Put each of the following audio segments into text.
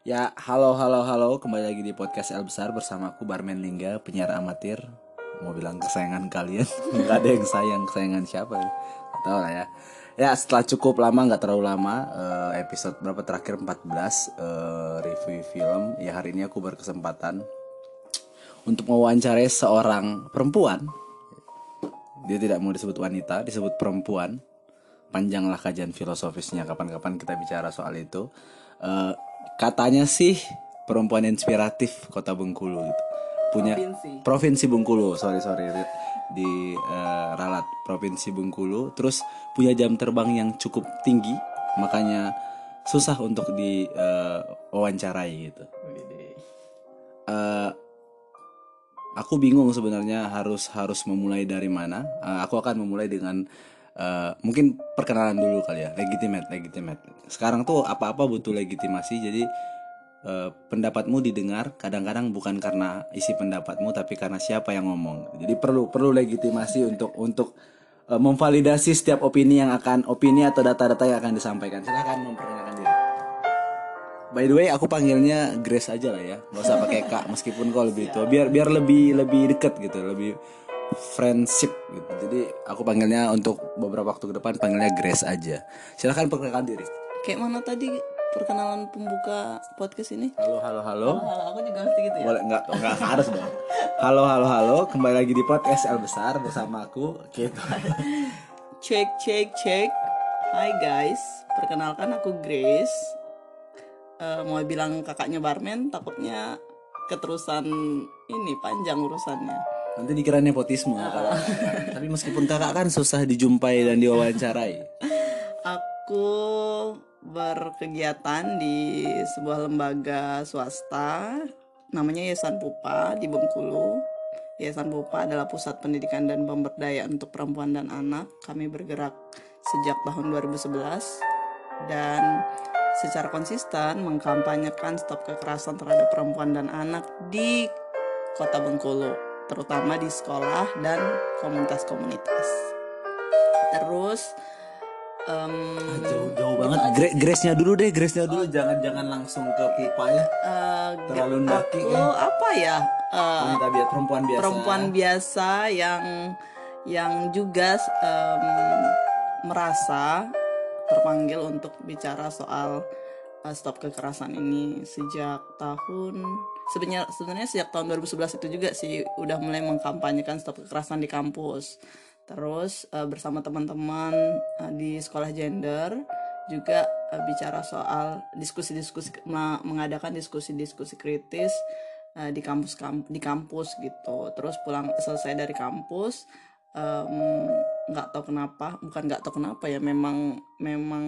Ya, halo, halo, halo. Kembali lagi di podcast El Besar bersama aku Barmen Lingga, penyiar amatir. Mau bilang kesayangan kalian, nggak ada yang sayang kesayangan siapa? ya? Tahu lah ya. Ya, setelah cukup lama, nggak terlalu lama, eh, episode berapa terakhir 14 eh, review film. Ya hari ini aku berkesempatan untuk mewawancarai seorang perempuan. Dia tidak mau disebut wanita, disebut perempuan. Panjanglah kajian filosofisnya. Kapan-kapan kita bicara soal itu. Eh, katanya sih perempuan inspiratif kota Bengkulu gitu. Punya Provinsi. provinsi Bengkulu, sorry sorry di eh, Ralat provinsi Bengkulu. Terus punya jam terbang yang cukup tinggi, makanya susah untuk di eh, wawancarai gitu. Eh, aku bingung sebenarnya harus harus memulai dari mana. Eh, aku akan memulai dengan eh, mungkin perkenalan dulu kali ya, legitimate, legitimate. Sekarang tuh apa-apa butuh legitimasi, jadi eh, pendapatmu didengar. Kadang-kadang bukan karena isi pendapatmu, tapi karena siapa yang ngomong. Jadi perlu perlu legitimasi untuk untuk eh, memvalidasi setiap opini yang akan opini atau data-data yang akan disampaikan. Silahkan memperkenalkan diri. By the way, aku panggilnya Grace aja lah ya, nggak usah pakai kak meskipun kau lebih tua, biar biar lebih lebih deket gitu, lebih friendship gitu. Jadi aku panggilnya untuk beberapa waktu ke depan panggilnya Grace aja. Silahkan perkenalkan diri. Kayak mana tadi perkenalan pembuka podcast ini? Halo halo halo. Halo, aku juga mesti gitu ya. Boleh nggak nggak harus dong. Halo halo halo, kembali lagi di podcast El Besar bersama aku gitu. Cek cek cek. Hai guys, perkenalkan aku Grace. Eh, mau bilang kakaknya barmen, takutnya keterusan ini panjang urusannya. Nanti dikira nepotisme kalau tapi meskipun kakak kan susah dijumpai dan diwawancarai. Aku berkegiatan di sebuah lembaga swasta namanya Yayasan Pupa di Bengkulu. Yayasan Pupa adalah pusat pendidikan dan pemberdayaan untuk perempuan dan anak. Kami bergerak sejak tahun 2011 dan secara konsisten mengkampanyekan stop kekerasan terhadap perempuan dan anak di Kota Bengkulu, terutama di sekolah dan komunitas-komunitas. Terus em, Jauh, jauh banget. Gra- Grace-nya dulu deh, Grace-nya dulu. Jangan jangan langsung ke pipa ya. eh, Terlalu ndaki kan. apa ya Wanita biasa, perempuan biasa. perempuan biasa yang yang juga em, merasa terpanggil untuk bicara soal uh, stop kekerasan ini sejak tahun sebenarnya sebenarnya sejak tahun 2011 itu juga sih udah mulai mengkampanyekan stop kekerasan di kampus. Terus uh, bersama teman-teman uh, di sekolah gender juga uh, bicara soal diskusi-diskusi mengadakan diskusi-diskusi kritis uh, di kampus kamp- di kampus gitu. Terus pulang selesai dari kampus nggak tahu kenapa bukan nggak tahu kenapa ya memang memang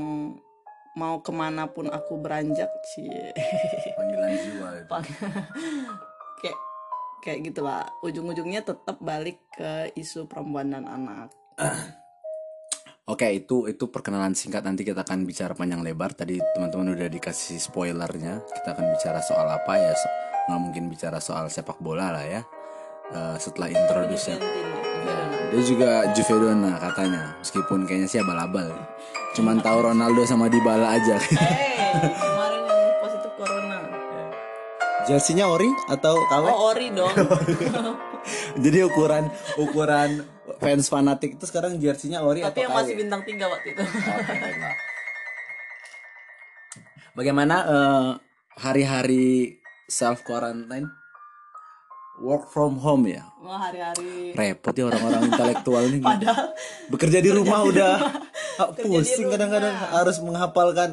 mau ke mana pun aku beranjak sih Panggilan jiwa itu. kayak kayak gitu lah ujung-ujungnya tetap balik ke isu perempuan dan anak Oke, itu itu perkenalan singkat nanti kita akan bicara panjang lebar. Tadi teman-teman udah dikasih spoilernya. Kita akan bicara soal apa ya? So- nggak mungkin bicara soal sepak bola lah ya. Eh, setelah introduce dia juga Juvedona katanya, meskipun kayaknya sih abal-abal. Cuman tahu Ronaldo sama Dybala aja. eh kemarin yang positif corona Jersey-nya ori atau KW? oh ori dong Jadi ukuran ukuran fans fanatik itu sekarang jersey-nya ori tapi atau yang KW? masih bintang tiga waktu itu baiklah. Bagaimana eh, hari-hari self quarantine? Work from home ya. Wah, hari-hari Repot ya orang-orang intelektual nih. padahal Bekerja di rumah udah ah, Kerja di pusing kadang-kadang harus menghafalkan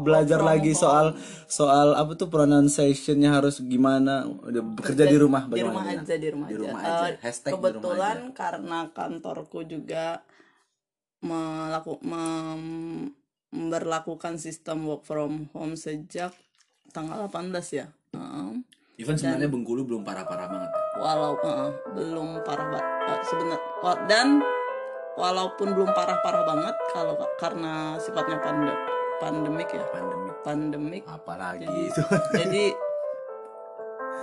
belajar lagi soal soal apa tuh pronunciationnya harus gimana udah bekerja di rumah di rumah bagaimana? aja di rumah Di aja, rumah Eh, aja. Hashtag di rumah kebetulan karena kantorku juga melaku mem- memberlakukan sistem work from home sejak tanggal 18 ya Heeh. Even sebenarnya Bengkulu belum parah-parah banget. walau heeh, belum parah banget sebenarnya dan walaupun belum parah-parah banget kalau karena sifatnya pande pandemik ya. Pandemi pandemik. Apalagi Jadi- itu. jadi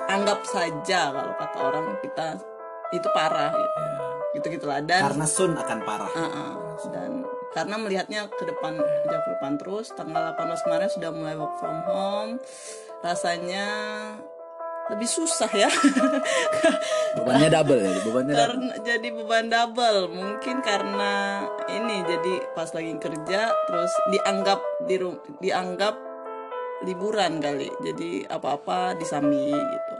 anggap saja kalau kata orang kita itu parah gitu. Gitu gitulah dan Karena Sun akan parah. Uh-uh. dan karena melihatnya ke depan jauh ke depan terus tanggal 18 kemarin sudah mulai work from home. Rasanya lebih susah ya. Bebannya double ya bebannya double. karena jadi beban double. Mungkin karena ini jadi pas lagi kerja terus dianggap di dianggap liburan kali. Jadi apa-apa disambi gitu.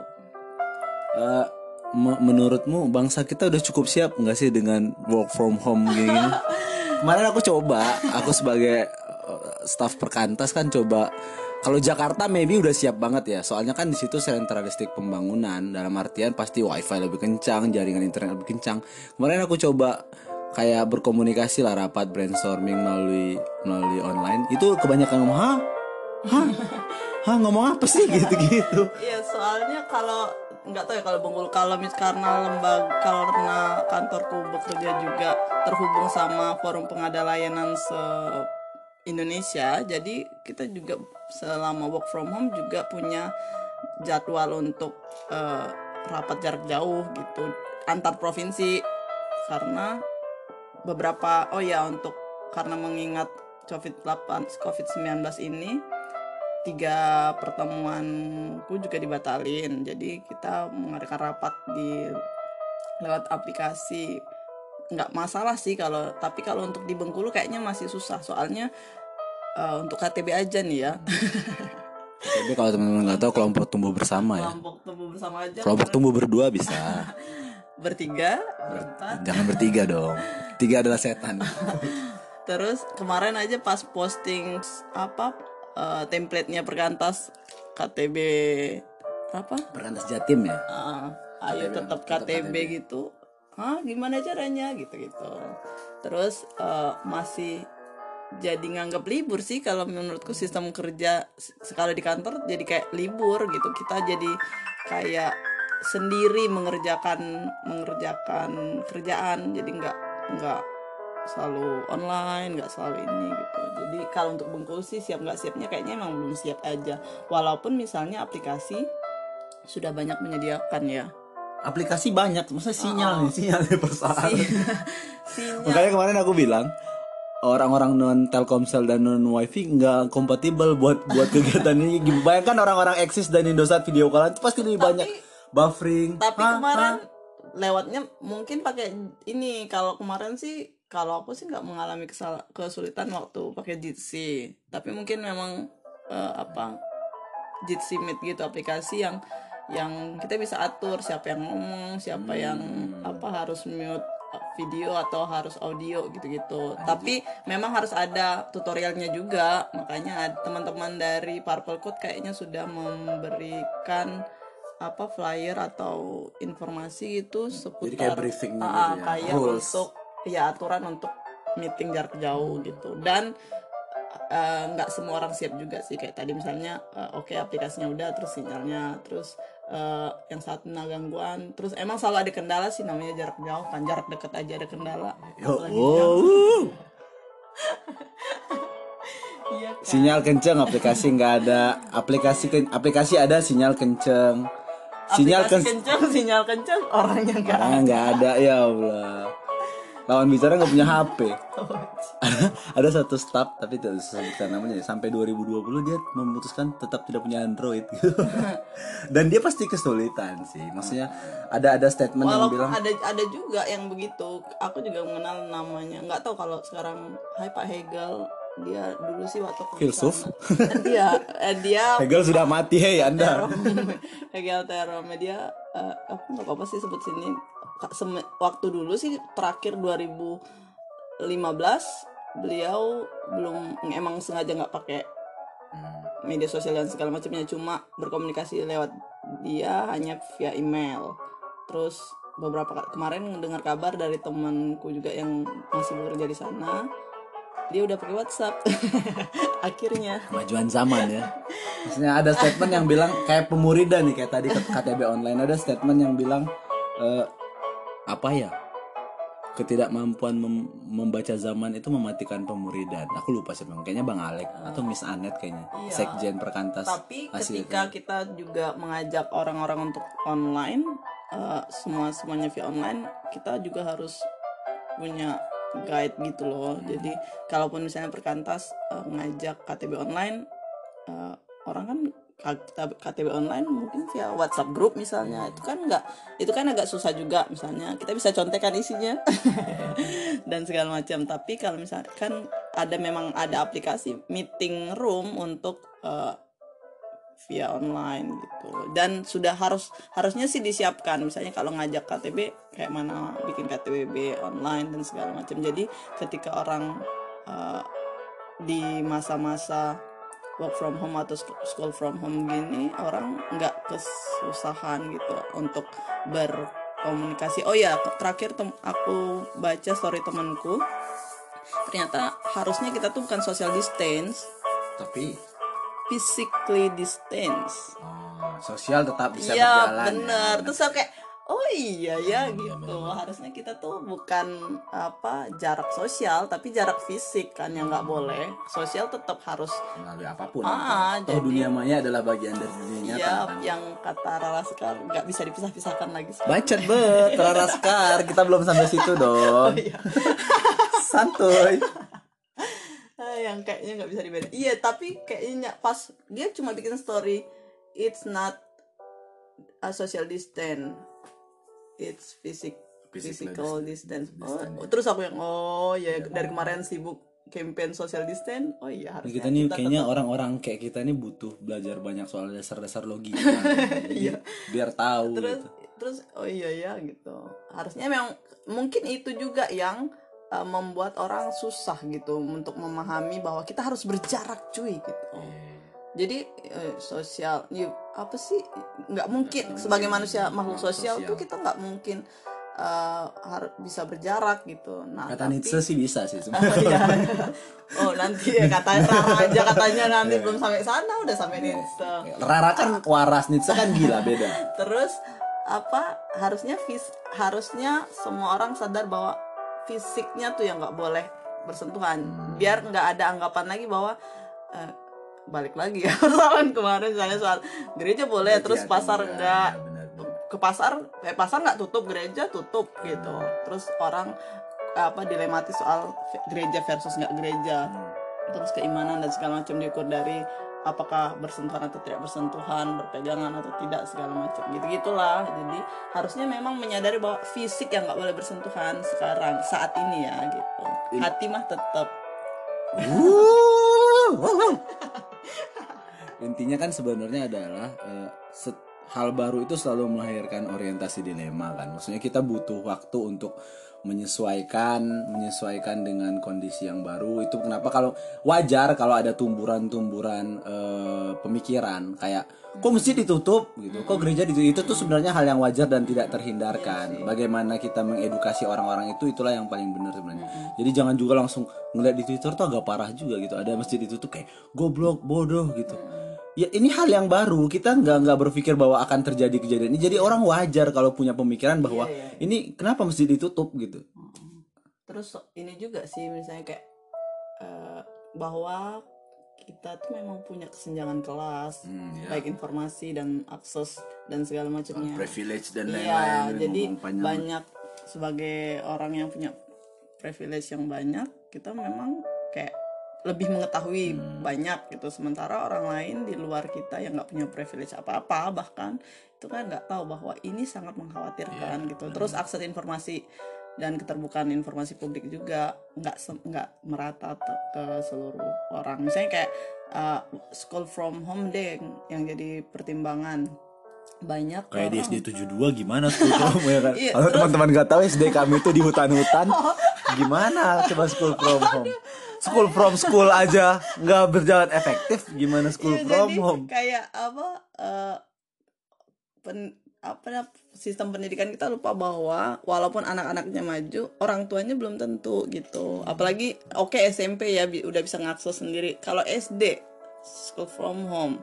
Me- menurutmu bangsa kita udah cukup siap nggak sih dengan work from home gini? Kemarin aku coba aku sebagai eh, staff perkantas kan coba kalau Jakarta maybe udah siap banget ya. Soalnya kan di situ sentralistik pembangunan. Dalam artian pasti wifi lebih kencang jaringan internet lebih kencang. Kemarin aku coba kayak berkomunikasi lah rapat brainstorming melalui melalui online. Itu kebanyakan ngomong hah? Hah? Hah? Ngomong apa sih? Gitu gitu Iya soalnya kalau nggak tahu ya kalau Bengkulu kalau mis karena lembaga karena kantorku bekerja juga terhubung sama forum pengada layanan se Indonesia. Jadi kita juga selama work from home juga punya jadwal untuk eh, rapat jarak jauh gitu antar provinsi. Karena beberapa oh ya untuk karena mengingat COVID-8 COVID-19 ini tiga pertemuanku juga dibatalin. Jadi kita mengadakan rapat di lewat aplikasi nggak masalah sih kalau tapi kalau untuk di Bengkulu kayaknya masih susah soalnya eh, untuk KTB aja nih ya Jadi kalau teman-teman nggak tahu kelompok tumbuh bersama ya. kelompok tumbuh bersama aja Kelompok tumbuh berdua bisa. bertiga berempat Jangan bertiga dong. Tiga adalah setan. terus kemarin aja pas posting apa eh, template-nya perkantas KTB apa Perkantas Jatim ya. Ah, ayo tetap KTB gitu Hah gimana caranya? Gitu gitu terus eh, masih jadi nganggap libur sih kalau menurutku sistem kerja sekali di kantor jadi kayak libur gitu. Kita jadi kayak sendiri mengerjakan mengerjakan kerjaan. Jadi nggak nggak selalu online nggak selalu ini gitu. Jadi kalau untuk Bengkulu sih siap nggak siapnya kayaknya emang belum siap aja. Walaupun misalnya aplikasi sudah banyak menyediakan ya Aplikasi banyak, maksudnya sinyal nih, sinyal nih persoalan. sinyal Makanya kemarin aku bilang orang-orang non Telkomsel dan non WiFi nggak kompatibel buat buat kegiatan ini. Bayangkan orang-orang eksis dan Indosat video callan itu pasti lebih banyak buffering. tapi Hah? kemarin lewatnya mungkin pakai ini kalau kemarin sih kalau aku sih nggak mengalami kesal- kesulitan waktu pakai Jitsi tapi mungkin memang eh, apa Jitsi Meet gitu aplikasi yang yang kita bisa atur siapa yang ngomong siapa yang apa harus mute video atau harus audio gitu-gitu. Tapi memang harus ada tutorialnya juga. Makanya teman-teman dari Purple Code kayaknya sudah memberikan apa flyer atau informasi itu seputar kayak briefing Ah, gitu ya, kayak rules. untuk ya aturan untuk meeting jarak jauh gitu. Dan eh, nggak semua orang siap juga sih. Kayak tadi misalnya eh, oke aplikasinya udah terus sinyalnya terus eh, yang satu nah gangguan. Terus emang selalu ada kendala sih namanya jarak jauh kan. Jarak deket aja ada kendala. Yo, oh, iya kan? sinyal kenceng aplikasi nggak ada. Aplikasi ken- aplikasi ada sinyal kenceng. Sinyal Aplikasi kenceng sinyal kencang orangnya nggak nggak ada ya Allah lawan bicara nggak punya HP ada satu staff tapi tidak usah sebutkan namanya ya. sampai 2020 dia memutuskan tetap tidak punya Android gitu. dan dia pasti kesulitan sih maksudnya ada ada statement yang Walaupun bilang ada ada juga yang begitu, aku juga mengenal namanya. Nggak tahu kalau sekarang Hai Pak Hegel, dia dulu sih waktu Filsuf? dia eh, dia Hegel sudah mati hei anda Hegel Terome dia eh, aku nggak apa sih sebut sini waktu dulu sih terakhir 2015 beliau belum emang sengaja nggak pakai media sosial dan segala macamnya. Cuma berkomunikasi lewat dia hanya via email. Terus beberapa kemarin mendengar kabar dari temanku juga yang masih bekerja di sana dia udah pakai WhatsApp. Akhirnya. Kemajuan zaman ya. Maksudnya ada statement yang bilang kayak pemuridan nih kayak tadi KTB online ada statement yang bilang eh, apa ya? Ketidakmampuan mem- membaca zaman itu mematikan pemuridan. Aku lupa siapa kayaknya bang Alek atau Miss Anet kayaknya. Iya. sekjen perkantas tapi ketika kita juga mengajak orang-orang untuk online eh, semua semuanya via online kita juga harus punya guide gitu loh. Jadi kalaupun misalnya perkantas eh, ngajak KTB online eh, orang kan K- KTP online mungkin via WhatsApp grup misalnya. Itu kan nggak itu kan agak susah juga misalnya. Kita bisa contekan isinya. Dan segala macam. Tapi kalau misalkan ada memang ada aplikasi meeting room untuk eh, via online gitu. Dan sudah harus harusnya sih disiapkan. Misalnya kalau ngajak KTB kayak mana bikin KTBB online dan segala macam. Jadi ketika orang eh, di masa-masa work from home atau school from home gini orang nggak kesusahan gitu untuk berkomunikasi. Oh ya terakhir tem- aku baca story temanku ternyata harusnya kita tuh bukan social distance tapi physically distance. Oh, sosial tetap bisa Iya berjalan bener. Ya. terus aku kayak oh iya ya Hmm, iya, gitu bener. harusnya kita tuh bukan apa jarak sosial tapi jarak fisik kan yang nggak boleh sosial tetap harus melalui apa pun Ah, Toh jadi- dunia maya adalah bagian dari dunia nyata ya kan? yang kata Rara Sekar nggak bisa dipisah-pisahkan lagi Bacot bet, Raraskar. Kita belum sampai situ dong. Iya. Santuy. Ah, yang kayaknya nggak bisa dibedain iya tapi kayaknya pas dia cuma bikin story it's not a social distance it's physic Physical physical distance, Oh, distance, ya. terus aku yang oh ya dari kemarin sibuk campaign social distance oh iya harusnya Kita nih kayaknya orang-orang kayak kita ini butuh belajar banyak soal dasar-dasar logika. Iya. biar tahu terus gitu. terus oh iya ya gitu harusnya memang mungkin itu juga yang uh, membuat orang susah gitu untuk memahami bahwa kita harus berjarak cuy gitu jadi eh, sosial ya, apa sih nggak mungkin sebagai manusia makhluk sosial Sosial. tuh kita nggak mungkin eh, harus bisa berjarak gitu nah Kata tapi- Nietzsche sih bisa sih Oh, sebenarnya. iya. oh nanti ya katanya Rara aja katanya nanti belum sampai sana udah sampai Nietzsche Rara kan waras, Nietzsche kan gila beda. terus apa harusnya fis harusnya semua orang sadar bahwa fisiknya tuh yang nggak boleh bersentuhan Hmm. biar nggak ada anggapan lagi bahwa eh, balik lagi ya persoalan kemarin misalnya soal gereja boleh terus Iya, pasar iya, enggak benar-benar. ke pasar eh pasar nggak tutup gereja tutup gitu. Terus orang apa dilematis soal gereja versus nggak gereja. Hmm. terus keimanan dan segala macam diukur dari apakah bersentuhan atau tidak bersentuhan berpegangan atau tidak segala macam. Gitu gitulah jadi harusnya memang menyadari bahwa fisik yang nggak boleh bersentuhan sekarang saat ini ya gitu. Hati mah tetap Intinya kan sebenarnya adalah eh, set- hal baru itu selalu melahirkan orientasi dilema kan. Maksudnya kita butuh waktu untuk menyesuaikan menyesuaikan dengan kondisi yang baru. Itu kenapa kalau wajar kalau ada tumburan-tumburan eh, pemikiran kayak kok mesti ditutup gitu. Kok gereja ditutup itu tuh sebenarnya hal yang wajar dan tidak terhindarkan. Bagaimana kita mengedukasi orang-orang itu itulah yang paling benar sebenarnya. Jadi jangan juga langsung ngeliat di Twitter tuh agak parah juga gitu. Ada masjid ditutup kayak goblok, bodoh gitu. Ya ini hal yang baru. Kita nggak nggak berpikir bahwa akan terjadi kejadian ini. Jadi orang wajar kalau punya pemikiran bahwa Iya, iya. ini kenapa masjid ditutup gitu. terus ini juga sih misalnya kayak eh, bahwa kita tuh memang punya kesenjangan kelas Hmm, ya. baik informasi dan akses dan segala macamnya Privilege dan Iya, jadi ngomong panjang. banyak sebagai orang yang punya privilege yang banyak, kita memang kayak lebih mengetahui Hmm. banyak gitu. Sementara orang lain di luar kita yang nggak punya privilege apa-apa bahkan itu kan nggak tahu bahwa ini sangat mengkhawatirkan Iya, gitu. Terus akses informasi dan keterbukaan informasi publik juga nggak nggak merata ke seluruh orang. Misalnya kayak uh, school from home deh yang jadi pertimbangan banyak Kayak di orang- SD 72 gimana school from ya kan? Iya, Kalau teman-teman nggak tahu SD kami itu di hutan-hutan. Gimana coba school from home? School from school aja nggak berjalan efektif. Gimana school Iya, from jadi home? kayak apa eh, pen, apa ya, sistem pendidikan kita lupa bahwa walaupun anak-anaknya maju orang tuanya belum tentu gitu apalagi oke SMP ya bi- udah bisa ngakses sendiri kalau SD school from home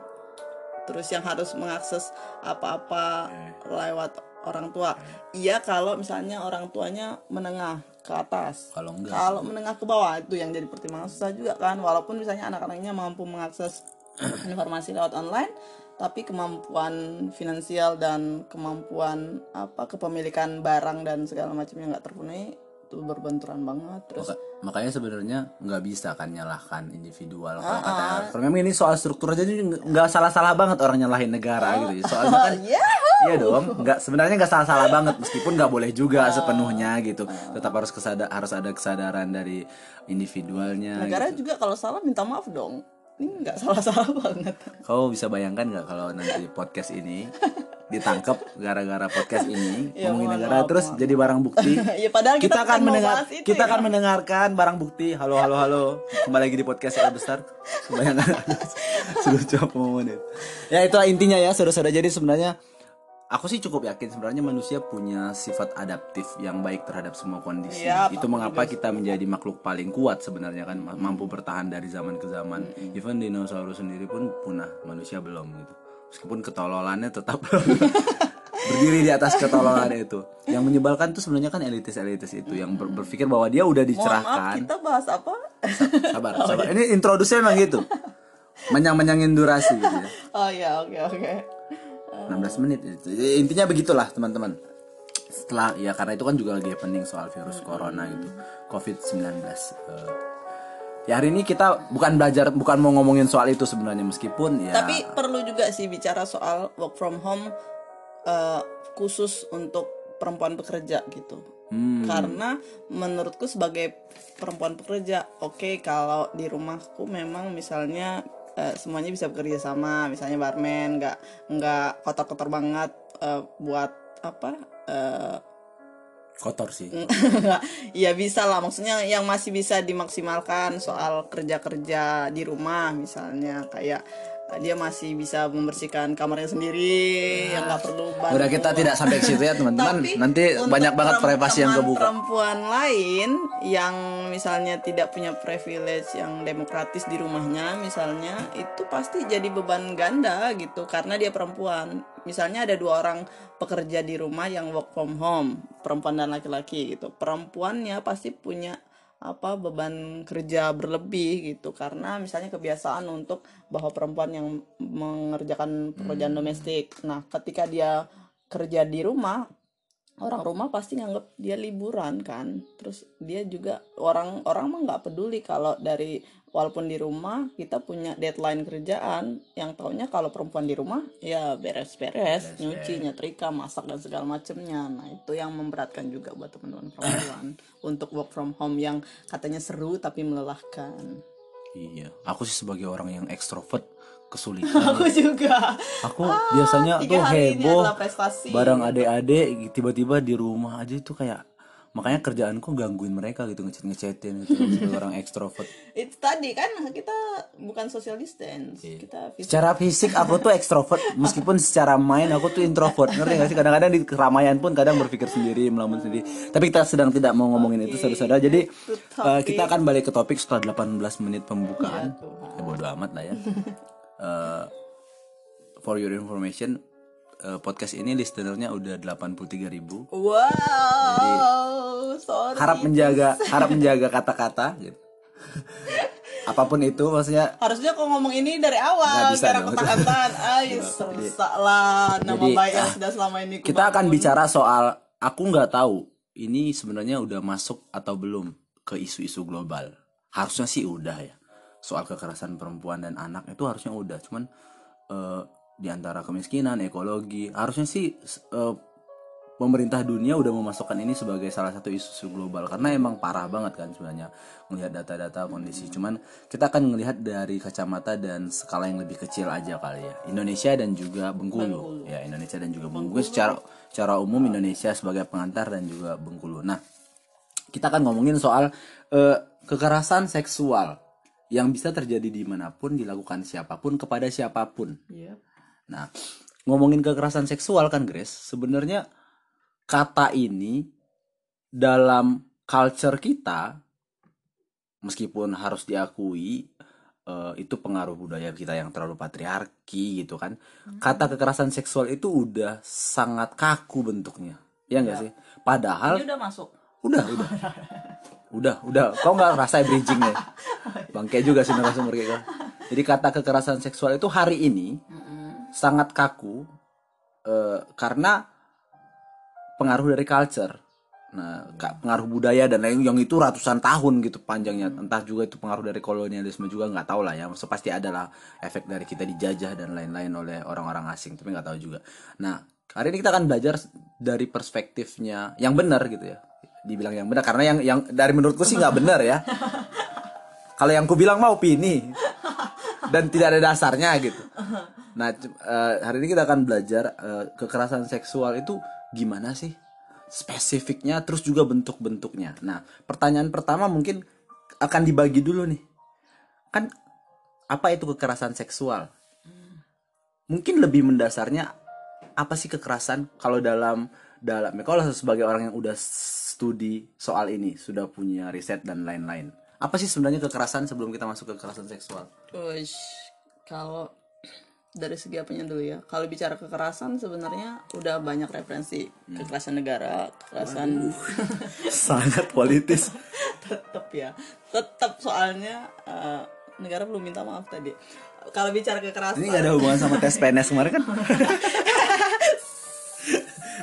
terus yang harus mengakses apa-apa lewat orang tua. Iya kalau misalnya orang tuanya menengah ke atas. Kalau enggak, kalau menengah ke bawah itu yang jadi pertimbangan susah juga kan. Walaupun misalnya anak-anaknya mampu mengakses informasi lewat online tapi kemampuan finansial dan kemampuan apa kepemilikan barang dan segala macamnya nggak terpenuhi tuh berbenturan banget terus Maka- makanya sebenarnya nggak bisa kan nyalahkan individual kalau Ah, kata kalau memang ini soal struktur aja nggak- salah-salah banget orang nyalahin negara gitu ya. soalnya kan ya iya dong nggak sebenarnya nggak salah-salah banget meskipun nggak boleh juga sepenuhnya gitu. Tetap harus kesada harus ada kesadaran dari individualnya negara gitu. juga kalau salah minta maaf dong ini nggak salah-salah banget. Kau bisa bayangkan nggak kalau nanti podcast ini ditangkap gara-gara podcast ini? Ya, ngomongin negara maaf, terus jadi barang bukti. Ya padahal kita, kita akan mendengar itu kita ya. akan mendengarkan barang bukti. Halo halo halo. Kembali lagi di podcast yang besar. Bayangkan sudah coba menit. Ya itulah intinya ya saudara-saudara. Jadi sebenarnya aku sih cukup yakin sebenarnya manusia punya sifat adaptif yang baik terhadap semua kondisi. Iya, itu mengapa kita menjadi makhluk paling kuat sebenarnya kan ma- mampu bertahan dari zaman ke zaman. Even dinosaurus sendiri pun punah manusia belum gitu. Meskipun ketololannya tetap berdiri di atas ketololan itu. Yang menyebalkan tuh sebenarnya kan elitis-elitis itu yang ber- berpikir bahwa dia udah mohon maaf dicerahkan. kita bahas apa? Sabar sabar. ini introduksinya memang gitu. Menyang-menyangin durasi gitu ya. Oh ya oke oke 16 menit intinya begitulah teman-teman setelah ya karena itu kan juga lagi happening soal virus corona gitu covid-19 Eh, ya hari ini kita bukan belajar bukan mau ngomongin soal itu sebenarnya meskipun ya Tapi perlu juga sih bicara soal work from home eh, khusus untuk perempuan pekerja gitu. Hmm. Karena menurutku sebagai perempuan pekerja, oke kalau di rumahku memang misalnya eh, semuanya bisa bekerja sama, misalnya barman nggak nggak kotor-kotor banget eh, buat apa? eh, kotor sih. ya bisa lah. Maksudnya yang masih bisa dimaksimalkan soal kerja-kerja di rumah misalnya. Kayak dia masih bisa membersihkan kamarnya sendiri yang nggak perlu bantu udah kita tidak sampai ke situ ya teman-teman. Nanti banyak banget privasi yang kebuka. perempuan lain yang misalnya tidak punya privilege yang demokratis di rumahnya misalnya itu pasti jadi beban ganda gitu karena dia perempuan. Misalnya ada dua orang pekerja di rumah yang work from home perempuan dan laki-laki gitu. Perempuannya pasti punya apa beban kerja berlebih gitu. Karena misalnya kebiasaan untuk bahwa perempuan yang mengerjakan pekerjaan domestik. Nah ketika dia kerja di rumah orang rumah pasti nganggap dia liburan kan? Terus dia juga orang orang mah nggak peduli kalau dari walaupun di rumah kita punya deadline kerjaan yang taunya kalau perempuan di rumah ya beres-beres nyuci nyetrika masak dan segala macemnya. Nah itu yang memberatkan juga buat teman-teman perempuan untuk work from home yang katanya seru tapi melelahkan. Iya aku sih sebagai orang yang ekstrovert kesulitan. Aku juga. Aku biasanya Ah, tiga tuh heboh bareng adik-adik tiba-tiba di rumah aja itu kayak makanya kerjaanku gangguin mereka gitu ngechat ngechatin gitu sebagai orang ekstrovert. Itu tadi kan kita bukan social distance Iya. kita fisik. Secara fisik aku tuh ekstrovert meskipun secara main aku tuh introvert ngerti gak sih? Kadang-kadang di keramaian pun kadang berpikir sendiri melamun sendiri. Tapi kita sedang tidak mau ngomongin itu saudara-saudara. Jadi eh, kita akan balik ke topik setelah 18 menit pembukaan. Ya bodo amat lah ya Eh, for your information eh, podcast ini listenernya udah 83.000 ribu Wow, sorry. harap menjaga harap menjaga kata-kata gitu apa pun itu maksudnya Harusnya kok ngomong ini dari Nggak awal bisa biar dong. aku tahan Ay, serusak lah nama Jadi, baik yang ah, sudah selama ini kita akan bangun. bicara soal aku nggak tahu ini sebenarnya udah masuk atau belum ke isu-isu global harusnya sih udah ya soal kekerasan perempuan dan anak itu harusnya udah. Cuman eh, di antara kemiskinan ekologi harusnya sih eh, pemerintah dunia udah memasukkan ini sebagai salah satu isu global. Karena emang parah banget kan sebenarnya melihat data-data kondisi. Cuman kita akan melihat dari kacamata dan skala yang lebih kecil aja kali ya. Indonesia dan juga Bengkulu, ya Indonesia dan juga Bengkulu. Secara secara umum Indonesia sebagai pengantar dan juga Bengkulu. Nah kita akan ngomongin soal eh, kekerasan seksual yang bisa terjadi di mana pun dilakukan siapa pun kepada siapa pun Iya. Nah, ngomongin kekerasan seksual kan, Grace, sebenarnya kata ini dalam culture kita meskipun harus diakui eh, itu pengaruh budaya kita yang terlalu patriarki gitu kan. Kata kekerasan seksual itu udah sangat kaku bentuknya. Ya enggak sih? Padahal Ini udah masuk. udah udah udah udah kau nggak rasa bridging ya bangke juga sih narasumber kita jadi kata kekerasan seksual itu hari ini sangat kaku eh, karena pengaruh dari culture Nah, pengaruh budaya dan lain yang itu ratusan tahun gitu panjangnya. Entah juga itu pengaruh dari kolonialisme juga nggak tahu lah ya. Maksudnya pasti ada lah efek dari kita dijajah dan lain-lain oleh orang-orang asing, tapi nggak tahu juga. Nah, hari ini kita akan belajar dari perspektifnya yang benar gitu ya. Dibilang yang benar karena yang yang dari menurutku sih nggak benar ya. Kalau yang ku bilang mau opini dan tidak ada dasarnya gitu. Nah, eh, hari ini kita akan belajar eh, kekerasan seksual itu gimana sih? Spesifiknya terus juga bentuk-bentuknya. Nah, pertanyaan pertama mungkin akan dibagi dulu nih. Kan apa itu kekerasan seksual? Mungkin lebih mendasarnya apa sih kekerasan kalau dalam dalam kalau sebagai orang yang udah studi soal ini, sudah punya riset dan lain-lain. Apa sih sebenarnya kekerasan sebelum kita masuk ke kekerasan seksual? Uish, kalau dari segi apanya dulu ya kalau bicara kekerasan sebenarnya udah banyak referensi kekerasan negara kekerasan Sangat politis. tetap ya tetap soalnya eh, negara belum minta maaf tadi kalau bicara kekerasan Ini gak ada hubungan sama tes PNS kemarin kan?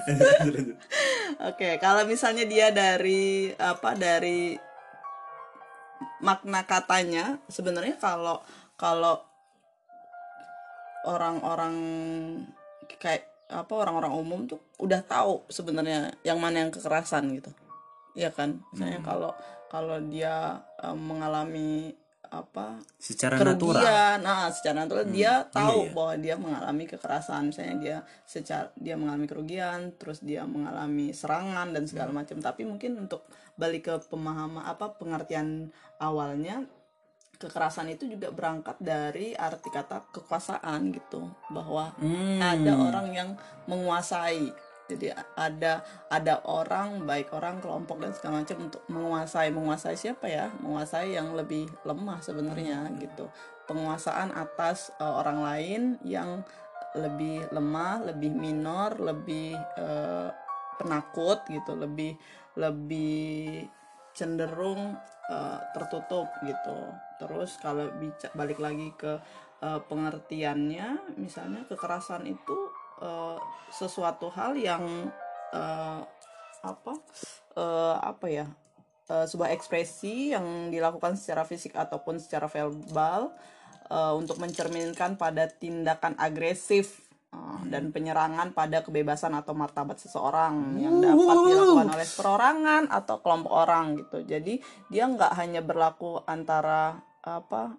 Oke, kalau misalnya dia dari apa dari makna katanya sebenarnya kalau kalau orang-orang kayak apa orang-orang umum tuh udah tahu sebenarnya yang mana yang kekerasan gitu. Iya kan? Misalnya kalau kalau dia eh, mengalami apa Secara natural. kerugian nah secara natural dia tahu iya. bahwa dia mengalami kekerasan. Misalnya dia secara dia mengalami kerugian terus dia mengalami serangan dan segala macam. Tapi mungkin untuk balik ke pemahaman apa pengertian awalnya kekerasan itu juga berangkat dari arti kata kekuasaan gitu. Bahwa Hmm. ada orang yang menguasai jadi ada ada orang baik orang kelompok dan segala macam untuk menguasai menguasai siapa ya? Menguasai yang lebih lemah sebenarnya gitu. Penguasaan atas eh, orang lain yang lebih lemah lebih minor lebih eh, penakut gitu. Lebih lebih cenderung eh, tertutup gitu. Terus kalau balik lagi ke eh, pengertiannya misalnya kekerasan itu eh, sesuatu hal yang eh, apa eh, apa ya eh, sebuah ekspresi yang dilakukan secara fisik ataupun secara verbal eh, untuk mencerminkan pada tindakan agresif eh, dan penyerangan pada kebebasan atau martabat seseorang yang dapat dilakukan oleh perorangan atau kelompok orang gitu. Jadi dia nggak hanya berlaku antara apa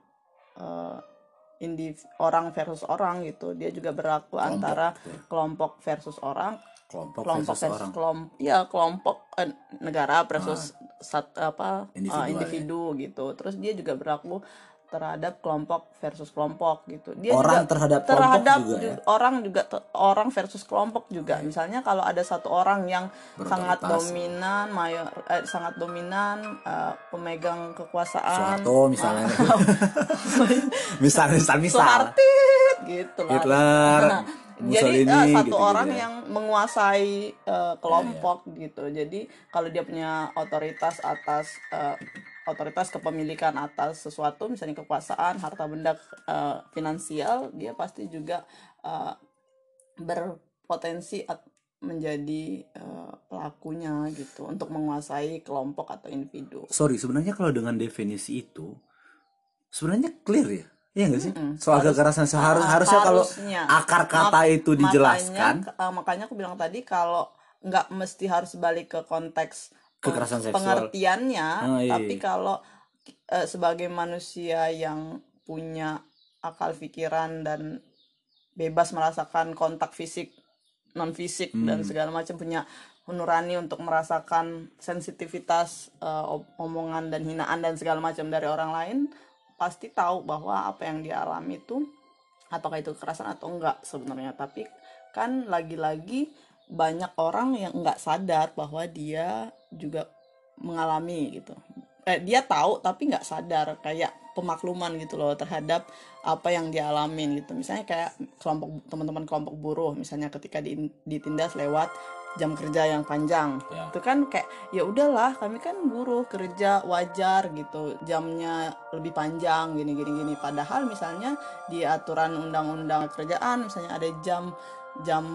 indiv- orang versus orang gitu. Dia juga berlaku antara kelompok versus orang Kelompok, kelompok versus versus orang. kelompok ya kelompok eh, negara versus sat, apa eh, Individu, individu, gitu. Terus dia juga berlaku terhadap kelompok versus kelompok gitu dia Orang juga terhadap kelompok terhadap juga ya? ju- orang juga orang versus kelompok juga misalnya kalau ada satu orang yang sangat dominan mayor eh, sangat dominan eh, pemegang kekuasaan Soeharto misalnya. misal, misal, misal. Soeharto gitu lah. Hitler, Nah, jadi Mussolini, eh, satu gitu-gitu orang ya. yang menguasai eh, kelompok gitu. Jadi kalau dia punya otoritas atas eh, otoritas kepemilikan atas sesuatu, misalnya kekuasaan, harta benda, eh, finansial, dia pasti juga eh, berpotensi menjadi eh, pelakunya gitu untuk menguasai kelompok atau individu. Sorry, sebenarnya kalau dengan definisi itu sebenarnya clear ya. Iya nggak sih? Mm-mm. Soal Harus- kekerasan seharusnya harusnya kalau akar kata Mak- itu dijelaskan makanya, eh, makanya aku bilang tadi kalau nggak mesti harus balik ke konteks Kekerasan seksual. pengertiannya Ah, iya, tapi iya. kalau eh, sebagai manusia yang punya akal pikiran dan bebas merasakan kontak fisik non fisik dan Hmm. segala macam punya nurani untuk merasakan sensitivitas om- omongan dan hinaan dan segala macam dari orang lain pasti tahu bahwa apa yang dia alami itu apakah itu kekerasan atau enggak sebenarnya tapi kan lagi-lagi banyak orang yang enggak sadar bahwa dia juga mengalami gitu. Eh, dia tahu tapi nggak sadar kayak pemakluman gitu loh terhadap apa yang dia alamin gitu. Misalnya kayak kelompok teman-teman kelompok buruh misalnya ketika di- ditindas lewat jam kerja yang panjang. Ya. itu kan kayak ya udahlah kami kan buruh kerja wajar gitu jamnya lebih panjang gini gini gini. Padahal misalnya di aturan undang-undang kerjaan misalnya ada jam jam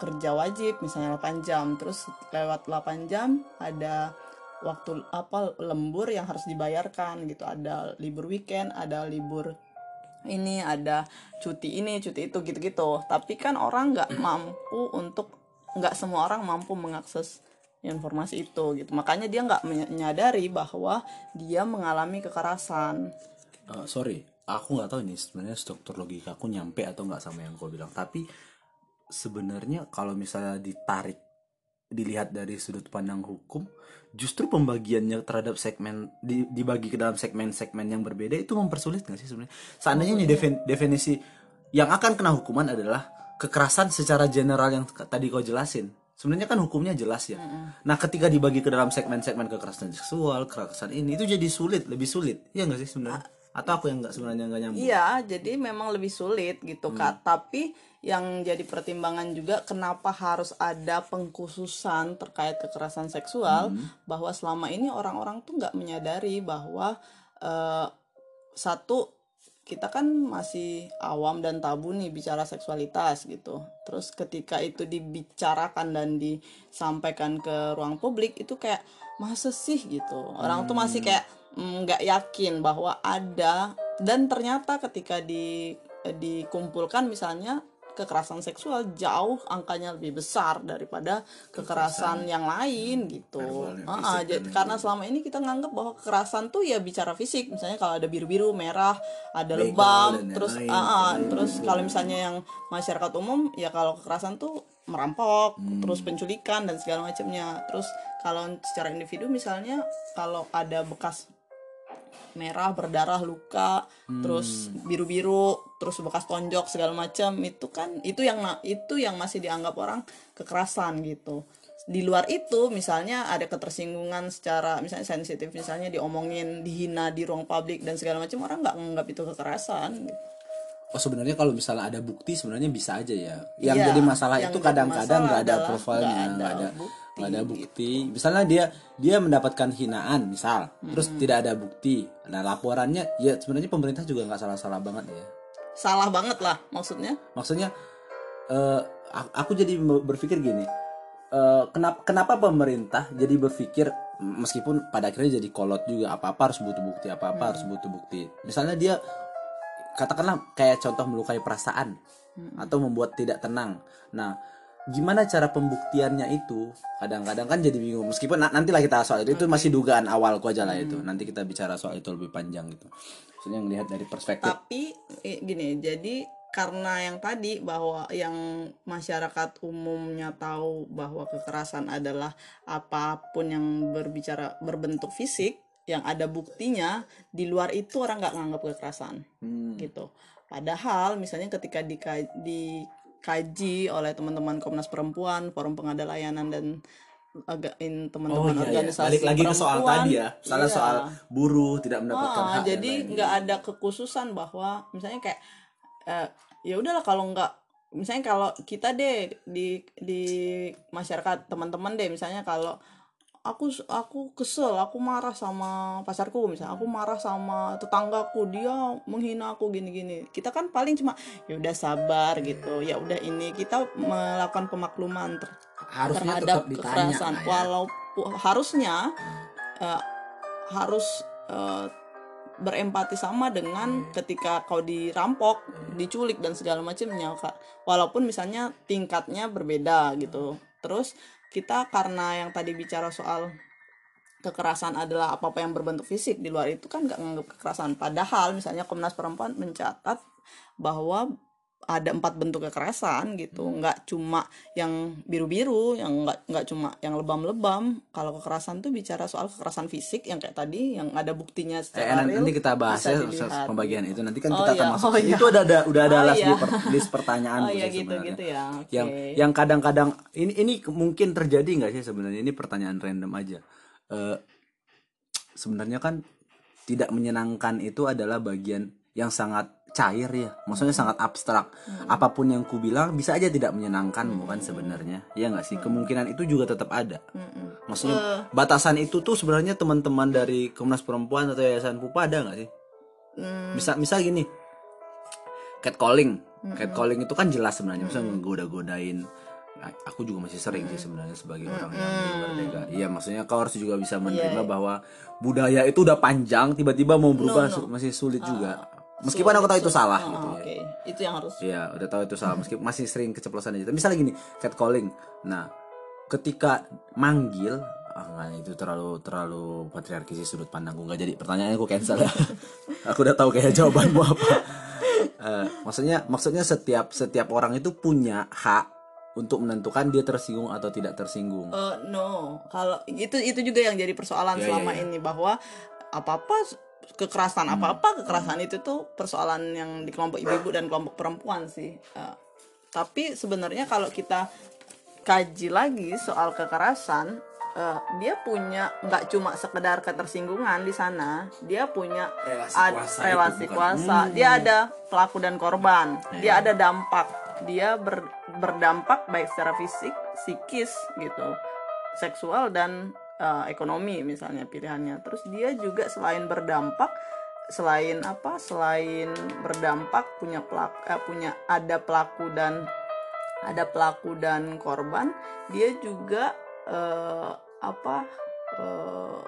kerja wajib misalnya 8 jam. Terus lewat 8 jam ada waktu apa lembur yang harus dibayarkan gitu. Ada libur weekend ada libur ini ada cuti ini cuti itu gitu-gitu. Tapi kan orang nggak mampu untuk nggak semua orang mampu mengakses informasi itu gitu. Makanya dia nggak menyadari bahwa dia mengalami kekerasan. Eh, sorry aku nggak tahu ini sebenarnya struktur logika aku nyampe atau nggak sama yang kau bilang. Tapi sebenarnya kalau misalnya ditarik dilihat dari sudut pandang hukum justru pembagiannya terhadap segmen di- dibagi ke dalam segmen-segmen yang berbeda itu mempersulit nggak sih sebenarnya? Seandainya nih defin- definisi yang akan kena hukuman adalah kekerasan secara general yang tadi kau jelasin. Sebenarnya kan hukumnya jelas ya. Nah ketika dibagi ke dalam segmen-segmen kekerasan seksual kekerasan ini itu jadi sulit lebih sulit. Ya nggak sih sebenarnya? Atau aku yang nggak sebenarnya nggak nyambung? Iya, jadi memang lebih sulit gitu kak. Tapi yang jadi pertimbangan juga kenapa harus ada pengkhususan terkait kekerasan seksual, bahwa selama ini orang-orang tuh nggak menyadari bahwa eh, satu kita kan masih awam dan tabu nih bicara seksualitas gitu. Terus ketika itu dibicarakan dan disampaikan ke ruang publik itu kayak masa sih gitu. Orang tuh masih kayak mm, nggak yakin bahwa ada dan ternyata ketika di dikumpulkan misalnya kekerasan seksual jauh angkanya lebih besar daripada kekerasan yang lain gitu. verbal yang Ah, fisik ah, jadi- dan karena selama ini kita nganggap bahwa kekerasan tuh ya bicara fisik, misalnya kalau ada biru-biru, merah, ada Begal lebam, terus ah, ah, terus kalau misalnya yang masyarakat umum ya kalau kekerasan tuh merampok, Hmm. terus penculikan dan segala macamnya. Terus kalau secara individu misalnya kalau ada bekas merah berdarah luka terus biru-biru terus bekas tonjok segala macam itu kan itu yang itu yang masih dianggap orang kekerasan gitu di luar itu misalnya ada ketersinggungan secara misalnya sensitif misalnya diomongin dihina di ruang publik dan segala macam orang nggak menganggap itu kekerasan gitu. Oh sebenarnya kalau misalnya ada bukti sebenarnya bisa aja ya. Yang Iya, jadi masalah yang itu kadang-kadang nggak ada adalah profilnya, nggak ada nggak ada, bukti, ada bukti. Misalnya dia dia mendapatkan hinaan, misal, terus tidak ada bukti. Nah laporannya, ya sebenarnya pemerintah juga nggak salah-salah banget ya. salah banget lah maksudnya Maksudnya, a- aku jadi berpikir gini, eh, kenapa kenapa pemerintah jadi berpikir meskipun pada akhirnya jadi kolot juga apa apa harus butuh bukti apa apa harus butuh bukti. Misalnya dia katakanlah kayak contoh melukai perasaan atau membuat tidak tenang. Nah, gimana cara pembuktiannya itu? Kadang-kadang kan jadi bingung. Meskipun na- nantilah kita soal itu itu masih dugaan awalku aja lah itu. Nanti kita bicara soal itu lebih panjang gitu. Maksudnya ngelihat dari perspektif tapi gini jadi karena yang tadi bahwa yang masyarakat umumnya tahu bahwa kekerasan adalah apa pun yang berbicara berbentuk fisik yang ada buktinya di luar itu orang nggak nganggap kekerasan Hmm. gitu padahal misalnya ketika dika- dikaji oleh teman-teman Komnas Perempuan Forum Pengada Layanan dan agak in Oh teman-teman iya, iya. organisasi Balik lagi ke soal tadi ya. Salah iya. soal buruh tidak mendapatkan Ah, hak. jadi nggak ada kekhususan bahwa misalnya kayak eh, ya udahlah kalau nggak misalnya kalau kita deh di di masyarakat teman-teman deh misalnya kalau aku aku kesel aku marah sama pacarku misalnya aku marah sama tetanggaku dia menghina aku gini-gini kita kan paling cuma ya udah sabar gitu ya udah ini kita melakukan pemakluman ter- harusnya terhadap ditanya. kekerasan ya. walaupun harusnya eh, harus eh, berempati sama dengan ketika kau dirampok diculik dan segala macamnya Kak. walaupun misalnya tingkatnya berbeda gitu terus kita karena yang tadi bicara soal kekerasan adalah apa apa yang berbentuk fisik di luar itu kan nggak menganggap kekerasan. Padahal misalnya Komnas Perempuan mencatat bahwa ada empat bentuk kekerasan gitu nggak cuma yang biru-biru yang nggak nggak cuma yang lebam-lebam kalau kekerasan tuh bicara soal kekerasan fisik yang kayak tadi yang ada buktinya Eh, secara nanti, real nanti kita bahas ya pembagian itu. Nanti kan Oh kita akan iya, masuk. oh iya. Itu udah ada udah ada Oh list, iya. per- list pertanyaan oh iya gitu sebenarnya. gitu ya oke Yang yang kadang-kadang ini ini mungkin terjadi nggak sih sebenarnya ini pertanyaan random aja. Eh, sebenarnya kan tidak menyenangkan itu adalah bagian yang sangat cair ya, maksudnya Hmm. sangat abstrak. Apa pun yang ku bilang bisa aja tidak menyenangkan bukan sebenarnya, ya nggak sih? Kemungkinan itu juga tetap ada. Mm-mm. Maksudnya Eh. batasan itu tuh sebenarnya teman-teman dari Komnas Perempuan atau Yayasan Pupa ada nggak sih? Hmm, Misal misal gini. Catcalling. Catcalling itu kan jelas sebenarnya. Misalnya goda-godain aku juga masih sering sih sebenarnya sebagai orang yang Merdeka iya maksudnya kau harus juga bisa menerima bahwa budaya itu udah panjang tiba-tiba mau berubah su- masih sulit juga meskipun aku tahu itu salah Ah, gitu ya oke itu yang harus Iya, udah tahu itu salah. Meskipun masih sering keceplosan aja. Tapi Misalnya gini, catcalling. Nah, ketika manggil, ah itu terlalu terlalu patriarki sih sudut pandangku nggak jadi. Pertanyaannya aku cancel ya. aku udah tahu kayak jawabanmu apa. Eh, maksudnya maksudnya setiap setiap orang itu punya hak untuk menentukan dia tersinggung atau tidak tersinggung. Eh, no, kalau itu itu juga yang jadi persoalan Ya, selama ya, ya. ini bahwa apa apa kekerasan Hmm. apa apa kekerasan itu tuh persoalan yang di kelompok ibu-ibu dan kelompok perempuan sih. Eh, tapi sebenarnya kalau kita kaji lagi soal kekerasan, eh, dia punya nggak cuma sekedar ketersinggungan di sana, dia punya Relasi ad- kuasa relasi kuasa. Dia ada pelaku dan korban. Dia ada dampak. Dia ber- berdampak baik secara fisik, psikis gitu, seksual dan uh, ekonomi misalnya pilihannya. Terus dia juga selain berdampak, selain apa? Selain berdampak punya pelaku, punya ada pelaku dan ada pelaku dan korban. Dia juga eh, apa? eh,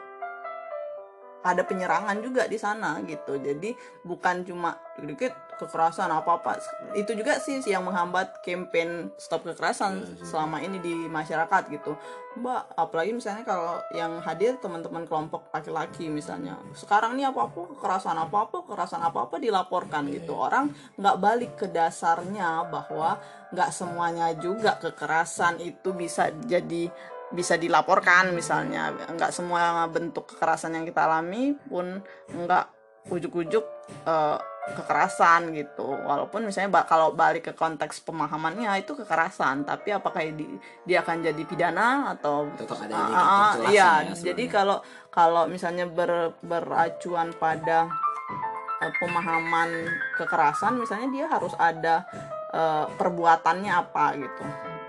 ada penyerangan juga di sana gitu jadi bukan cuma dikit kekerasan apa apa itu juga sih yang menghambat campaign stop kekerasan selama ini di masyarakat gitu. Mbak apalagi misalnya kalau yang hadir teman-teman kelompok laki-laki misalnya. Sekarang ini apa apa kekerasan apa apa kekerasan apa apa dilaporkan gitu. orang nggak balik ke dasarnya bahwa nggak semuanya juga kekerasan itu bisa jadi bisa dilaporkan misalnya. Nggak semua bentuk kekerasan yang kita alami pun nggak ujuk-ujuk eh, kekerasan gitu. Walaupun misalnya ba- kalau balik ke konteks pemahamannya itu kekerasan tapi apakah di- dia akan jadi pidana atau Tetap ada ah, jelasnya iya. ya jadi kalau kalau misalnya ber- beracuan pada eh, pemahaman kekerasan misalnya dia harus ada eh, perbuatannya apa gitu.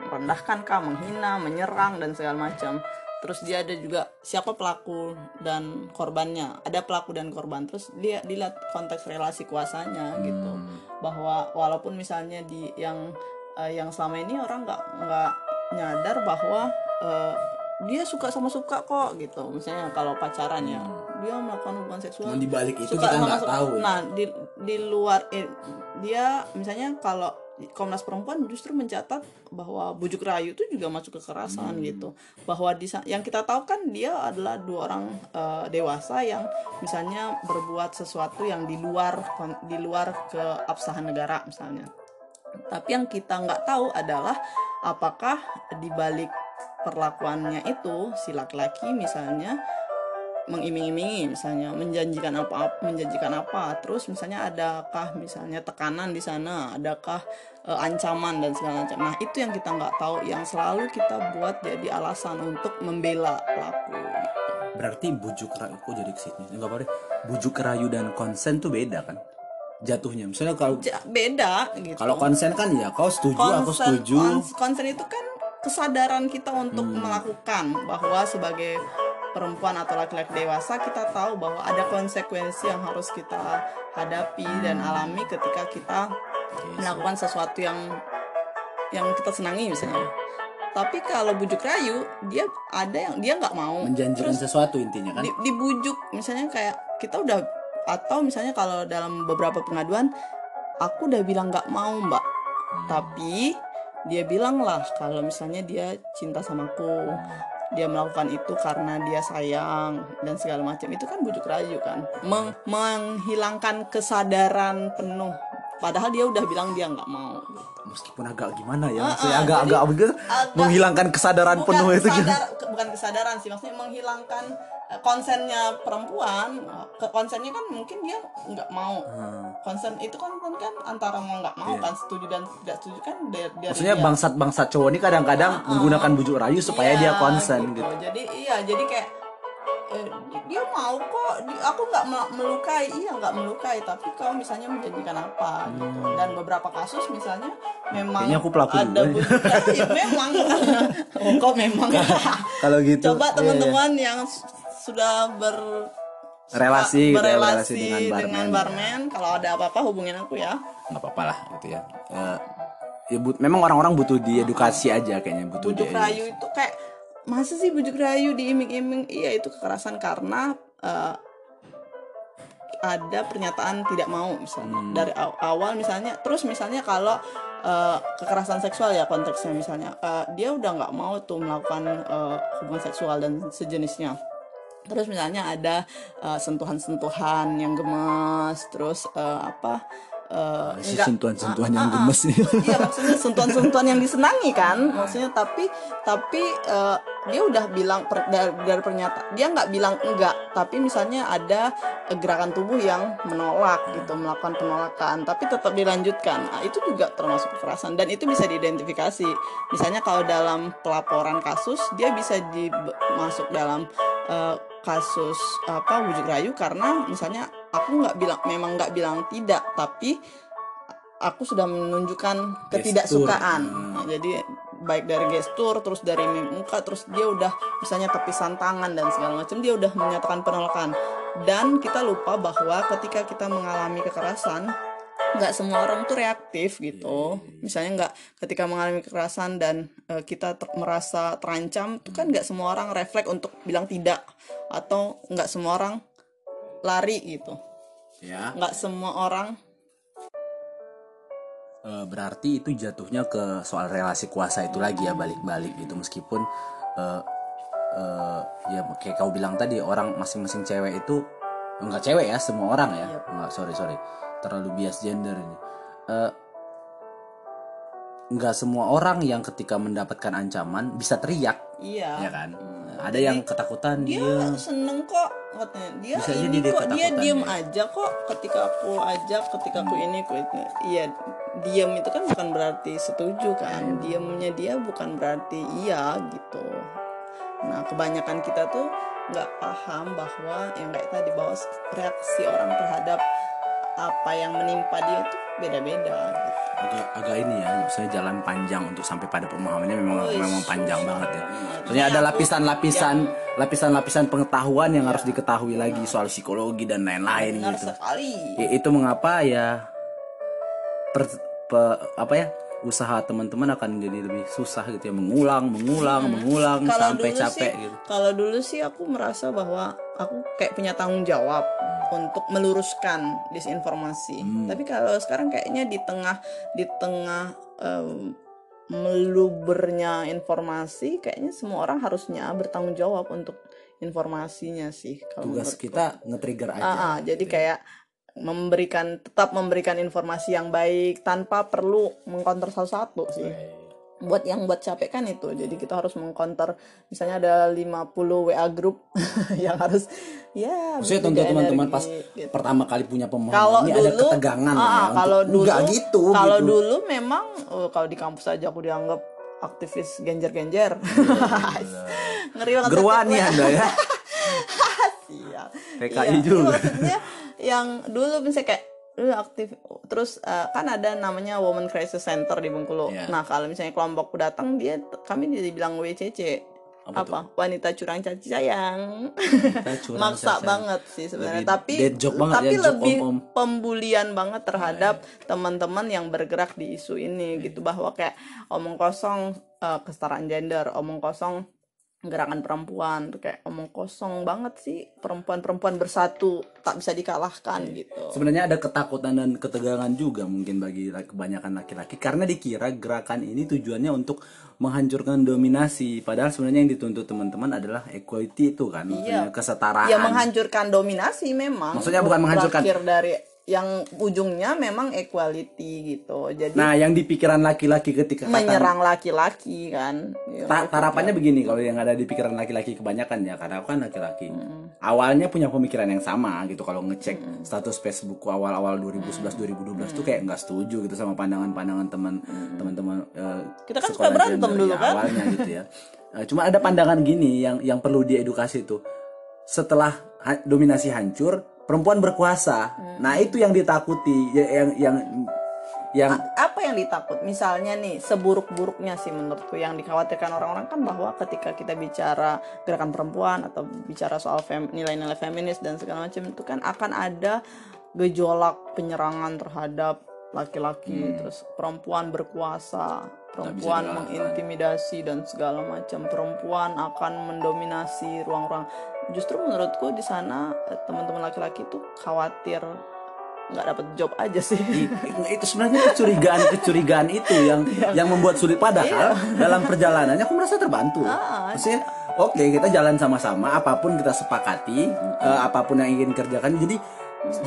Merendahkan kah menghina menyerang dan segala macam terus dia ada juga siapa pelaku dan korbannya. Ada pelaku dan korban. Terus dia dilihat konteks relasi kuasanya gitu. Hmm. bahwa walaupun misalnya di yang eh, yang selama ini orang nggak nggak nyadar bahwa eh, dia suka sama suka kok gitu. Misalnya kalau pacaran ya dia melakukan hubungan seksual. Cuman di balik itu suka kita nggak tahu ya. nah di di luar eh, dia misalnya kalau Komnas Perempuan justru mencatat bahwa bujuk rayu itu juga masuk kekerasan Hmm. gitu bahwa di yang kita tahu kan dia adalah dua orang eh, dewasa yang misalnya berbuat sesuatu yang di luar di luar keabsahan negara misalnya tapi yang kita nggak tahu adalah apakah di balik perlakuannya itu si laki-laki misalnya mengiming-imingi misalnya menjanjikan apa menjanjikan apa terus misalnya adakah misalnya tekanan di sana adakah eh, ancaman dan segala macam nah itu yang kita nggak tahu yang selalu kita buat jadi alasan untuk membela pelaku Berarti bujuk rayu kok jadi ke sini? Enggak apa deh. Bujuk rayu dan konsen tuh beda kan? Jatuhnya. Misalnya kalau Ja- beda gitu kalau konsen kan ya kau setuju aku Concern- setuju. concern itu kan kesadaran kita untuk Hmm. melakukan bahwa sebagai perempuan atau laki-laki dewasa kita tahu bahwa ada konsekuensi yang harus kita hadapi dan Hmm. alami ketika kita melakukan sesuatu yang yang kita senangi misalnya tapi kalau bujuk rayu dia ada yang dia nggak mau menjanjikan Terus sesuatu intinya kan? di- dibujuk misalnya kayak kita udah atau misalnya kalau dalam beberapa pengaduan aku udah bilang nggak mau mbak Hmm. tapi dia bilang lah kalau misalnya dia cinta sama aku dia melakukan itu karena dia sayang dan segala macam. Itu kan bujuk rayu kan? Meng- menghilangkan kesadaran penuh padahal dia udah bilang dia nggak mau Meskipun agak gimana ya, Ah, maksudnya ah, agak jadi agak begitu agak- menghilangkan kesadaran bukan penuh itu gimana? sadar- ke- bukan kesadaran sih maksudnya menghilangkan eh, konsennya perempuan ke konsennya kan mungkin dia nggak mau Hmm. konsen itu kan kan antara mau nggak mau Iya. kan setuju dan tidak setuju kan dari dari Maksudnya dia. bangsat-bangsat cowok ini kadang-kadang menggunakan bujuk rayu supaya Iya, dia konsen gitu. jadi iya jadi kayak eh, dia mau kok di- aku nggak mel- melukai iya nggak melukai tapi kau misalnya menjanjikan apa gitu dan beberapa kasus misalnya memang Hmm. Kayaknya aku pelaku ada juga ya. memang oh, kok memang Kalau gitu. coba iya, teman-teman yang s- sudah ber relasi gitu ya, berelasi relasi dengan barman. dengan barman. Kalau ada apa-apa hubungin aku ya. nggak apa-apa lah gitu ya. Eh, ya but- memang orang-orang butuh diedukasi aja kayaknya butuh bujuk rayu itu kayak masa sih bujuk rayu diiming-iming? Iya itu kekerasan karena eh, ada pernyataan tidak mau misalnya. Hmm. dari aw- awal misalnya terus misalnya kalau eh, kekerasan seksual ya konteksnya misalnya eh, dia udah nggak mau tuh melakukan eh, hubungan seksual dan sejenisnya. Terus misalnya ada sentuhan-sentuhan yang gemes terus eh, apa eh, si nggak- sentuhan-sentuhan ah, yang ah, ah. gemes nih. iya maksudnya sentuhan-sentuhan yang disenangi kan maksudnya tapi tapi eh, dia udah bilang per- dari, dari pernyataan dia nggak bilang enggak tapi misalnya ada eh, gerakan tubuh yang menolak gitu melakukan penolakan tapi tetap dilanjutkan Nah, itu juga termasuk kekerasan dan itu bisa diidentifikasi misalnya kalau dalam pelaporan kasus dia bisa di masuk dalam eh, kasus apa bujuk rayu karena misalnya aku nggak bilang memang nggak bilang tidak tapi aku sudah menunjukkan ketidaksukaan. Nah, jadi baik dari gestur terus dari muka terus dia udah misalnya tepisan tangan dan segala macam dia udah menyatakan penolakan dan kita lupa bahwa ketika kita mengalami kekerasan nggak semua orang tuh reaktif gitu. Misalnya nggak ketika mengalami kekerasan dan eh, kita ter- merasa terancam itu kan nggak semua orang refleks untuk bilang tidak atau nggak semua orang lari gitu. Ya. nggak semua orang Eh, berarti itu jatuhnya ke soal relasi kuasa itu lagi ya balik-balik gitu. Meskipun eh, eh, ya kayak kau bilang tadi orang masing-masing cewek itu enggak cewek ya semua orang ya. Yep. enggak sorry sorry terlalu bias gender ini. Eh, enggak semua orang yang ketika mendapatkan ancaman bisa teriak iya. ya kan? Hmm. ada yang ketakutan dia dia seneng kok katanya dia Bisa ini dia kok dia diem ya. aja kok ketika aku ajak ketika aku ini aku itu iya diem itu kan bukan berarti setuju kan? Diemnya dia bukan berarti iya gitu. Nah kebanyakan kita tuh nggak paham bahwa yang kayak tadi bahwa reaksi orang terhadap apa yang menimpa dia tuh beda-beda gitu. agak agak ini ya misalnya jalan panjang untuk sampai pada pemahamannya memang Wih, memang panjang banget ya banget. Soalnya ada aku- lapisan-lapisan lapisan-lapisan pengetahuan yang harus diketahui lagi soal psikologi dan lain-lain gitu. sekali Ya, itu mengapa ya per- pe- apa ya usaha teman-teman akan jadi lebih susah gitu ya mengulang, mengulang, mengulang Hmm. Kalau sampai dulu capek sih, gitu. Kalau dulu sih aku merasa bahwa aku kayak punya tanggung jawab untuk meluruskan disinformasi. Hmm. Tapi kalau sekarang kayaknya di tengah di tengah em, melubernya informasi, kayaknya semua orang harusnya bertanggung jawab untuk informasinya sih. Kalau Tugas kita nge-trigger aja. Ah, ah, jadi kayak memberikan tetap memberikan informasi yang baik tanpa perlu mengkonter satu-satu sih buat yang buat capek kan itu jadi kita harus mengkonter misalnya ada 50 WA grup yang harus ya Maksudnya untuk teman-teman pas gitu. pertama kali punya pemahaman kalau ini dulu ada ketegangan ah, ya. untuk- kalau dulu enggak gitu kalau gitu. dulu memang eh, kalau di kampus aja aku dianggap aktivis genjer-genjer ngeri banget Geruan banget. Anda ya. Sial. PKI Iya, juga. iya, maksudnya yang dulu misalnya kayak dulu aktif terus eh, kan ada namanya Women Crisis Center di Bengkulu. Iya. Nah, kalau misalnya kelompokku datang dia kami dibilang WCC. Apa Apa? Wanita curang caci sayang. Curang Maksa saja. banget sih sebenarnya, tapi banget tapi ya, lebih om-om. pembulian banget terhadap teman-teman yang bergerak di isu ini gitu bahwa kayak omong kosong eh, kesetaraan gender, omong kosong gerakan perempuan tuh kayak omong kosong banget sih perempuan-perempuan bersatu tak bisa dikalahkan gitu. Sebenarnya ada ketakutan dan ketegangan juga mungkin bagi kebanyakan laki-laki karena dikira gerakan ini tujuannya untuk menghancurkan dominasi padahal sebenarnya yang dituntut teman-teman adalah equality itu kan maksudnya kesetaraan. Ya menghancurkan dominasi memang. Maksudnya bukan menghancurkan. Dari yang ujungnya memang equality gitu. Jadi Nah, yang di pikiran laki-laki ketika menyerang laki-laki kan. Ya, Ta- harapannya begini kalau yang ada di pikiran laki-laki kebanyakan ya karena aku kan laki-laki. Awalnya punya pemikiran yang sama gitu kalau ngecek status Facebookku awal-awal 2011 2012 tuh kayak nggak setuju gitu sama pandangan-pandangan teman teman-teman eh, Kita kan sekolah suka berantem dulu ya, kan? awalnya gitu ya. Eh, cuma ada pandangan gini yang yang perlu diedukasi tuh. Setelah ha- dominasi hancur perempuan berkuasa. Nah itu yang ditakuti ya- yang yang yang A- apa yang ditakut? Misalnya nih seburuk-buruknya sih menurutku yang dikhawatirkan orang-orang kan bahwa ketika kita bicara gerakan perempuan atau bicara soal fem- nilai-nilai feminis dan segala macam itu kan akan ada gejolak penyerangan terhadap laki-laki. Terus perempuan berkuasa perempuan mengintimidasi dan segala macam. Perempuan akan mendominasi ruang-ruang justru menurutku di sana eh, teman-teman laki-laki tuh khawatir nggak dapat job aja sih. I- itu sebenarnya kecurigaan kecurigaan itu yang yang membuat sulit. Padahal dalam perjalanannya aku merasa terbantu. Ah, maksudnya oke kita jalan sama-sama apa pun kita sepakati eh, apa pun yang ingin kerjakan. Jadi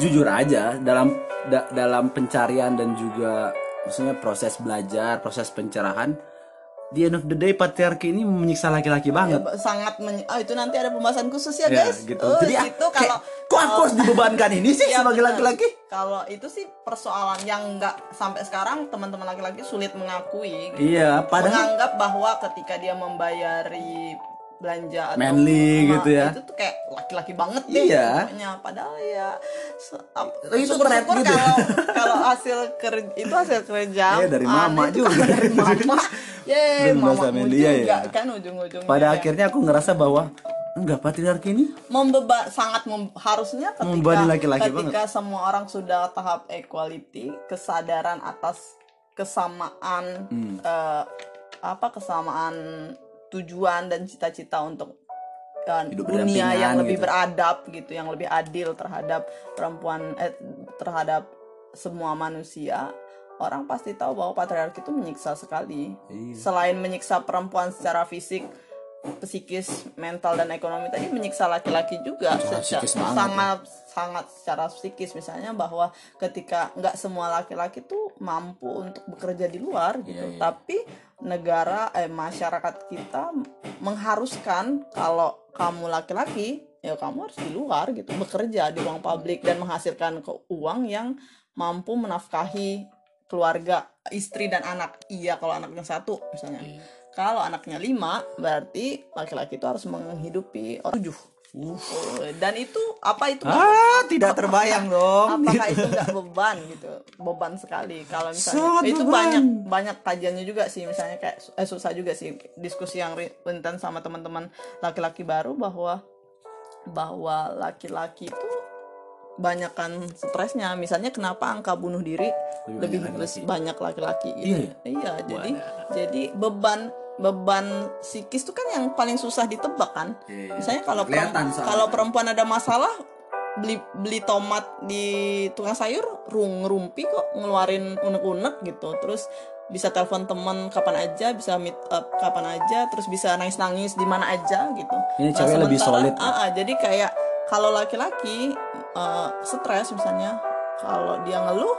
jujur aja dalam da- dalam pencarian dan juga maksudnya proses belajar proses pencerahan di end of the day patriarki ini menyiksa laki-laki banget Ya, sangat men- ah, itu nanti ada pembahasan khusus ya Ya, guys gitu. Oh, Jadi ah, itu kalau kok aku harus dibebankan ini sih Iya, sebagai laki-laki? kalau itu sih persoalan yang nggak sampai sekarang teman-teman laki-laki sulit mengakui gitu. Iya, padahal menganggap bahwa ketika dia membayari belanja atau Manly Ma- gitu ya. itu tuh kayak laki-laki banget deh Iya. pokoknya padahal ya se- ap- Itu syukur-syukur threat gitu. kalau kalau hasil kerja itu hasil kerja Iya, dari mama itu juga. kan dari mama ye Belum bahasa mamamu Manly, iya, juga iya. kan ujung-ujungnya pada ya. akhirnya aku ngerasa bahwa enggak patriarki ini membeba sangat mem- harusnya ketika Membebani laki-laki ketika semua orang sudah tahap equality kesadaran atas kesamaan Hmm. eh, apa kesamaan tujuan dan cita-cita untuk Hidup dunia yang lebih gitu. beradab gitu yang lebih adil terhadap perempuan eh, terhadap semua manusia orang pasti tahu bahwa patriarki itu menyiksa sekali Iya. selain menyiksa perempuan secara fisik psikis, mental dan ekonomi tadi menyiksa laki-laki juga Secara secara- banget sangat sangat secara psikis. Misalnya bahwa ketika nggak semua laki-laki tuh mampu untuk bekerja di luar gitu. Iya, iya. tapi negara eh masyarakat kita mengharuskan kalau kamu laki-laki ya kamu harus di luar gitu. Bekerja di ruang publik dan menghasilkan ke uang yang mampu menafkahi keluarga istri dan anak. Iya kalau anaknya satu misalnya. Iya. Kalau anaknya lima berarti laki-laki itu harus menghidupi orang tujuh. Oh, dan itu apa itu ah tidak terbayang dong. apakah itu nggak beban gitu? Beban sekali. Kalau misalnya Sangat itu beban. banyak banyak kajiannya juga sih. Misalnya kayak eh, susah juga sih diskusi yang intens sama teman-teman laki-laki baru bahwa bahwa laki-laki itu banyakkan stresnya. Misalnya kenapa angka bunuh diri Lebih lebih, banyak laki-laki gitu. Iya iya? Jadi jadi beban beban psikis itu kan yang paling susah ditebak kan. Iya, iya. misalnya kalau Kelihatan perem- soalnya. kalau perempuan ada masalah beli beli tomat di tukang sayur rung rumpi kok ngeluarin unek-unek gitu. Terus bisa telepon teman kapan aja? Bisa meet up kapan aja? Terus bisa nangis-nangis di mana aja gitu. Ini cewek lebih solid. ah, ah, jadi kayak kalau laki-laki eh, stres misalnya kalau dia ngeluh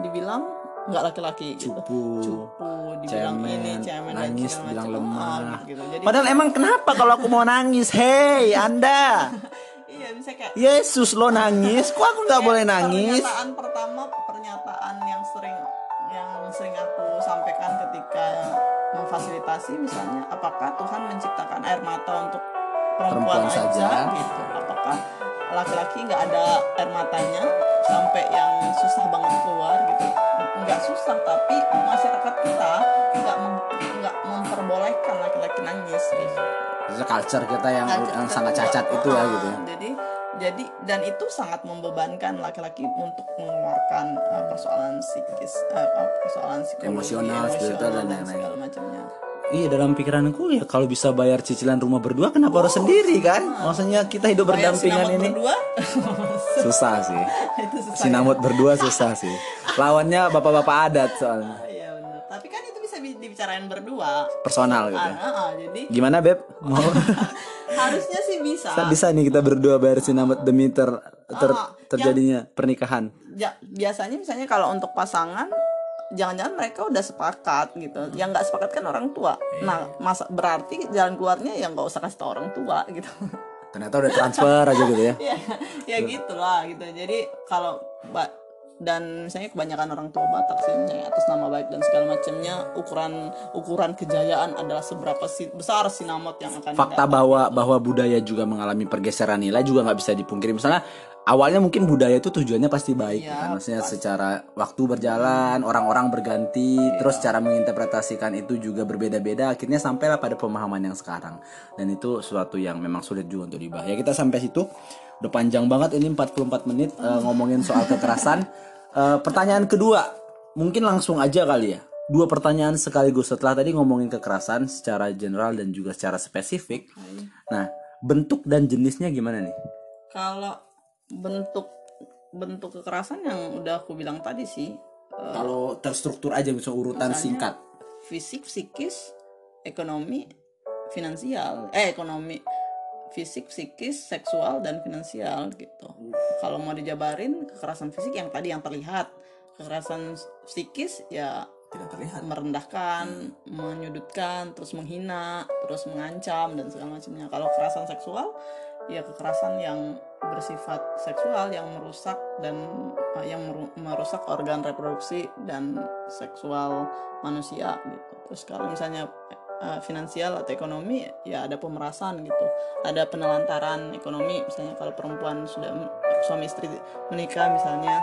dibilang nggak laki-laki gitu Cupu. cupu dibilang cemen, ini cemen dan nangis, segala bilang lemah. Ah, gitu. Jadi Padahal emang kenapa kalau aku mau nangis? Hei, Anda. iya bisa kayak Yesus lo nangis, kok aku nggak boleh nangis? Pernyataan pertama, pernyataan yang sering yang sering aku sampaikan ketika memfasilitasi misalnya, apakah Tuhan menciptakan air mata untuk perempuan, Perempuan aja saja. gitu? Apakah laki-laki nggak ada air matanya sampai yang susah banget keluar gitu? Nggak susah, tapi masyarakat kita nggak mem- nggak memperbolehkan laki-laki nangis gitu Itu culture kita yang, Cacat yang kita sangat cacat itu ya Ah, gitu. ya. Jadi jadi dan itu sangat membebankan laki-laki untuk mengeluarkan uh, persoalan psikis, uh, persoalan psikologi, Emosional, spiritual, dan lain-lain. segala macamnya. Iya dalam pikiranku ya kalau bisa bayar cicilan rumah berdua kenapa harus sendiri kan? Maksudnya kita hidup Bayar berdampingan ini berdua susah sih. itu susah. Sinamot berdua susah sih. Lawannya bapak-bapak adat soalnya. ya. Iya benar. Tapi kan itu bisa bi- dibicarain berdua. Personal gitu. Ah, ah, ah, jadi Gimana beb? Mau harusnya sih bisa. Bisa- bisa nih kita berdua bayar sinamot demi ter, ter- Ah, terjadinya pernikahan. Ja- biasanya misalnya kalau untuk pasangan jangan-jangan mereka udah sepakat gitu. Yang nggak sepakat kan orang tua. Iya. nah masa berarti jalan keluarnya ya nggak usah kasih tau orang tua gitu. Ternyata udah transfer aja gitu ya. ya ya gitu lah gitu. Jadi kalau dan misalnya kebanyakan orang tua Batak sih misalnya atas nama baik dan segala macamnya ukuran ukuran kejayaan adalah seberapa si, besar sinamot yang akan fakta didapat. bahwa bahwa budaya juga mengalami pergeseran nilai juga nggak bisa dipungkiri. Misalnya awalnya mungkin budaya itu tujuannya pasti baik Iya, kan? Maksudnya secara waktu berjalan orang-orang berganti terus cara menginterpretasikan itu juga berbeda-beda. Akhirnya sampailah pada pemahaman yang sekarang. Dan itu suatu yang memang sulit juga untuk dibahas. Ya kita sampai situ. Udah panjang banget ini 44 menit eh, ngomongin soal kekerasan. Eh, pertanyaan kedua mungkin langsung aja kali ya. Dua pertanyaan sekaligus setelah tadi ngomongin kekerasan secara general dan juga secara spesifik. Nah bentuk dan jenisnya gimana nih? Kalau bentuk bentuk kekerasan yang udah aku bilang tadi sih eh, kalau terstruktur aja misalnya urutan singkat. fisik psikis ekonomi finansial. Eh ekonomi fisik psikis seksual dan finansial gitu. Kalau mau dijabarin kekerasan fisik yang tadi yang terlihat. Kekerasan psikis ya tidak terlihat. merendahkan menyudutkan terus menghina terus mengancam dan segala macamnya. Kalau kekerasan seksual ya kekerasan yang bersifat seksual yang merusak dan uh, yang meru- merusak organ reproduksi dan seksual manusia gitu. Terus kalau misalnya uh, finansial atau ekonomi ya ada pemerasan gitu. Ada penelantaran ekonomi misalnya kalau perempuan sudah suami istri menikah misalnya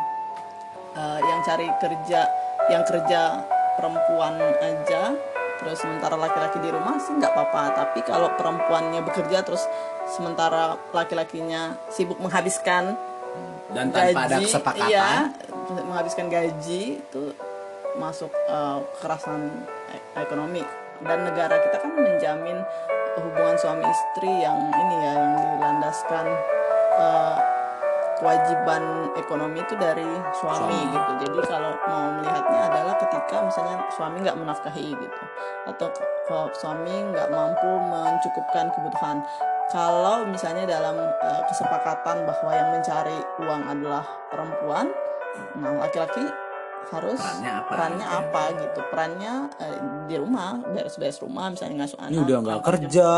uh, yang cari kerja yang kerja perempuan aja terus sementara laki-laki di rumah sih nggak apa-apa. Tapi kalau perempuannya bekerja terus sementara laki-lakinya sibuk menghabiskan dan tanpa ada gaji, kesepakatan. iya, menghabiskan gaji itu masuk uh, kekerasan e- ekonomi. Dan negara kita kan menjamin hubungan suami istri yang ini ya yang dilandaskan uh, kewajiban ekonomi itu dari suami, gitu. Jadi kalau mau melihatnya adalah ketika misalnya suami nggak menafkahi gitu atau suami nggak mampu mencukupkan kebutuhan kalau misalnya dalam uh, kesepakatan bahwa yang mencari uang adalah perempuan nah laki-laki harus Perannya apa perannya gitu ya? apa gitu? Perannya eh, di rumah beres-beres rumah misalnya ngasuh anak ini udah nggak kerja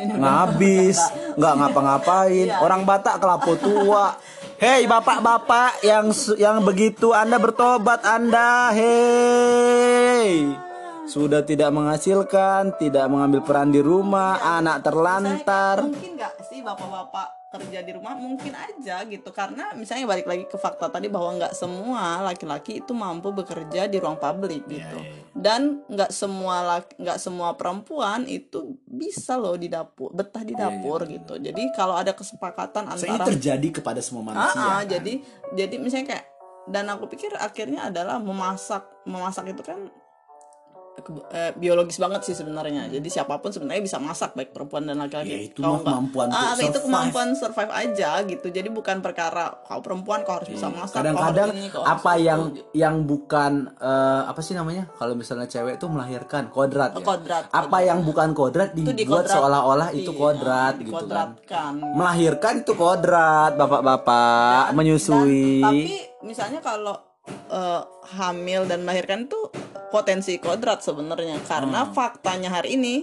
ngabis nggak ngapa-ngapain. Iya. orang Batak kelapo tua. Hei bapak-bapak yang yang begitu anda bertobat anda. Hei sudah tidak menghasilkan tidak mengambil peran di rumah anak terlantar. mungkin nggak sih bapak-bapak kerja di rumah mungkin aja gitu. Karena misalnya balik lagi ke fakta tadi bahwa nggak semua laki-laki itu mampu bekerja di ruang publik Iya, gitu. dan nggak semua laki nggak semua perempuan itu bisa loh di dapur betah di dapur gitu. Jadi kalau ada kesepakatan Iya, antara terjadi kepada semua manusia ah, kan? jadi jadi misalnya kayak dan aku pikir akhirnya adalah memasak memasak itu kan eh, biologis banget sih sebenarnya. Jadi siapa pun sebenarnya bisa masak baik perempuan dan laki-laki. Ya, itu kemampuan ah, untuk itu kemampuan survive aja gitu. Jadi bukan perkara kau perempuan kau harus bisa masak Iya. kadang-kadang kau harus apa itu, yang gitu. yang bukan eh, apa sih namanya? Kalau misalnya cewek tuh melahirkan kodrat ya? kodrat, apa yang bukan kodrat Itu dibuat dikodrat- seolah-olah itu iya, kodrat gitu kan. melahirkan itu kodrat bapak-bapak menyusui dan- tapi misalnya kalau eh, hamil dan melahirkan itu potensi kodrat sebenarnya. Karena Hmm. faktanya hari ini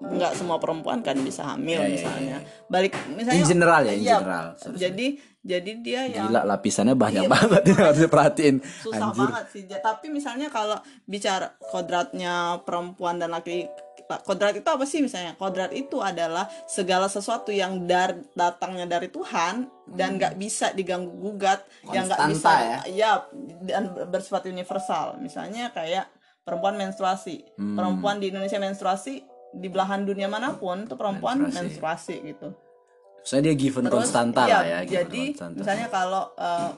nggak semua perempuan kan bisa hamil Ya, ya, misalnya. balik misalnya In general ya, in iya, general. Sorry, jadi jadi dia yang gila lapisannya banyak Iya, banget ini harus diperhatiin. Susah anjir. banget sih. Tapi misalnya kalau bicara kodratnya perempuan dan laki kodrat itu apa sih misalnya kodrat itu adalah segala sesuatu yang dar datangnya dari Tuhan dan nggak bisa diganggu gugat yang nggak Hmm. Konstanta bisa ya dan bersifat universal misalnya kayak perempuan menstruasi Hmm. perempuan di Indonesia menstruasi di belahan dunia mana pun tuh perempuan Menstruasi. menstruasi, gitu Soalnya dia given Terus, konstanta iya, lah ya Jadi konstanta. misalnya kalau eh,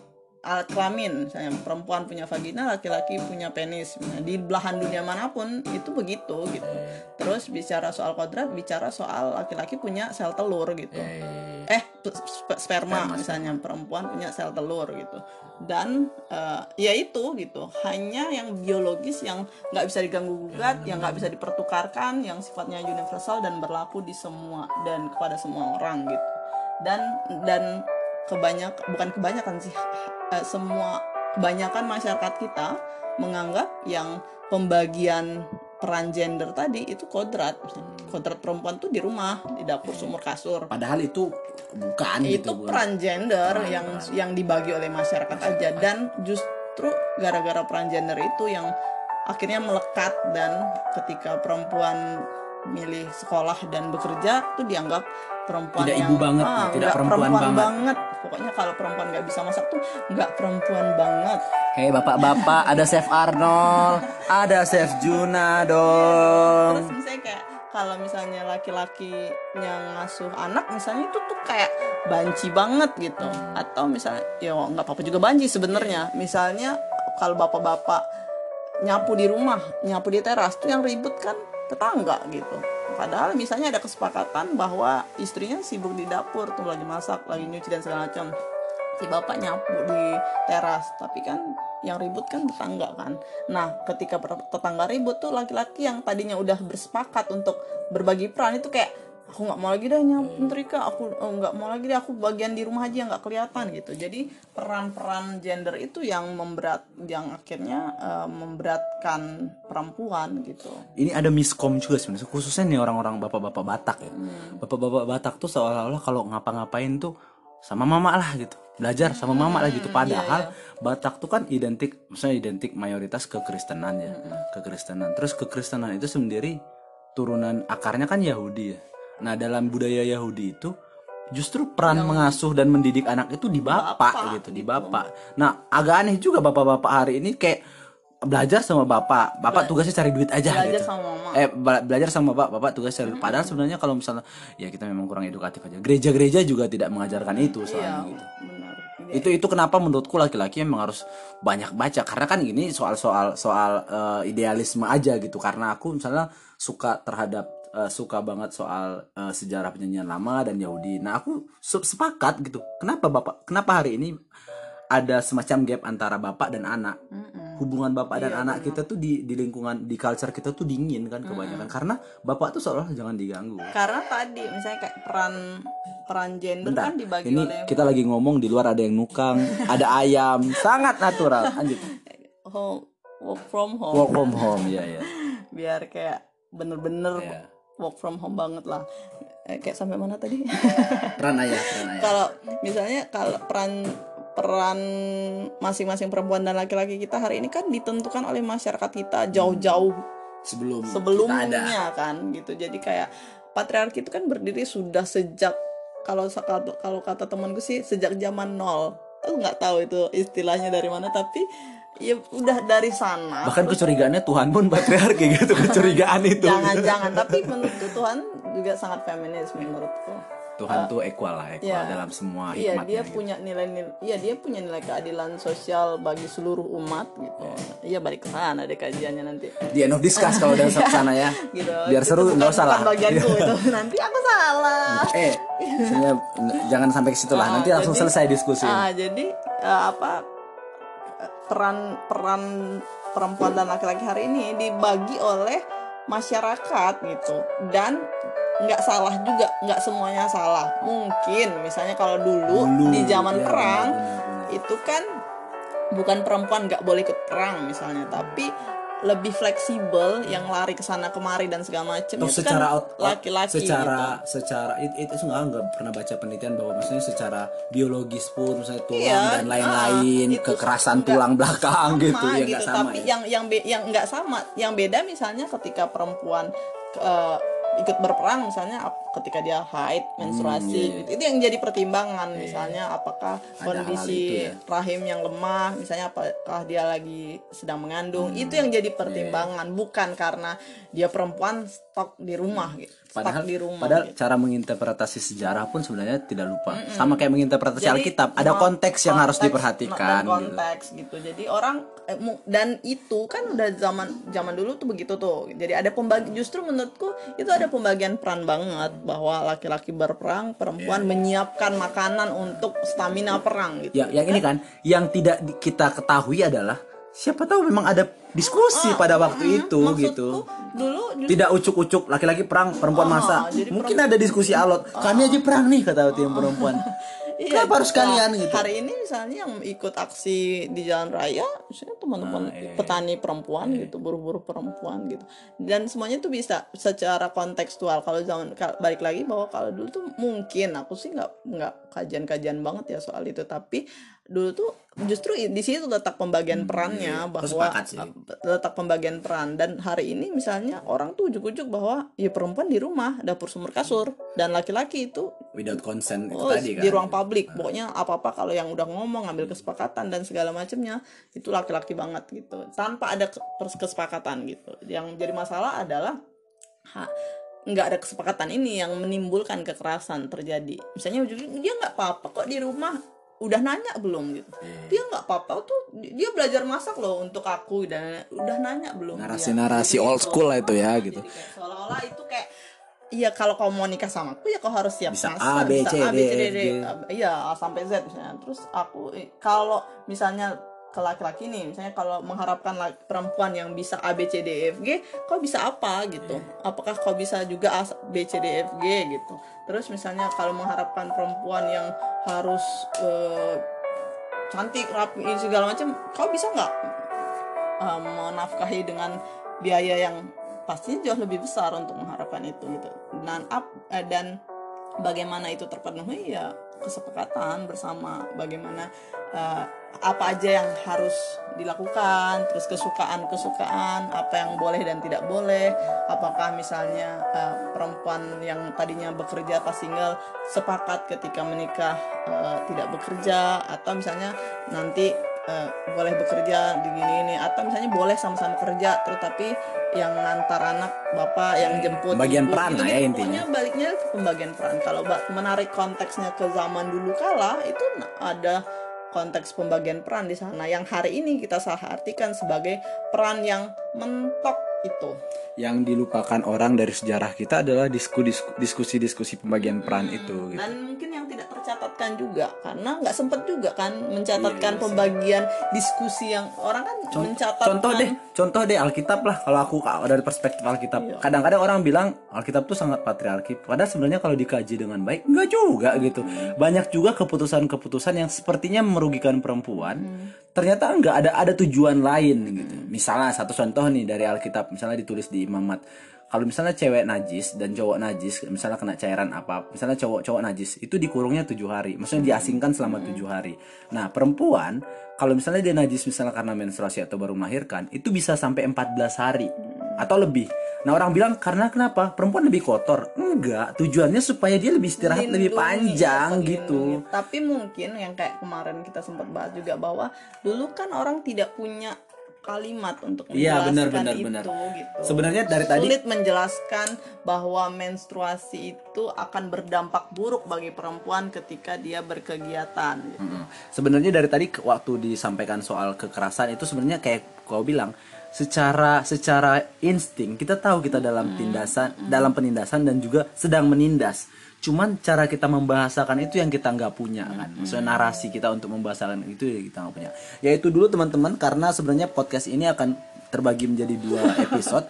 alat kelamin, misalnya perempuan punya vagina, laki-laki punya penis. Nah, di belahan dunia mana pun itu begitu gitu. Terus bicara soal kodrat, bicara soal laki-laki punya sel telur gitu. Eh, Eh, p- sp- sperma misalnya perempuan punya sel telur gitu. Dan eh, ya itu gitu, hanya yang biologis yang nggak bisa diganggu gugat, yang nggak bisa dipertukarkan, yang sifatnya universal dan berlaku di semua dan kepada semua orang gitu. Dan dan kebanyak bukan kebanyakan sih eh, semua kebanyakan masyarakat kita menganggap yang pembagian peran gender tadi itu kodrat. Kodrat perempuan tuh di rumah di dapur sumur kasur. Padahal itu bukan itu gitu peran gender Peran, yang peran. yang dibagi oleh masyarakat. aja. Dan justru gara-gara peran gender itu yang akhirnya melekat dan ketika perempuan milih sekolah dan bekerja tuh dianggap perempuan Tidak yang ibu banget, ah, tidak nggak perempuan banget. pokoknya kalau perempuan nggak bisa masak tuh nggak perempuan banget. Hei bapak-bapak, ada Chef Arnold, ada Chef Juna dong. terus misalnya kayak kalau misalnya laki-laki yang ngasuh anak misalnya itu tuh kayak banci banget gitu. Atau misalnya ya nggak apa-apa juga banci sebenarnya. Misalnya kalau bapak-bapak nyapu di rumah nyapu di teras tuh yang ribut kan tetangga gitu padahal misalnya ada kesepakatan bahwa istrinya sibuk di dapur tuh lagi masak lagi nyuci dan segala macam. Si bapak nyapu di teras tapi kan yang ribut kan tetangga kan. Nah ketika tetangga ribut tuh laki-laki yang tadinya udah bersepakat untuk berbagi peran itu kayak aku nggak mau lagi deh nyapu nyetrika aku oh, nggak mau lagi deh. Aku bagian di rumah aja nggak kelihatan gitu. Jadi peran-peran gender itu yang memberat yang akhirnya eh, memberatkan perempuan gitu. Ini ada miskom juga sebenarnya, khususnya nih orang-orang bapak-bapak Batak ya. Hmm. Bapak-bapak Batak tuh seolah-olah kalau ngapa-ngapain tuh sama mama lah gitu, belajar sama mama lah gitu. Hmm, Padahal iya, Batak tuh kan identik, maksudnya identik mayoritas kekristenan ya, Hmm, kekristenan. Terus kekristenan itu sendiri turunan akarnya kan Yahudi ya. Nah dalam budaya Yahudi itu justru peran mengasuh dan mendidik anak itu di bapak, Bapak, gitu, di bapak. Nah agak aneh juga bapak-bapak hari ini kayak belajar sama bapak, bapak tugasnya cari duit aja belajar gitu. sama mama Eh bela- belajar sama bapak, bapak tugas cari duit. Padahal sebenarnya kalau misalnya ya kita memang kurang edukatif aja. Gereja-gereja juga tidak mengajarkan itu iya soalnya gitu. benar Itu itu kenapa menurutku laki-laki memang harus banyak baca karena kan ini soal-soal soal eh, idealisme aja gitu. Karena aku misalnya suka terhadap eh, suka banget soal eh, sejarah penyanyian lama dan Yahudi. Nah, aku se- sepakat gitu. Kenapa Bapak? Kenapa hari ini ada semacam gap antara bapak dan anak? Mm-mm. Hubungan bapak dan Iya, anak kita tuh di di lingkungan di culture kita tuh dingin kan kebanyakan karena bapak tuh seolah jangan diganggu. karena tadi misalnya kayak peran peran gender Bentar, kan dibagi ini oleh kita lagi ngomong di luar ada yang nukang, ada ayam, sangat natural. Lanjut. home work from home Work from home, ya ya. biar kayak bener-bener Iya. Work from home banget lah. Eh, kayak sampai mana tadi? Peran ayah, peran ayah. kalau misalnya kalau peran peran masing-masing perempuan dan laki-laki kita hari ini kan ditentukan oleh masyarakat kita jauh-jauh Sebelum kita ada. sebelumnya kan gitu. Jadi kayak patriarki itu kan berdiri sudah sejak kalau kalau kalau kata temanku sih sejak zaman nol. Aku nggak tahu itu istilahnya dari mana tapi ya udah dari sana Bahkan kecurigaannya Tuhan pun patriarki gitu, kecurigaan itu. jangan-jangan tapi menurutku Tuhan juga sangat feminis menurutku Tuhan tuh equal lah, equal Iya. dalam semua Iya hikmatnya. dia gitu. punya nilai-nilai, iya dia punya nilai keadilan sosial bagi seluruh umat gitu. Iya balik ke sana deh kajiannya nanti. Di end of discuss kalau udah sana ya. Gitu. Biar seru nggak usah lah. bukan bagianku itu. Nanti aku salah. Eh, jangan sampai ke situ lah. Nanti Ah, langsung jadi- selesai diskusi. Ah, jadi eh, apa peran peran perempuan dan laki-laki hari ini dibagi oleh masyarakat gitu. Dan nggak salah juga nggak semuanya salah. Mungkin misalnya kalau dulu, Dulu, di zaman iya, perang benar-benar. itu kan bukan perempuan nggak boleh ikut perang misalnya. Tapi lebih fleksibel yang lari ke sana kemari dan segala macam Atau itu secara kan out- out- laki-laki secara secara it- itu itu nggak nggak pernah baca penelitian bahwa maksudnya secara biologis pun misalnya tulang Iya, dan lain-lain ah, kekerasan nggak tulang belakang sama gitu ya nggak sama tapi ya. yang yang be- yang nggak sama. Yang beda misalnya ketika perempuan eh, ikut berperang misalnya ketika dia haid menstruasi iya, iya. gitu. itu yang jadi pertimbangan misalnya apakah hal-hal kondisi itu ya. rahim yang lemah misalnya apakah dia lagi sedang mengandung Hmm, itu yang iya, jadi pertimbangan bukan karena dia perempuan stok di rumah gitu stok Padahal, di rumah padahal gitu. cara menginterpretasi sejarah pun sebenarnya tidak lupa. Sama kayak menginterpretasi Jadi, Alkitab, ada ma- konteks yang harus konteks- diperhatikan. gitu. konteks gitu. Jadi orang eh, dan itu kan udah zaman zaman dulu tuh begitu tuh. Jadi ada pembagi justru menurutku itu ada pembagian peran banget bahwa laki-laki berperang, perempuan menyiapkan makanan untuk stamina perang gitu. Ya, yang ini kan, yang tidak kita ketahui adalah siapa tahu memang ada diskusi pada waktu itu Ah, Maksudku, gitu. Dulu justru Tidak ucuk-ucuk laki-laki perang, perempuan Oh, masak. jadi Mungkin ada diskusi alot. Kami aja perang nih kata tim perempuan. Iya, Kenapa harus nah, kalian gitu? Hari ini misalnya yang ikut aksi di jalan raya, misalnya teman-teman Ah, iya. petani perempuan gitu, buruh-buruh perempuan gitu. Dan semuanya tuh bisa secara kontekstual. Kalau zaman balik lagi bahwa kalau dulu tuh mungkin aku sih nggak nggak kajian-kajian banget ya soal itu, tapi dulu tuh justru di situ letak pembagian perannya bahwa Hmm, iya. sepakat sih. letak pembagian peran. Dan hari ini misalnya orang tuh ujuk-ujuk bahwa ya perempuan di rumah dapur sumber kasur. Dan laki-laki itu without consent itu Oh, tadi kan. di ruang publik. Pokoknya apa apa kalau yang udah ngomong ngambil kesepakatan dan segala macamnya itu laki-laki banget gitu. Tanpa ada kesepakatan gitu. Yang jadi masalah adalah ha, nggak ada kesepakatan ini yang menimbulkan kekerasan terjadi. Misalnya dia nggak apa-apa kok di rumah udah nanya belum gitu Iya. dia nggak apa-apa tuh dia belajar masak loh untuk aku dan udah nanya belum narasi-narasi old school lah itu ya gitu seolah-olah itu kayak Iya kalau kau mau nikah sama aku ya kau harus siap Bisa A, masak, B, bisa C, A, D, B, C, D, D. Iya sampai Z misalnya. Terus aku kalau misalnya ke laki-laki nih, misalnya kalau mengharapkan laki- perempuan yang bisa A, B, C, D, E, F, G, kau bisa apa gitu? Iya. Apakah kau bisa juga A, B, C, D, E, F, G gitu? Terus misalnya kalau mengharapkan perempuan yang harus eh, cantik, rapi, segala macam, kau bisa nggak uh, menafkahi dengan biaya yang pastinya jauh lebih besar untuk mengharapkan itu gitu dan up eh, dan bagaimana itu terpenuhi ya kesepakatan bersama bagaimana eh, apa aja yang harus dilakukan terus kesukaan kesukaan apa yang boleh dan tidak boleh apakah misalnya eh, perempuan yang tadinya bekerja pas single sepakat ketika menikah eh, tidak bekerja atau misalnya nanti eh, boleh bekerja di gini ini atau misalnya boleh sama-sama kerja tetapi yang ngantar anak bapak yang jemput Pembagian ibu, peran lah ya intinya. Baliknya ke pembagian peran kalau menarik konteksnya ke zaman dulu kala itu ada konteks pembagian peran di sana yang hari ini kita salah artikan sebagai peran yang mentok itu yang dilupakan orang dari sejarah kita adalah disku- diskusi-diskusi pembagian peran itu gitu. dan mungkin yang juga karena nggak sempet juga kan mencatatkan Iya, iya. pembagian diskusi yang orang kan Con- mencatatkan contoh deh contoh deh Alkitab lah kalau aku dari perspektif Alkitab Iya. kadang-kadang orang bilang Alkitab tuh sangat patriarki padahal sebenarnya kalau dikaji dengan baik enggak juga gitu Hmm. banyak juga keputusan-keputusan yang sepertinya merugikan perempuan Hmm. ternyata enggak ada ada tujuan lain gitu misalnya satu contoh nih dari Alkitab misalnya ditulis di Imamat kalau misalnya cewek najis dan cowok najis misalnya kena cairan apa misalnya cowok cowok najis itu dikurungnya tujuh hari. Maksudnya diasingkan selama tujuh hari. Nah perempuan kalau misalnya dia najis misalnya karena menstruasi atau baru melahirkan itu bisa sampai 14 hari atau lebih. Nah orang bilang karena kenapa? Perempuan lebih kotor. Enggak tujuannya supaya dia lebih istirahat lebih Lindungi, panjang ya, gitu. lindungi. Tapi mungkin yang kayak kemarin kita sempat bahas juga bahwa dulu kan orang tidak punya kalimat untuk Iya, menjelaskan benar, benar, itu benar. gitu. Sebenarnya dari tadi- sulit menjelaskan bahwa menstruasi itu akan berdampak buruk bagi perempuan ketika dia berkegiatan. gitu. Mm-mm. Sebenarnya dari tadi waktu disampaikan soal kekerasan itu sebenarnya kayak kau bilang secara secara insting kita tahu kita dalam tindasan dalam penindasan dan juga sedang menindas. Cuman cara kita membahasakan itu yang kita nggak punya kan. Maksudnya narasi kita untuk membahasakan itu yang kita nggak punya. Yaitu dulu teman-teman karena sebenarnya podcast ini akan terbagi menjadi dua episode.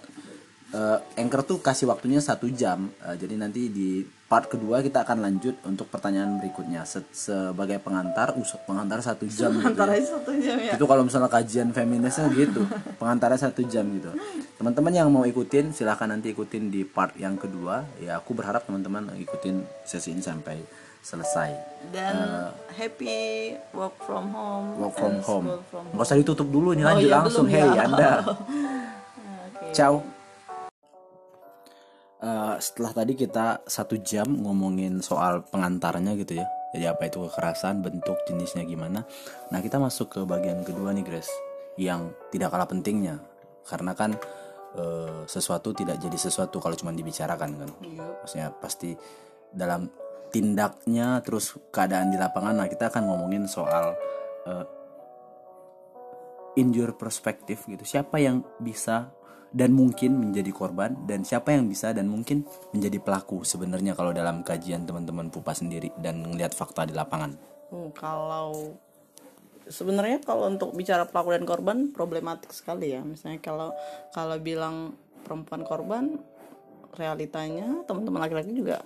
Eh, Anchor tuh kasih waktunya satu jam, Eh, jadi nanti di part kedua kita akan lanjut untuk pertanyaan berikutnya Se- sebagai pengantar, usut pengantar satu jam. gitu ya. Satu jam ya. Itu kalau misalnya kajian feminisnya gitu, pengantarnya satu jam gitu. Teman-teman yang mau ikutin silahkan nanti ikutin di part yang kedua. Ya aku berharap teman-teman ikutin sesi ini sampai selesai. Dan happy work from home. Work from home. Nggak usah ditutup dulu nih Oh, lanjut iya, langsung. belum Hey ya. anda. Oke. Ciao. Eh, setelah tadi kita satu jam ngomongin soal pengantarnya gitu ya. Jadi apa itu kekerasan, bentuk, jenisnya gimana. Nah kita masuk ke bagian kedua nih Grace. Yang tidak kalah pentingnya. Karena kan eh, sesuatu tidak jadi sesuatu kalau cuma dibicarakan kan. Iya. Maksudnya pasti dalam tindaknya terus keadaan di lapangan. Nah kita akan ngomongin soal eh, in your perspective gitu siapa yang bisa dan mungkin menjadi korban dan siapa yang bisa dan mungkin menjadi pelaku sebenarnya kalau dalam kajian teman-teman pupa sendiri dan melihat fakta di lapangan Hmm, kalau sebenarnya kalau untuk bicara pelaku dan korban problematik sekali ya. Misalnya kalau kalau bilang perempuan korban realitanya teman-teman laki-laki juga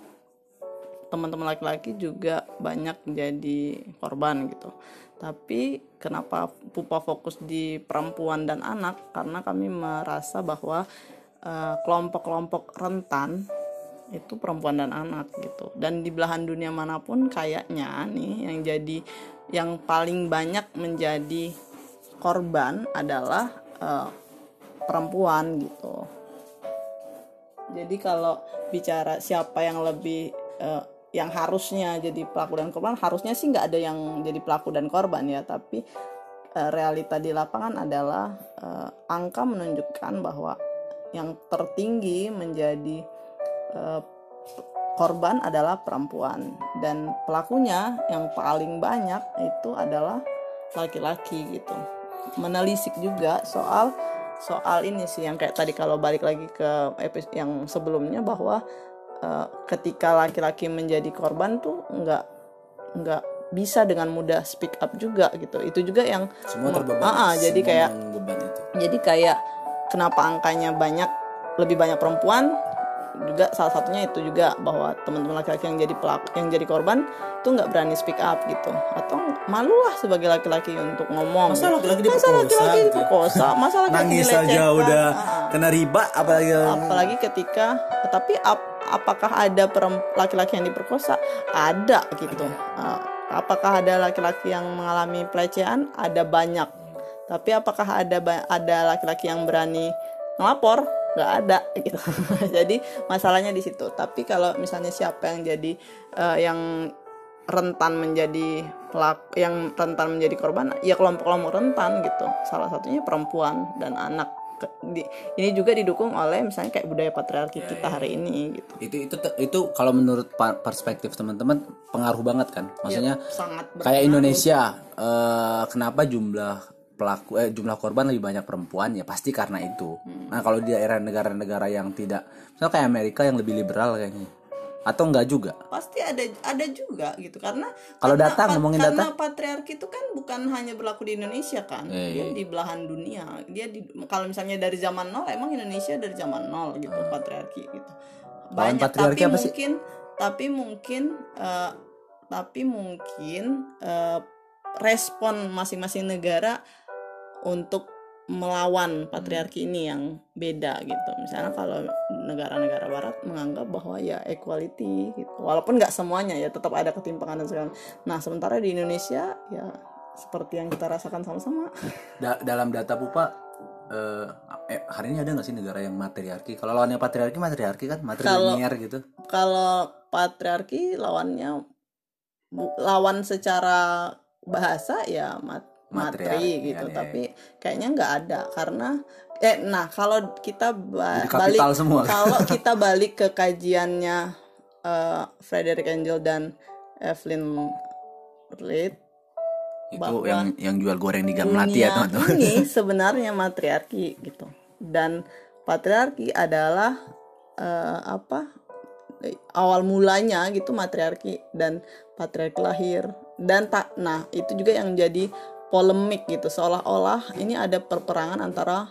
teman-teman laki-laki juga banyak jadi korban gitu. Tapi kenapa Pupa fokus di perempuan dan anak? Karena kami merasa bahwa eh, kelompok-kelompok rentan itu perempuan dan anak gitu. Dan di belahan dunia mana pun kayaknya nih yang jadi yang paling banyak menjadi korban adalah eh, perempuan gitu. Jadi kalau bicara siapa yang lebih eh, yang harusnya jadi pelaku dan korban, harusnya sih nggak ada yang jadi pelaku dan korban ya, tapi eh, realita di lapangan adalah eh, angka menunjukkan bahwa yang tertinggi menjadi eh, korban adalah perempuan dan pelakunya yang paling banyak itu adalah laki-laki gitu. Menelisik juga soal soal ini sih yang kayak tadi kalau balik lagi ke episode yang sebelumnya bahwa eh, ketika laki-laki menjadi korban tuh nggak nggak bisa dengan mudah speak up juga gitu. Itu juga yang semua terbeban. Ah, ah, jadi kayak itu. jadi kayak kenapa angkanya banyak lebih banyak perempuan juga salah satunya itu juga bahwa teman-teman laki-laki yang jadi pelaku yang jadi korban itu nggak berani speak up gitu. Atau malu lah sebagai laki-laki untuk ngomong masa laki-laki masa diperkosa laki-laki gitu? diperkosa masa laki-laki nangis aja udah Ah, kena riba apalagi apalagi ketika tapi ap- apakah ada laki-laki yang diperkosa? Ada gitu. Uh, apakah ada laki-laki yang mengalami pelecehan? Ada banyak. Tapi apakah ada ada laki-laki yang berani ngelapor? Nggak ada gitu. Jadi masalahnya di situ. Tapi kalau misalnya siapa yang jadi uh, yang rentan menjadi pelaku yang rentan menjadi korban ya kelompok-kelompok rentan gitu. Salah satunya perempuan dan anak di- ini juga didukung oleh misalnya kayak budaya patriarki kita hari ini gitu. Itu itu itu kalau menurut perspektif teman-teman pengaruh banget kan? Maksudnya sangat kayak Indonesia eh, kenapa jumlah pelaku eh jumlah korban lebih banyak perempuan? Ya pasti karena itu. Nah kalau di daerah negara-negara yang tidak misalnya kayak Amerika yang lebih liberal kayaknya atau enggak juga? Pasti ada ada juga gitu. Karena Kalau karena data, pat- ngomongin karena patriarki itu kan bukan hanya berlaku di Indonesia kan? Iya, dia di belahan dunia. Dia di kalau misalnya dari zaman nol emang Indonesia dari zaman nol gitu patriarki gitu. Banyak patriarki tapi apa sih? mungkin tapi mungkin eh, tapi mungkin eh, respon masing-masing negara untuk melawan patriarki ini yang beda gitu. Misalnya kalau negara-negara barat menganggap bahwa ya equality gitu. Walaupun nggak semuanya ya tetap ada ketimpangan dan segala. Nah, sementara di Indonesia ya seperti yang kita rasakan sama-sama. Da- dalam data pupa eh, eh, hari ini ada nggak sih negara yang matriarki kalau lawannya patriarki matriarki kan matrilinear gitu Kalau patriarki lawannya lawan secara bahasa ya mat matri Matriarki, gitu kan, ya. tapi kayaknya nggak ada karena eh nah kalau kita ba- balik semua. kalau kita balik ke kajiannya eh, Frederick Angel dan Evelyn Reed itu Bahwa yang yang jual goreng di gang melati ya teman-teman ini sebenarnya matriarki gitu dan patriarki adalah eh, apa awal mulanya gitu matriarki dan patriarki lahir dan tak nah itu juga yang jadi polemik gitu seolah-olah ini ada perperangan antara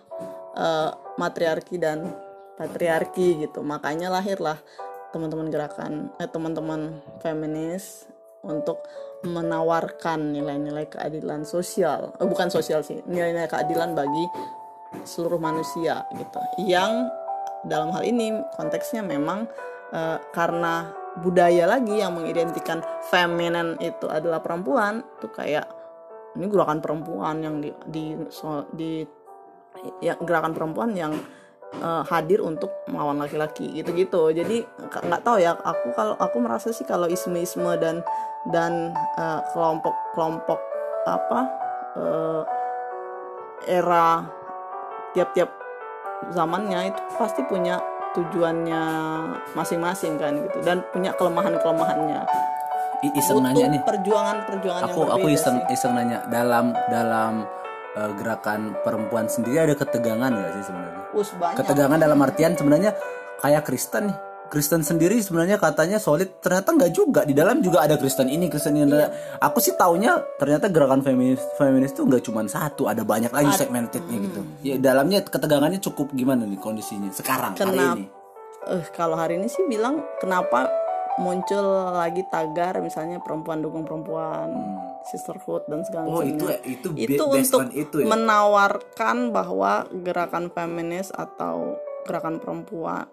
eh, matriarki dan patriarki gitu. Makanya lahirlah teman-teman gerakan eh, teman-teman feminis untuk menawarkan nilai-nilai keadilan sosial. Eh, bukan sosial sih nilai-nilai keadilan bagi seluruh manusia gitu. Yang dalam hal ini konteksnya memang eh, karena budaya lagi yang mengidentikan feminin itu adalah perempuan tuh kayak ini gerakan perempuan yang di di, so- di ya gerakan perempuan yang eh, hadir untuk melawan laki-laki gitu-gitu. Jadi nggak tahu ya aku kalau aku merasa sih kalau isme-isme dan dan eh, kelompok-kelompok apa eh, era tiap-tiap zamannya itu pasti punya tujuannya masing-masing kan gitu. Dan punya kelemahan-kelemahannya iseng butuh nanya nih. perjuangan-perjuangan aku yang aku iseng sih. iseng nanya. Dalam dalam eh, gerakan perempuan sendiri ada ketegangan nggak sih sebenarnya? Ketegangan dalam artian sebenarnya kayak Kristen nih. Kristen sendiri sebenarnya katanya solid ternyata nggak juga. Di dalam juga ada Kristen ini Kristen ini. Iya. aku sih taunya ternyata gerakan feminis feminis itu nggak cuma satu ada banyak lagi segmentednya gitu. Ya dalamnya ketegangannya cukup gimana nih kondisinya sekarang hari Kenapa? ini? Eh kalau hari ini sih bilang kenapa muncul lagi tagar misalnya perempuan dukung perempuan sisterhood dan segala Oh, macamnya. itu itu, itu untuk itu ya. menawarkan bahwa gerakan feminis atau gerakan perempuan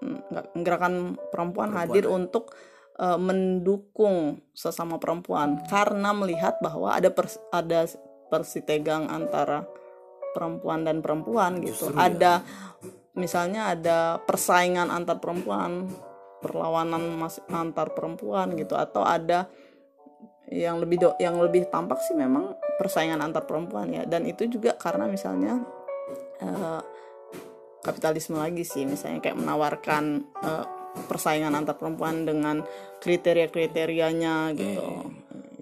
gerakan perempuan, hadir untuk eh, mendukung sesama perempuan karena melihat bahwa ada pers- ada persitegang antara perempuan dan perempuan gitu Justru ya. ada misalnya ada persaingan antar perempuan perlawanan mas antar perempuan gitu. Atau ada yang lebih do yang lebih tampak sih memang persaingan antar perempuan ya. Dan itu juga karena misalnya eh, kapitalisme lagi sih. Misalnya kayak menawarkan eh, persaingan antar perempuan dengan kriteria-kriterianya gitu.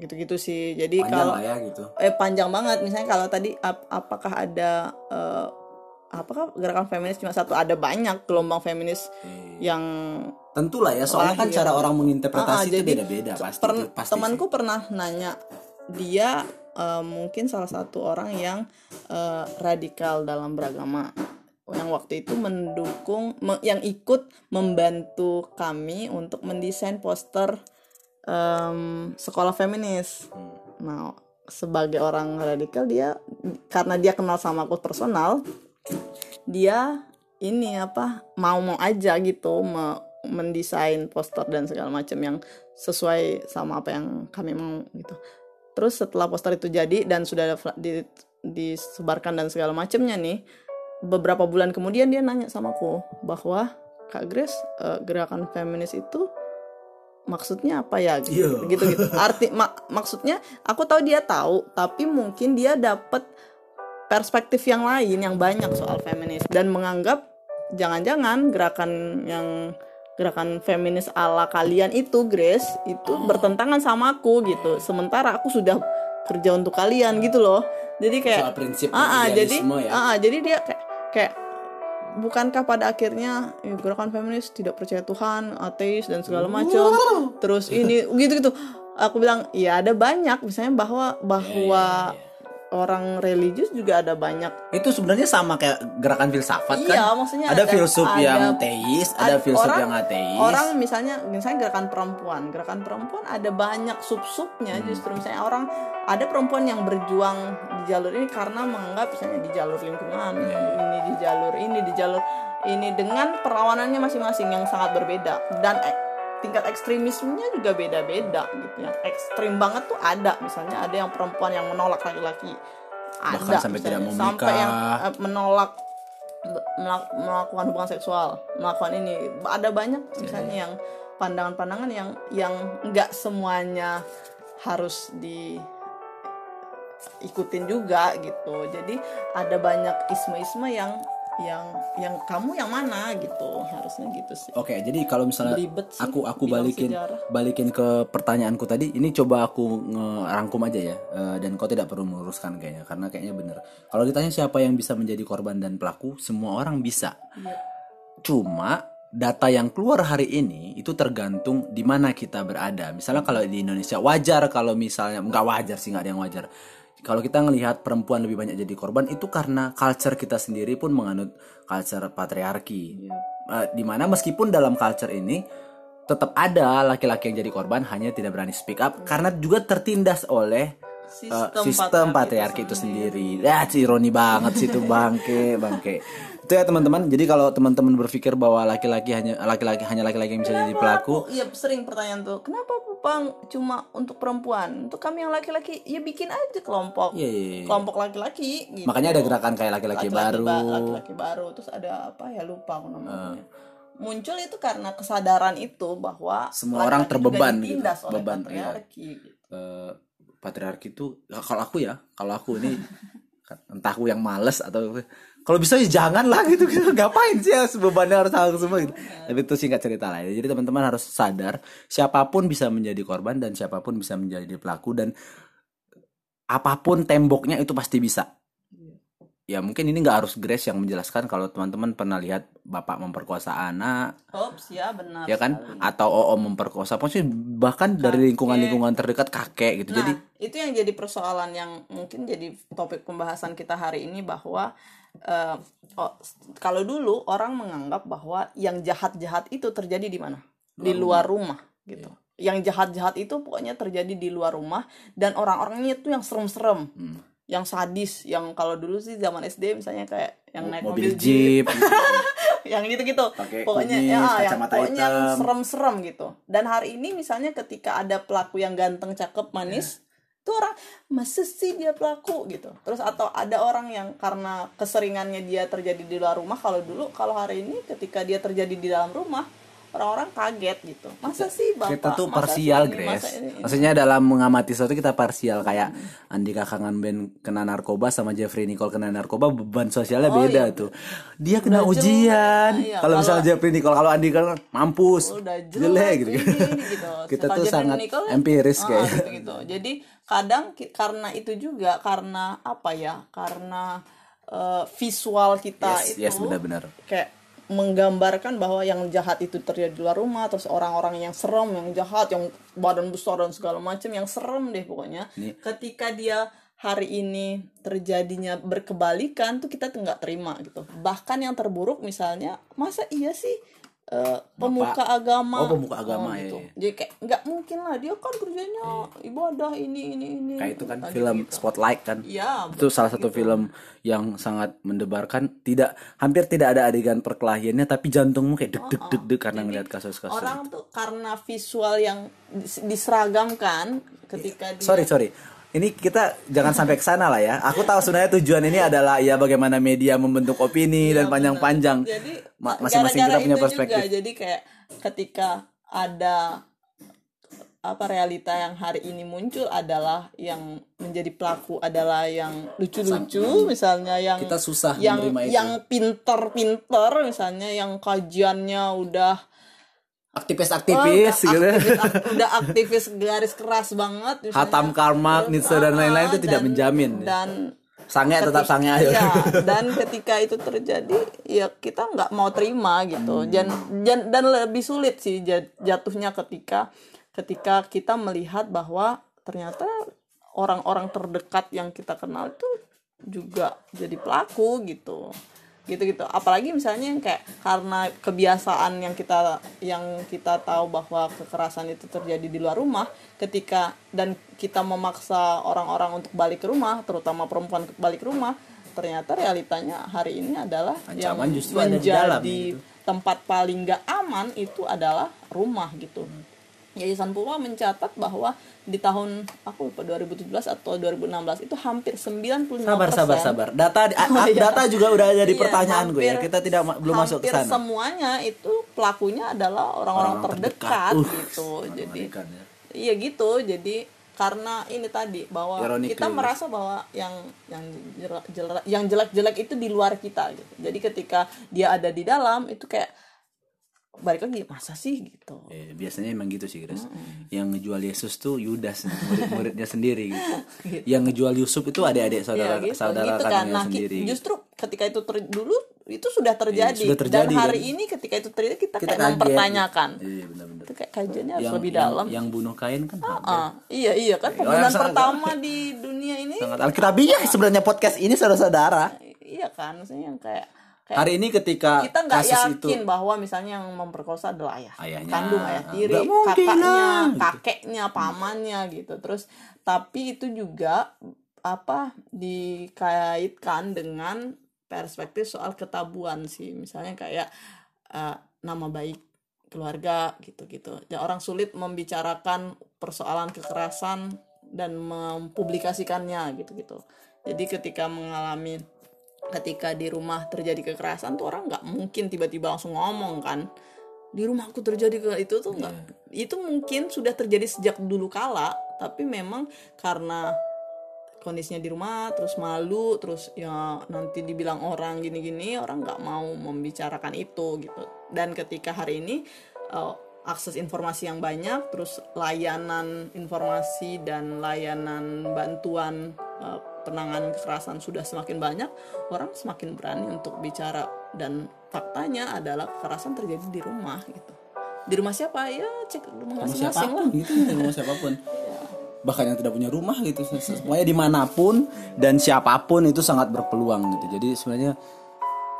Gitu-gitu sih. Jadi Panjang kalau ya gitu. eh panjang banget. Misalnya kalau tadi ap- apakah ada eh, apakah gerakan feminis cuma satu? Ada banyak gelombang feminis yang Tentu lah ya, soalnya kan Lahir. cara orang menginterpretasi Ah, itu jadi beda-beda pasti. itu pasti temanku pernah nanya dia eh, mungkin salah satu orang yang eh, radikal dalam beragama yang waktu itu mendukung me- yang ikut membantu kami untuk mendesain poster em, sekolah feminis Hmm. nah sebagai orang radikal dia karena dia kenal sama aku personal dia ini apa mau mau aja gitu me- mendesain poster dan segala macam yang sesuai sama apa yang kami mau gitu. Terus setelah poster itu jadi dan sudah di- disebarkan dan segala macamnya nih beberapa bulan kemudian dia nanya sama aku bahwa kak Grace eh, gerakan feminis itu maksudnya apa ya? Gitu Iya. gitu gitu. Arti mak- maksudnya aku tahu dia tahu tapi mungkin dia dapat perspektif yang lain yang banyak soal feminis dan menganggap jangan-jangan gerakan yang gerakan feminis ala kalian itu Grace itu bertentangan sama aku gitu. Sementara aku sudah kerja untuk kalian gitu loh. Jadi kayak soal prinsip ah, ah, jadi ya. ah, ah, jadi dia kayak kayak bukankah pada akhirnya eh, gerakan feminis tidak percaya Tuhan ateis dan segala macam. Terus ini gitu gitu. Aku bilang ya ada banyak misalnya bahwa bahwa Iya, orang religius juga ada banyak Itu sebenarnya sama kayak gerakan filsafat kan? iya maksudnya ada, filsuf ada- yang teis, ada ad- filsuf orang- yang ateis. orang misalnya misalnya gerakan perempuan gerakan perempuan ada banyak sub subnya Hmm. justru misalnya orang ada perempuan yang berjuang di jalur ini karena menganggap misalnya di jalur lingkungan Iya, ini di jalur ini di jalur ini dengan perlawanannya masing-masing yang sangat berbeda dan ek- tingkat ekstremismenya juga beda-beda gitu ya. Ekstrim banget tuh ada. Misalnya ada yang perempuan yang menolak laki-laki. Ada Bahkan sampai tidak misalnya. mau sampai yang eh, menolak melakukan hubungan seksual. Melakukan ini. Ada banyak misalnya yang pandangan-pandangan yang yang nggak semuanya harus di ikutin juga gitu. Jadi ada banyak isme-isme yang yang yang kamu yang mana gitu harusnya gitu sih Oke, jadi kalau misalnya sih, aku aku balikin sejarah. balikin ke pertanyaanku tadi, ini coba aku ngerangkum aja ya, eh, dan kau tidak perlu meluruskan kayaknya, karena kayaknya bener. Kalau ditanya siapa yang bisa menjadi korban dan pelaku, semua orang bisa. Iya. Cuma data yang keluar hari ini itu tergantung di mana kita berada. Misalnya kalau di Indonesia wajar kalau misalnya nggak wajar sih nggak ada yang wajar. Kalau kita ngelihat perempuan lebih banyak jadi korban itu karena culture kita sendiri pun menganut culture patriarki. Iya. Eh, di mana meskipun dalam culture ini tetap ada laki-laki yang jadi korban hanya tidak berani speak up karena juga tertindas oleh eh, sistem, patriarki itu sendiri. Ya, ironi banget sih itu bangke, bangke. Itu ya teman-teman. Jadi kalau teman-teman berpikir bahwa laki-laki hanya laki-laki hanya laki-laki yang bisa jadi pelaku, Iya sering pertanyaan tuh kenapa Pupang cuma untuk perempuan untuk kami yang laki-laki ya bikin aja kelompok Iya, iya, iya. kelompok laki-laki gitu. makanya ada gerakan kayak laki-laki Laki-laki baru. ba- laki-laki baru terus ada apa ya lupa aku namanya Ah. muncul itu karena kesadaran itu bahwa Semua orang laki-laki terbeban juga gitu, oleh beban, iya. patriarki gitu. Eh, patriarki itu ya, kalau aku ya, kalau aku ini entah aku yang males atau kalau bisa ya jangan lah gitu, gitu. ngapain sih ya bebannya harus aku semua gitu. Tapi itu singkat cerita lah ya. Jadi teman-teman harus sadar siapa pun bisa menjadi korban dan siapa pun bisa menjadi pelaku dan apa pun temboknya itu pasti bisa. Ya mungkin ini nggak harus Grace yang menjelaskan kalau teman-teman pernah lihat bapak memperkosa anak Ops ya benar ya kan sekali. atau oo memperkosa pokoknya bahkan dari lingkungan-lingkungan terdekat kakek gitu Nah, jadi itu yang jadi persoalan yang mungkin jadi topik pembahasan kita hari ini bahwa oh, kalau dulu orang menganggap bahwa yang jahat-jahat itu terjadi di mana? Di luar rumah gitu. yang jahat-jahat itu pokoknya terjadi di luar rumah dan orang-orangnya itu yang serem-serem Hmm. yang sadis yang kalau dulu sih zaman SD misalnya kayak yang naik mobil mobil, jeep, jeep gitu. yang gitu-gitu pokoknya kumis, ya yang pokoknya serem-serem gitu dan hari ini misalnya ketika ada pelaku yang ganteng cakep manis tuh orang masa sih dia pelaku? Gitu. Terus atau ada orang yang karena keseringannya dia terjadi di luar rumah kalau dulu kalau hari ini ketika dia terjadi di dalam rumah orang-orang kaget gitu. Masa sih bapak? kita tuh Masa parsial ini? Grace Masa ini? maksudnya dalam mengamati sesuatu kita parsial. Kayak Andika Kangen Ben kena narkoba sama Jeffrey Nicole kena narkoba beban sosialnya beda tuh. Dia kena ujian. Iya, kalau misalnya Jeffrey Nicole kalau Andika mampus. Udah jelek, jelek gitu. ini, ini, gitu. kita Kalau tuh Jeffrey sangat Nicole, empiris ah, kayak gitu, gitu. jadi kadang karena itu juga karena apa ya? Karena eh, visual kita yes itu yes benar-benar. kayak menggambarkan bahwa yang jahat itu terjadi di luar rumah terus orang-orang yang serem yang jahat yang badan besar dan segala macam yang serem deh pokoknya. Ini- ketika dia hari ini terjadinya berkebalikan tuh kita nggak terima gitu. Bahkan yang terburuk misalnya masa iya sih eh, pemuka agama. Oh, pemuka agama, gitu. iya, iya. jadi kayak nggak mungkin lah dia kan kerjanya ibadah ini ini ini kayak itu kan Tadi film gitu. Spotlight kan. Iya, itu salah satu film yang sangat mendebarkan tidak hampir tidak ada adegan perkelahiannya tapi jantungmu kayak deg deg deg deg karena ngeliat kasus-kasus. orang tuh karena visual yang dis- diseragamkan ketika dia sorry sorry ini kita jangan sampai ke sana lah ya. Aku tahu sebenarnya tujuan ini adalah ya bagaimana media membentuk opini dan panjang-panjang. Jadi Ma- masing-masing kita punya perspektif juga, jadi kayak ketika ada apa realita yang hari ini muncul adalah yang menjadi pelaku adalah yang lucu-lucu misalnya yang kita susah yang yang pinter-pinter misalnya yang kajiannya udah aktivis-aktivis Oh, gitu. aktivis, ak- udah aktivis garis keras banget misalnya. Hatam Karmak, Nietzsche dan lain-lain itu Ah, tidak dan- menjamin. dan sange tetap sange aja. Iya, dan ketika itu terjadi ya kita nggak mau terima gitu. Dan dan, dan lebih sulit sih jat- jatuhnya ketika ketika kita melihat bahwa ternyata orang-orang terdekat yang kita kenal itu juga jadi pelaku gitu gitu-gitu apalagi misalnya yang kayak karena kebiasaan yang kita yang kita tahu bahwa kekerasan itu terjadi di luar rumah ketika dan kita memaksa orang-orang untuk balik ke rumah terutama perempuan balik ke rumah ternyata realitanya hari ini adalah yang Ancaman justru ada di dalam, menjadi gitu. tempat paling nggak aman itu adalah rumah gitu Yayasan Puma mencatat bahwa di tahun aku lupa 2017 atau 2016 itu hampir 95 sabar sabar sabar. Data Oh, iya. data juga udah jadi Iya, pertanyaan gue ya. hampir- kita tidak belum masuk ke hampir sana. semuanya itu pelakunya adalah orang-orang Orang terdekat, terdekat. Uh, gitu. jadi ya. iya gitu. Jadi karena ini tadi bahwa Ironically, kita merasa bahwa yang yang jelek jelek yang jelek-jelek itu di luar kita gitu. Jadi ketika dia ada di dalam itu kayak balik lagi masa sih gitu Eh, biasanya emang gitu sih Grace yang ngejual Yesus tuh Yudas murid-muridnya sendiri gitu. yang ngejual Yusuf itu adik-adik saudara Iya, gitu, saudara gitu kan. Nah, sendiri gitu. justru ketika itu ter- dulu itu sudah terjadi. Iya, sudah terjadi, Dan hari dan- ini ketika itu terjadi kita, kita kayak kaget, mempertanyakan. gitu. iya benar-benar Itu kayak kajiannya harus yang, lebih yang, dalam. yang bunuh kain kan Ah, iya iya kan pembunuhan sangat- pertama di dunia ini. sangat alkitabiah sebenarnya podcast ini saudara-saudara Iya kan, maksudnya yang kayak kayak hari ini ketika kita nggak yakin itu bahwa misalnya yang memperkosa adalah ayah. Ayahnya. kandung ayah tiri kakaknya lah, gitu. kakeknya pamannya gitu. Terus tapi itu juga apa dikaitkan dengan perspektif soal ketabuan sih. Misalnya kayak eh, nama baik keluarga gitu-gitu. Ya orang sulit membicarakan persoalan kekerasan dan mempublikasikannya gitu-gitu. Jadi ketika mengalami ketika di rumah terjadi kekerasan tuh orang nggak mungkin tiba-tiba langsung ngomong kan? Di rumahku terjadi ke itu tuh nggak itu mungkin sudah terjadi sejak dulu kala tapi memang karena kondisinya di rumah terus malu terus ya nanti dibilang orang gini-gini orang nggak mau membicarakan itu gitu. Dan ketika hari ini eh, akses informasi yang banyak terus layanan informasi dan layanan bantuan eh, penanganan kekerasan sudah semakin banyak orang semakin berani untuk bicara. Dan faktanya adalah kekerasan terjadi di rumah gitu. Di rumah siapa? Ya cek rumah masing-masing lah. gitu sama siapa pun. Bahkan yang tidak punya rumah gitu. Semuanya di mana pun dan siapa pun itu sangat berpeluang gitu. Jadi sebenarnya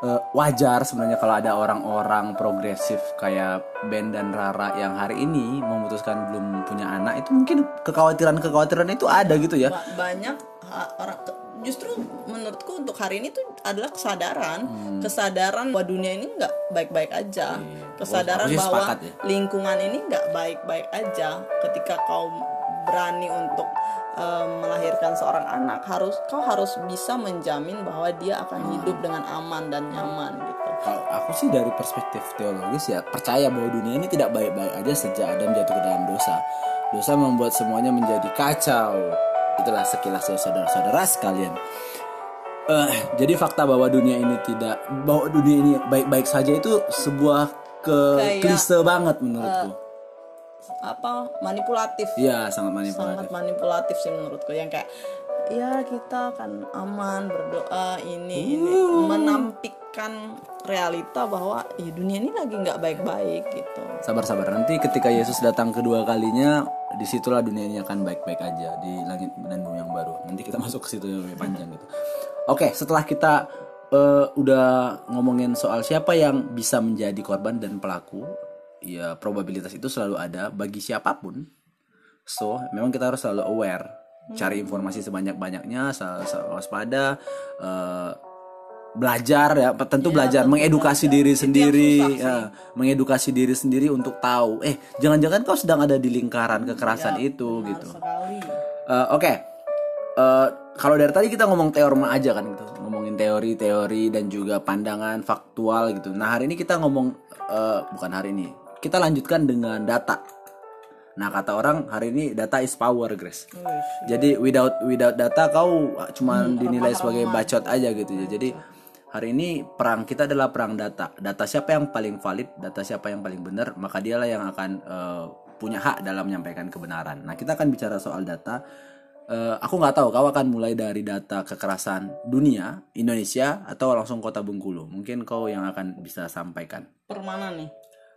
eh, wajar sebenarnya kalau ada orang-orang progresif kayak Ben dan Rara yang hari ini memutuskan belum punya anak. Itu mungkin kekhawatiran-kekhawatiran itu ada gitu ya. Ba- banyak orang justru menurutku untuk hari ini tuh adalah kesadaran Hmm. kesadaran bahwa dunia ini nggak baik-baik aja kesadaran Aku sih bahwa ya. lingkungan ini nggak baik-baik aja ketika kau berani untuk em, melahirkan seorang anak harus kau harus bisa menjamin bahwa dia akan hidup dengan aman dan nyaman gitu Kalau aku sih dari perspektif teologis ya percaya bahwa dunia ini tidak baik-baik aja sejak Adam jatuh ke dalam dosa. Dosa membuat semuanya menjadi kacau. Itulah sekilas ya saudara-saudara sekalian. Eh, jadi fakta bahwa dunia ini tidak bahwa dunia ini baik-baik saja itu sebuah ke Kayak, klise banget menurutku. apa manipulatif Iya, sangat manipulatif. sangat manipulatif sih menurutku yang kayak ya kita akan aman berdoa ini ini menampikkan realita bahwa ya dunia ini lagi nggak baik-baik gitu Sabar-sabar nanti ketika Yesus datang kedua kalinya di situlah dunia ini akan baik-baik aja di langit dan bumi yang baru. Nanti kita masuk ke situ yang lebih panjang gitu. Oke, setelah kita eh, udah ngomongin soal siapa yang bisa menjadi korban dan pelaku, ya probabilitas itu selalu ada bagi siapa pun. So, memang kita harus selalu aware, cari informasi sebanyak-banyaknya, waspada, eh, belajar ya, tentu belajar, mengedukasi diri sendiri, ya, mengedukasi diri sendiri untuk tahu, eh jangan-jangan kau sedang ada di lingkaran kekerasan itu gitu. sekali Eh, Oke, Eh, kalau dari tadi kita ngomong teorema aja kan gitu, ngomongin teori-teori dan juga pandangan faktual gitu. Nah hari ini kita ngomong eh, bukan hari ini, kita lanjutkan dengan data. Nah kata orang hari ini data is power, Grace. Jadi without without data kau cuman dinilai sebagai bacot aja gitu ya. Jadi hari ini perang kita adalah perang data. Data siapa yang paling valid, data siapa yang paling benar, maka dialah yang akan eh, punya hak dalam menyampaikan kebenaran. Nah kita akan bicara soal data. Eh, aku nggak tahu kau akan mulai dari data kekerasan dunia Indonesia atau langsung kota Bengkulu. Mungkin kau yang akan bisa sampaikan. permana nih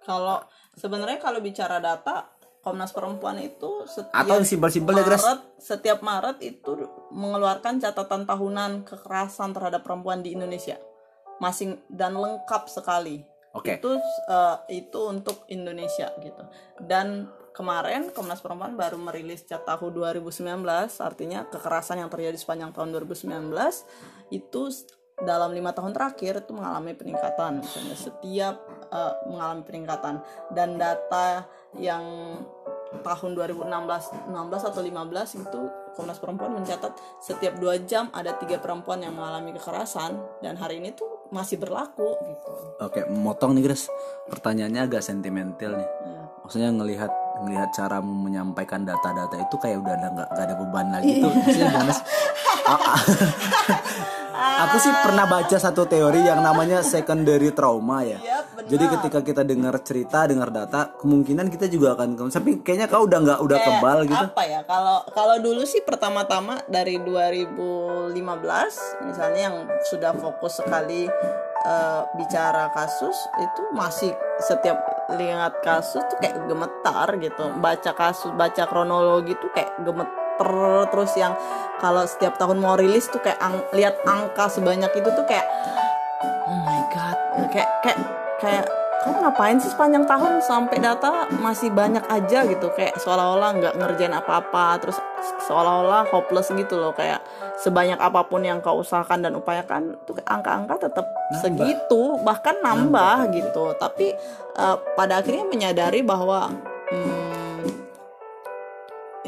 kalau sebenarnya kalau bicara data Komnas Perempuan itu setiap Atau yang simpel-simpel ya? Maret setiap Maret itu mengeluarkan catatan tahunan kekerasan terhadap perempuan di Indonesia. Masing dan lengkap sekali. Oke. itu eh, itu untuk Indonesia gitu. Dan kemarin Komnas Perempuan baru merilis Catahu 2019 artinya kekerasan yang terjadi sepanjang tahun 2019 itu dalam lima tahun terakhir itu mengalami peningkatan. Misalnya setiap eh, mengalami peningkatan. Dan data yang tahun 2016 16 atau 15 itu Komnas Perempuan mencatat setiap dua jam ada tiga perempuan yang mengalami kekerasan dan hari ini tuh masih berlaku gitu. Oke, motong nih Grace. Pertanyaannya agak sentimental nih. Ya. Maksudnya ngelihat ngelihat cara menyampaikan data-data itu kayak udah nggak ada beban lagi tuh. Maksudnya gimana sih? A- a- Aku sih pernah baca satu teori yang namanya secondary trauma ya. Iya, benar. Jadi ketika kita dengar cerita, dengar data, kemungkinan kita juga akan tapi kayaknya kau udah nggak udah Kayak kebal gitu. Apa ya? Kalau kalau dulu sih pertama-tama dari 2015 misalnya yang sudah fokus sekali eh, bicara kasus itu masih setiap lihat kasus tuh kayak gemetar gitu. Baca kasus, baca kronologi tuh kayak terus yang kalau setiap tahun mau rilis tuh kayak ang- lihat angka sebanyak itu tuh kayak oh my god kayak kayak kayak kamu ngapain sih sepanjang tahun sampai data masih banyak aja gitu? Kayak seolah-olah nggak ngerjain apa-apa terus seolah-olah hopeless gitu loh. Kayak sebanyak apa pun yang kau usahakan dan upayakan tuh angka-angka tetap segitu bahkan nambah, gitu. Tapi eh, pada akhirnya menyadari bahwa hmm,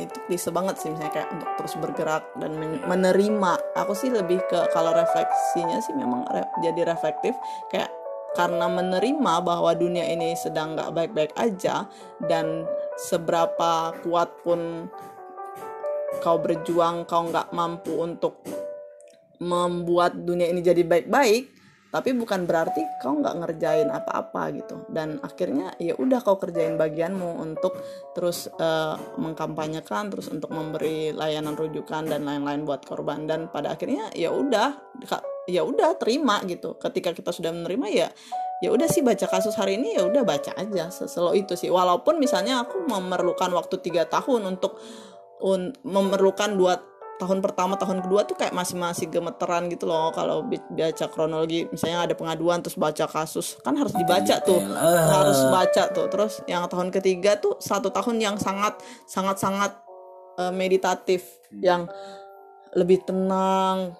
itu bisa banget sih misalnya kayak untuk terus bergerak dan men- menerima. Aku sih lebih ke kalau refleksinya sih memang re- jadi reflektif. Kayak karena menerima bahwa dunia ini sedang nggak baik-baik aja dan seberapa kuat pun kau berjuang kau nggak mampu untuk membuat dunia ini jadi baik-baik tapi bukan berarti kau nggak ngerjain apa-apa gitu. Dan akhirnya ya udah kau kerjain bagianmu untuk terus eh, mengkampanyekan terus untuk memberi layanan rujukan dan lain-lain buat korban. Dan pada akhirnya ya udah ya udah terima gitu. Ketika kita sudah menerima ya ya udah sih baca kasus hari ini ya udah baca aja. Seselo itu sih. Walaupun misalnya aku memerlukan waktu tiga tahun untuk un- memerlukan dua tahun pertama tahun kedua tuh kayak masih masih gemeteran gitu loh. Kalau baca kronologi misalnya ada pengaduan terus baca kasus kan harus dibaca tuh. Ah. harus baca tuh. Terus yang tahun ketiga tuh satu tahun yang sangat sangat sangat eh, meditatif yang lebih tenang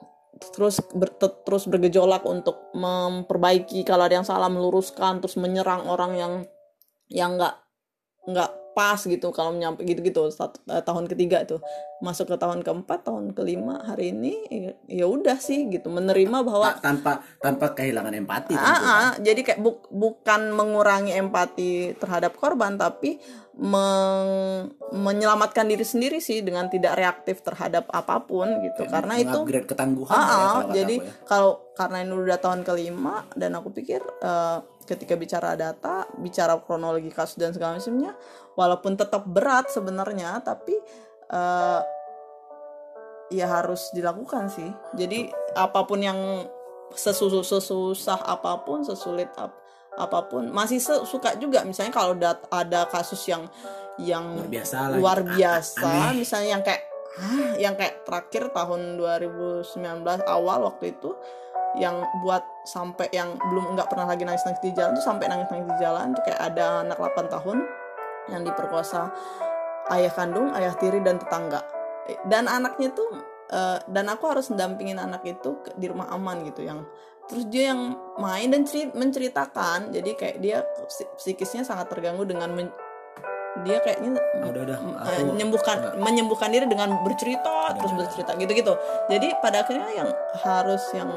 terus ber- te- terus bergejolak untuk memperbaiki. Kalau ada yang salah meluruskan terus menyerang orang yang yang nggak nggak pas gitu kalau nyampe gitu-gitu eh, tahun ketiga tuh masuk ke tahun keempat tahun kelima hari ini ya- ya udah sih gitu menerima bahwa Ta- tanpa tanpa kehilangan empati Ah, tentu. ah, jadi kayak buk- bukan mengurangi empati terhadap korban tapi meng- menyelamatkan diri sendiri sih dengan tidak reaktif terhadap apa pun gitu karena itu ketangguhan Ah, ya, ah, kalau jadi ya. kalau karena ini udah tahun kelima dan aku pikir eh, ketika bicara data, bicara kronologi kasus dan segala macamnya, walaupun tetap berat sebenarnya, tapi eh, ya harus dilakukan sih. Jadi apa pun yang sesusah sesusah apa pun, sesulit ap- apa pun, masih suka juga. Misalnya kalau ada kasus yang yang luar biasa luar gitu. biasa Aneh. misalnya yang kayak ah, yang kayak terakhir tahun 2019 awal waktu itu yang buat sampai yang belum nggak pernah lagi nangis nangis di jalan tuh sampai nangis nangis di jalan tuh kayak ada anak 8 tahun yang diperkosa. Ayah kandung ayah tiri dan tetangga. Dan anaknya tuh eh, dan aku harus mendampingin anak itu ke- di rumah aman gitu yang terus dia yang main dan ceri- menceritakan. Jadi kayak dia psi- psikisnya sangat terganggu dengan men- dia kayaknya Ah, udah udah. eh, aku menyembuhkan nggak- menyembuhkan diri dengan bercerita terus udah. bercerita gitu-gitu. Jadi pada akhirnya yang harus yang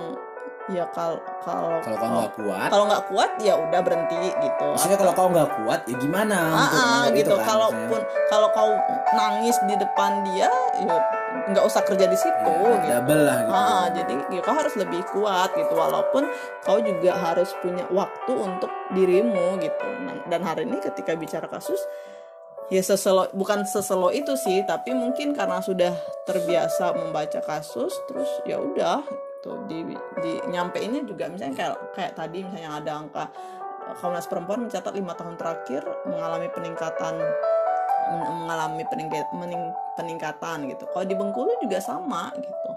ya kalau kalau kalau kau nggak kuat? kalau nggak kuat ya udah berhenti gitu. Maksudnya kalau kau nggak kuat ya gimana Ah, ah, gitu itu kan, kalaupun kalau kau nangis di depan dia ya nggak usah kerja di situ. Ya, gitu. lah gitu. Ah, jadi ya kau harus lebih kuat gitu. Walaupun kau juga harus punya waktu untuk dirimu gitu. Nah, dan hari ini ketika bicara kasus ya seselo bukan seselo itu sih tapi mungkin karena sudah terbiasa membaca kasus terus ya udah gitu di di nyampeinnya juga misalnya kayak kayak tadi misalnya ada angka eh, Komnas Perempuan mencatat lima tahun terakhir mengalami peningkatan men- mengalami mening- peningkatan gitu. Kalau di Bengkulu juga sama gitu.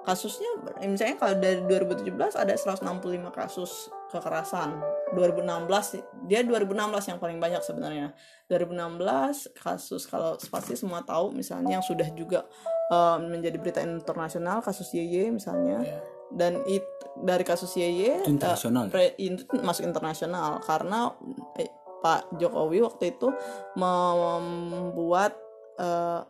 Kasusnya misalnya kalau dari 2017 ada 165 kasus kekerasan. 2016 dia 2016 yang paling banyak sebenarnya. 2016 kasus kalau pasti semua tahu misalnya yang sudah juga eh, menjadi berita internasional kasus YY misalnya. Ya. dan it, dari kasus YY Itu internasional ya? pre- itu masuk internasional. Karena eh, Pak Jokowi waktu itu membuat eh,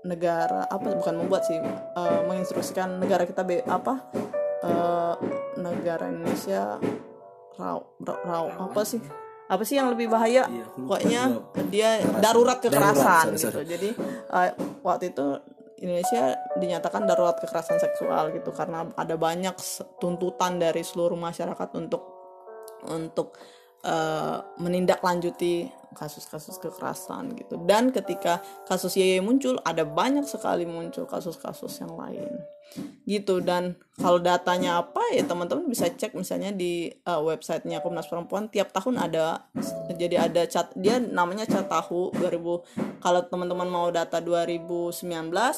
negara apa bukan membuat sih eh, menginstruksikan negara kita be, apa eh, negara Indonesia raw, raw, apa sih? apa sih yang lebih bahaya? Iya, pokoknya dia Kekerasan. darurat kekerasan sorry, gitu. jadi eh, waktu itu Indonesia dinyatakan darurat kekerasan seksual gitu karena ada banyak tuntutan dari seluruh masyarakat untuk untuk eh, menindaklanjuti kasus-kasus kekerasan gitu. Dan ketika kasus YY muncul ada banyak sekali muncul kasus-kasus yang lain. Gitu dan kalau datanya apa ya teman-teman bisa cek misalnya di uh, websitenya Komnas Perempuan. Tiap tahun ada jadi ada cat dia namanya cat tahu 2000 kalau teman-teman mau data 2019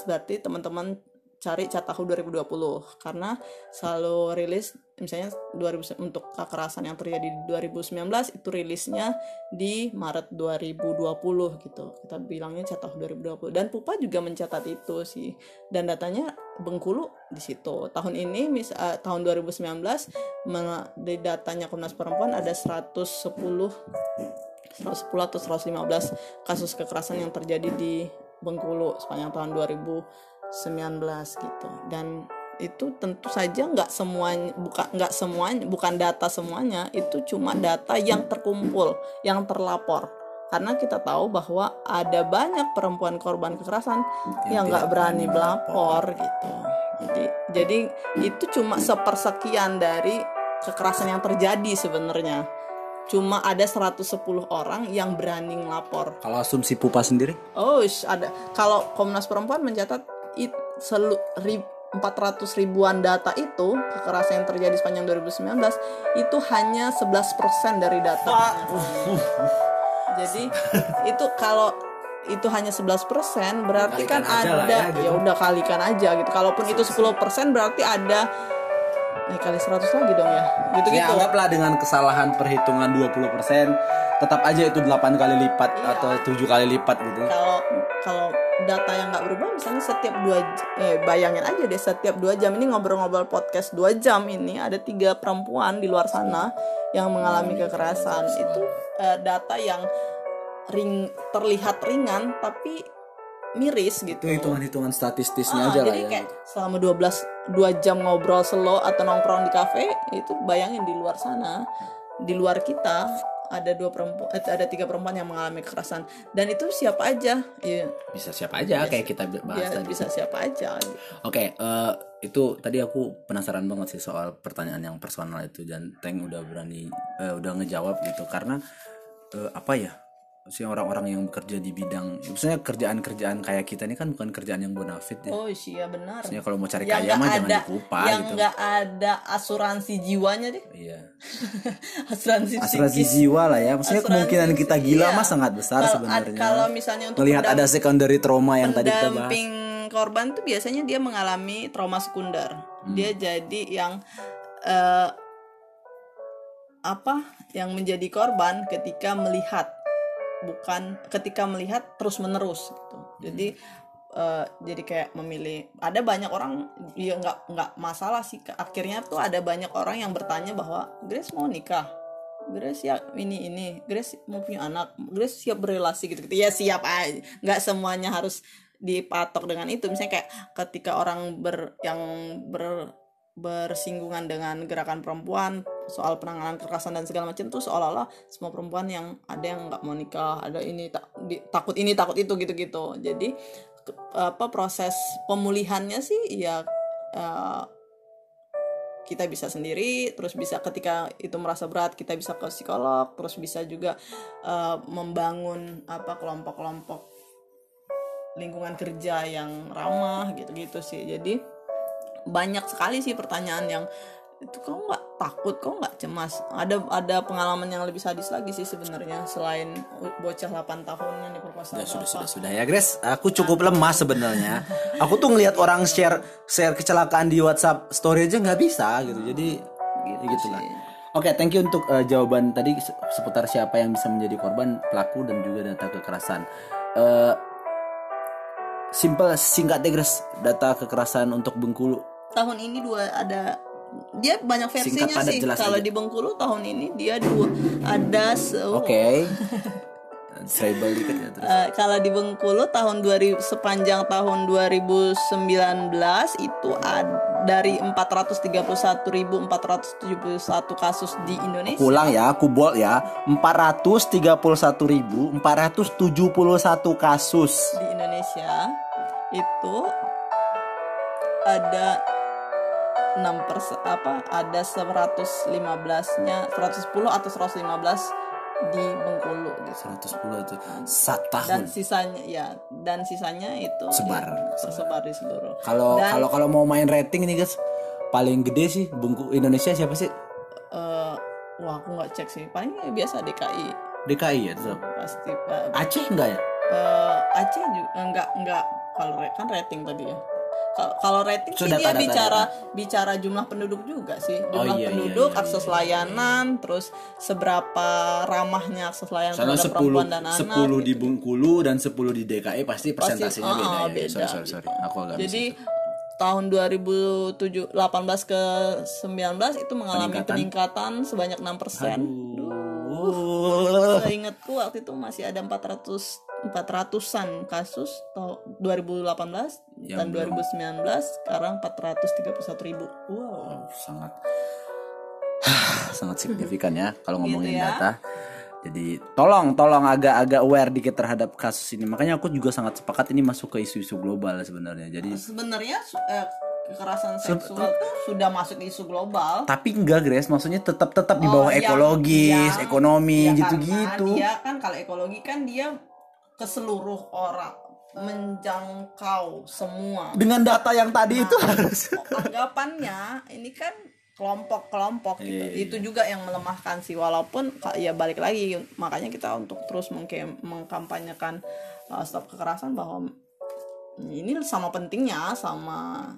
berarti teman-teman cari cat tahu 2020 karena selalu rilis misalnya 2000 untuk kekerasan yang terjadi di 2019 itu rilisnya di Maret 2020 gitu. Kita bilangnya cat tahu 2020 dan Pupa juga mencatat itu sih. Dan datanya Bengkulu di situ. Tahun ini mis eh, tahun 2019 me- di datanya Komnas Perempuan ada 110 110 atau 115 kasus kekerasan yang terjadi di Bengkulu sepanjang tahun 2019 gitu. Dan itu tentu saja nggak semuanya bukan nggak semuanya bukan data semuanya itu cuma data yang terkumpul yang terlapor. Karena kita tahu bahwa ada banyak perempuan korban kekerasan yang nggak berani melapor gitu. Jadi jadi itu cuma sepersekian dari kekerasan yang terjadi sebenarnya. Cuma ada 110 orang yang berani ngelapor. Kalau asumsi pupa sendiri? Oh, ada. Kalau Komnas Perempuan mencatat it, selu, ri- 400 ribuan data itu kekerasan yang terjadi sepanjang 2019 itu hanya 11% dari data. Jadi itu kalau itu hanya 11% berarti Kalikan kan ada ya, gitu. ya udah kalikan aja gitu. Kalaupun itu 10% berarti ada eh kali 100 lagi dong ya. Ya Gitu-gitu. anggaplah dengan kesalahan perhitungan 20% tetap aja itu 8 kali lipat Iya. atau 7 kali lipat gitu. kalau kalau data yang nggak berubah misalnya setiap dua eh bayangin aja deh setiap dua jam ini ngobrol-ngobrol podcast dua jam ini ada tiga perempuan di luar sana yang mengalami kekerasan itu eh, data yang ring terlihat ringan tapi miris gitu Itu hitungan-hitungan statistisnya Ah, aja lah jadi ya. kayak selama 12 dua jam ngobrol slow atau nongkrong di kafe itu bayangin di luar sana di luar kita ada dua perempuan eh, ada tiga perempuan yang mengalami kekerasan dan itu siapa aja ya, Bisa siapa aja kayak kita bahas ya tadi. bisa siapa aja gitu. Oke, eh, itu tadi aku penasaran banget sih soal pertanyaan yang personal itu dan Teng udah berani eh, udah ngejawab gitu karena eh, apa ya? Si orang-orang yang bekerja di bidang, maksudnya kerjaan-kerjaan kayak kita ini kan bukan kerjaan yang bonafit ya. oh iya benar Maksudnya kalau mau cari yang kaya mah jangan ada dikupah yang gitu. nggak ada asuransi jiwanya deh Iya. asuransi Asuransi psikis. jiwa lah ya. Maksudnya Asuransi kemungkinan kita gila iya. mah sangat besar sebenarnya. kalau misalnya untuk Melihat ada secondary trauma yang tadi kita bahas. pendamping korban tuh biasanya dia mengalami trauma sekunder. Hmm. Dia jadi yang eh, apa? Yang menjadi korban ketika melihat bukan ketika melihat terus menerus gitu. Jadi eh, jadi kayak memilih ada banyak orang ya nggak nggak masalah sih akhirnya tuh ada banyak orang yang bertanya bahwa Grace mau nikah? Grace siap ini ini. Grace mau punya anak? Grace siap berrelasi gitu gitu ya siap aja. Nggak semuanya harus dipatok dengan itu. Misalnya kayak ketika orang ber yang ber bersinggungan dengan gerakan perempuan soal penanganan kekerasan dan segala macam tuh seolah-olah semua perempuan yang ada yang nggak mau nikah ada ini tak, di- takut ini takut itu gitu-gitu. Jadi ke- apa proses pemulihannya sih ya eh, kita bisa sendiri terus bisa ketika itu merasa berat kita bisa ke psikolog terus bisa juga eh, membangun apa kelompok-kelompok lingkungan kerja yang ramah gitu-gitu sih. Jadi banyak sekali sih pertanyaan yang itu kok nggak takut kok nggak cemas ada ada pengalaman yang lebih sadis lagi sih sebenarnya selain bocah 8 tahun yang diperkosa Ya sudah bapak. sudah sudah ya Grace, aku cukup lemah sebenarnya. Aku tuh ngelihat orang share share kecelakaan di WhatsApp story aja nggak bisa gitu. Jadi Gitu ya gitu lah. Oke, thank you untuk eh, jawaban tadi se- seputar siapa yang bisa menjadi korban, pelaku dan juga data kekerasan. Eh simple singkat deh Grace, data kekerasan untuk Bengkulu. Tahun ini dua ada dia banyak versinya sih kalau di Bengkulu tahun ini dia dua ada se Oke. Tribal dikit ya terus. Eh, kalau di Bengkulu tahun 2000 sepanjang tahun 2019 itu ada dari 431.471 kasus di Indonesia. Pulang ya, aku bold ya. 431.471 kasus. Di Indonesia itu ada 6 persen apa ada 115-nya 110 atau 115 di Bengkulu gitu. 110 itu satu tahun. Dan sisanya ya dan sisanya itu Sebar. di- tersebar di seluruh. Kalau Dan- kalau kalau mau main rating nih guys, paling gede sih Bengkulu Indonesia siapa sih? eh wah aku nggak cek sih paling ya biasa DKI DKI ya terus. apa? pasti eh, Aceh enggak ya? eh, Aceh juga enggak enggak kalau kan rating tadi ya Kalau- rating So, sih dia data-data bicara bicara jumlah penduduk juga sih Oh, jumlah iya, iya, penduduk iya, akses iya, layanan terus seberapa ramahnya akses layanan Karena terhadap 10 perempuan dan anak 10 di gitu. Bengkulu dan 10 di DKI pasti persentasenya ah, beda ya. beda, sorry sorry sorry. gitu. Aku agak jadi tahun 2007 18 ke 19 itu mengalami peningkatan, sebanyak 6 persen Aduh. Seingatku waktu itu masih ada 400 400-an kasus tahun 2018 Yang dan belum. 2019 sekarang 431 ribu. Wow. Oh, sangat sangat signifikan ya kalau ngomongin Gitu ya. data. Jadi tolong tolong agak-agak aware dikit terhadap kasus ini. Makanya aku juga sangat sepakat ini masuk ke isu-isu global sebenarnya. Jadi Sebenarnya su- eh, kekerasan seksual itu sudah masuk isu global. tapi enggak Grace, maksudnya tetap tetap di bawah Oh, yang- ekologis, yang- ekonomi ya gitu-gitu. Dia kan kalau ekologi kan dia ke seluruh orang menjangkau semua. Dengan data yang tadi Nah. itu harus anggapannya ini kan kelompok-kelompok gitu. Iya, iya. Itu juga yang melemahkan sih walaupun ya balik lagi makanya kita untuk terus mengkem- mengkampanyekan uh, stop kekerasan bahwa ini sama pentingnya sama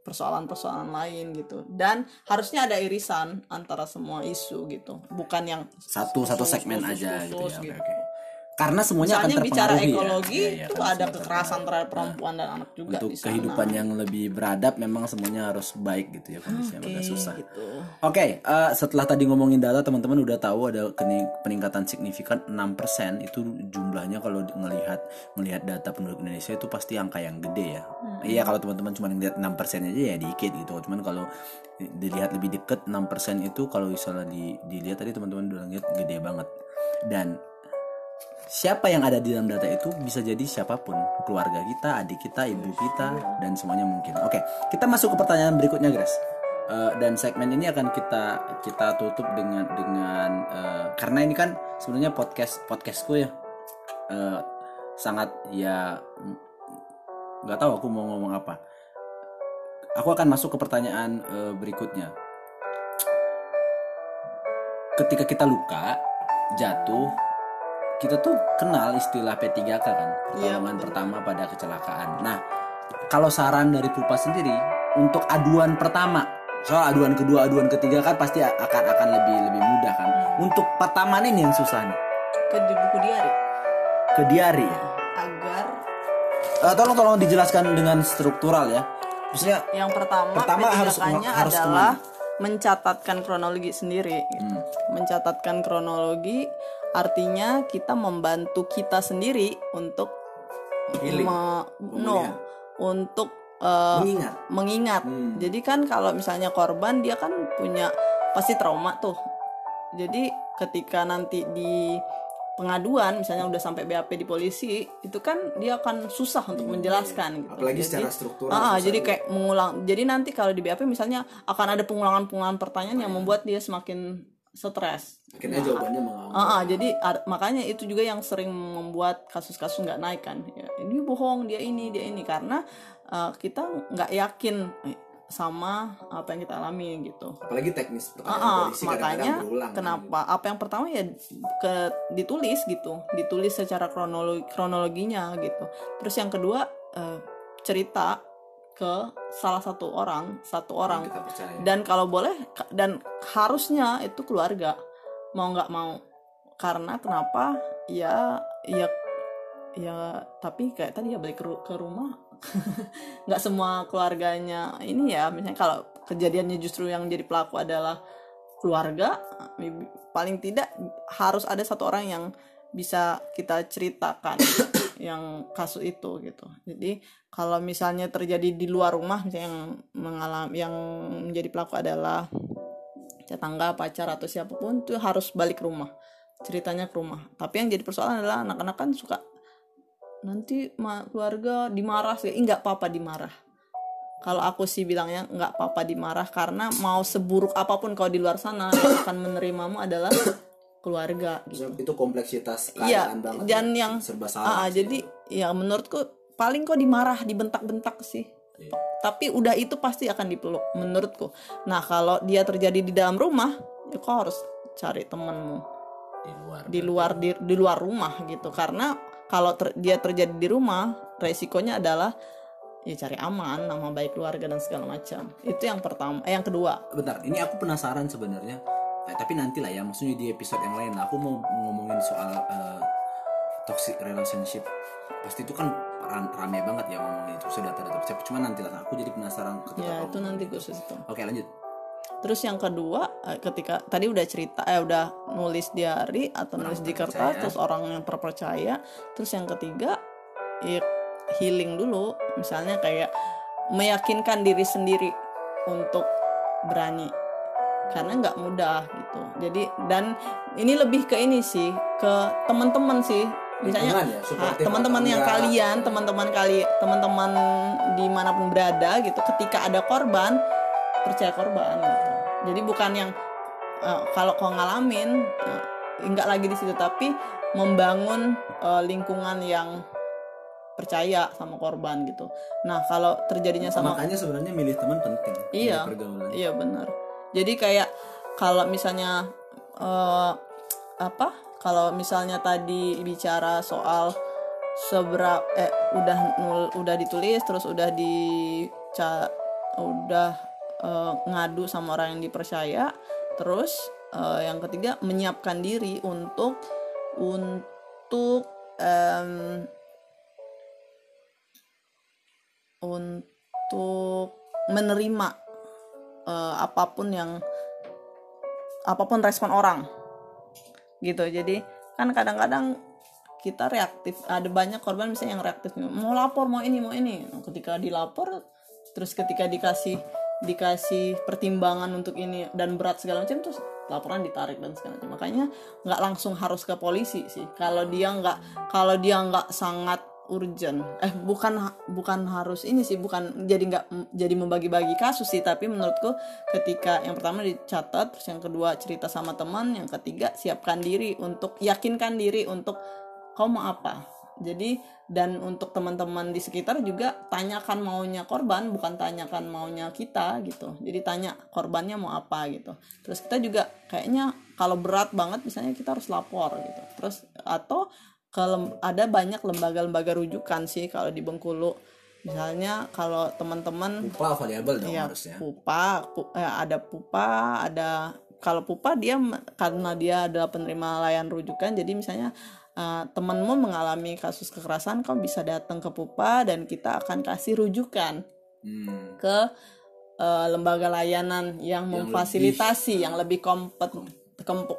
persoalan-persoalan lain gitu dan harusnya ada irisan antara semua isu gitu bukan yang satu satu khusus, segmen khusus, aja gitu ya khusus gitu. Karena semuanya akan Misalnya bicara ya. ekologi Iya, iya, itu karena ada semua kekerasan terhadap perempuan dan anak juga untuk di sana. kehidupan yang lebih beradab memang semuanya harus baik gitu ya kondisinya agak susah gitu. Oke, eh, setelah tadi ngomongin data, teman-teman udah tahu ada peningkatan signifikan 6% itu jumlahnya kalau ngelihat ngelihat data penduduk Indonesia itu pasti angka yang gede ya. Iya, kalau teman-teman cuma ngelihat 6% aja ya dikit gitu. Cuman kalau di- dilihat lebih deket 6% itu kalau misalnya di, dilihat tadi teman-teman udah lihat gede banget. Dan siapa yang ada di dalam data itu bisa jadi siapa pun, keluarga kita, adik kita, ibu kita, dan semuanya mungkin. Oke, kita masuk ke pertanyaan berikutnya, Grace. Eh, dan segmen ini akan kita kita tutup dengan dengan eh, karena ini kan sebenarnya podcast podcastku ya eh, sangat ya nggak tahu aku mau ngomong apa. Aku akan masuk ke pertanyaan eh, berikutnya. Ketika kita luka, jatuh, kita tuh kenal istilah P3K kan, pertolongan pertama pada kecelakaan. Nah, kalau saran dari Pupa sendiri untuk aduan pertama, soal aduan kedua, aduan ketiga kan pasti akan akan lebih lebih mudah kan. Untuk pertama ini yang susah nih, Ke di buku diari ke diari ya. agar Eh, tolong tolong dijelaskan dengan struktural ya. Maksudnya yang pertama, Pertama harus- P3K-nya harus adalah mencatatkan kronologi sendiri. gitu. Hmm. Mencatatkan kronologi artinya kita membantu kita sendiri untuk Healing. me- no, Pemulihan. untuk eh, mengingat. mengingat. Hmm. Jadi kan kalau misalnya korban dia kan punya pasti trauma tuh. Jadi ketika nanti di pengaduan misalnya udah sampai BAP di polisi itu kan dia akan susah untuk menjelaskan gitu. Apalagi Jadi- secara struktural. Susah jadi kayak mengulang. Jadi nanti kalau di BAP misalnya akan ada pengulangan-pengulangan pertanyaan yang membuat dia semakin stres. akhirnya jawabannya mengawal. Ah, ah, jadi ad- makanya itu juga yang sering membuat kasus-kasus nggak naik kan. Ya, ini bohong, dia ini, dia ini karena uh, kita nggak yakin eh, sama apa yang kita alami gitu. Apalagi teknis pertanyaan Ah, ah, polisi makanya kadang-kadang berulang. kan. kenapa? Apa yang pertama ya ke ditulis gitu, ditulis secara kronologi kronologinya gitu. Terus yang kedua eh, cerita ke salah satu orang, satu orang. Dan kalau boleh dan harusnya itu keluarga. Mau nggak mau. Karena kenapa? Ya ya ya tapi kayak tadi ya balik ke, ke rumah. Nggak semua keluarganya ini ya misalnya kalau kejadiannya justru yang jadi pelaku adalah keluarga paling tidak harus ada satu orang yang bisa kita ceritakan yang kasus itu gitu. Jadi kalau misalnya terjadi di luar rumah misalnya yang mengalami yang menjadi pelaku adalah tetangga pacar atau siapa pun itu harus balik ke rumah. Ceritanya ke rumah. Tapi yang jadi persoalan adalah anak-anak kan suka nanti keluarga dimarah sih. "Ih, nggak apa-apa dimarah. Kalau aku sih bilangnya nggak apa-apa dimarah karena mau seburuk apa pun kau di luar sana yang akan menerimamu adalah keluarga gitu itu kompleksitas Iya, banget. dan ya. yang serba Ah, salah. ah, jadi ya menurutku paling kok dimarah, dibentak-bentak sih. Iya. Tapi udah itu pasti akan dipeluk menurutku. Nah, kalau dia terjadi di dalam rumah, ya kau harus cari temenmu di luar. di luar di, di luar rumah gitu. Karena kalau ter- dia terjadi di rumah, resikonya adalah ya cari aman, nama baik keluarga dan segala macam. Itu yang pertama, eh, yang kedua. Bentar, ini aku penasaran sebenarnya. Eh, tapi nanti lah ya, maksudnya di episode yang lain. Aku mau ngomongin soal eh, toxic relationship. Pasti itu kan rame banget ya ngomongin itu sudah data siapa cuma nanti lah aku jadi penasaran ketika Ya, itu nanti itu. khusus itu. oke lanjut Terus yang kedua, eh, ketika tadi udah cerita, eh udah nulis diary atau Orang nulis di kertas, terpercaya. terus orang yang terpercaya. Terus yang ketiga, ya healing dulu. Misalnya kayak meyakinkan diri sendiri untuk berani, karena nggak mudah gitu. Jadi dan ini lebih ke ini sih, ke teman-teman sih. Misalnya ya, ah, teman-teman atau yang enggak. kalian, teman-teman kali, teman-teman di mana pun berada gitu. Ketika ada korban, percaya korban gitu. Jadi bukan yang eh, kalau kau ngalamin eh, nggak lagi di situ tapi membangun eh, lingkungan yang percaya sama korban gitu. Nah, kalau terjadinya sama makanya sebenarnya milih teman penting Iya. Pergaulan Iya benar. Jadi kayak kalau misalnya eh, apa kalau misalnya tadi bicara soal seberapa eh udah nul- udah ditulis terus udah di udah eh, ngadu sama orang yang dipercaya terus eh, yang ketiga menyiapkan diri untuk untuk em, untuk menerima eh, apa pun yang apa pun respon orang. Gitu. Jadi kan kadang-kadang kita reaktif ada banyak korban misalnya yang reaktif mau lapor mau ini mau ini. Ketika dilapor terus ketika dikasih dikasih pertimbangan untuk ini dan berat segala macam terus laporan ditarik dan segala macam. Makanya nggak langsung harus ke polisi sih. Kalau dia nggak kalau dia nggak sangat urgent. Eh bukan bukan harus ini sih bukan jadi nggak jadi membagi-bagi kasus sih tapi menurutku ketika yang pertama dicatat terus yang kedua cerita sama teman yang ketiga siapkan diri untuk yakinkan diri untuk kau mau apa. Jadi dan untuk teman-teman di sekitar juga tanyakan maunya korban bukan tanyakan maunya kita gitu. Jadi tanya korbannya mau apa gitu. Terus kita juga kayaknya kalau berat banget misalnya kita harus lapor gitu. Terus atau kalau ada banyak lembaga-lembaga rujukan sih kalau di Bengkulu misalnya kalau teman-teman Lupa variabel dong ya harusnya. pupa pu- eh, ada pupa ada kalau pupa dia karena dia adalah penerima layan rujukan jadi misalnya eh, temanmu mengalami kasus kekerasan kau bisa datang ke pupa dan kita akan kasih rujukan Hmm. ke eh, lembaga layanan yang Yang memfasilitasi yang lebih kompet kom-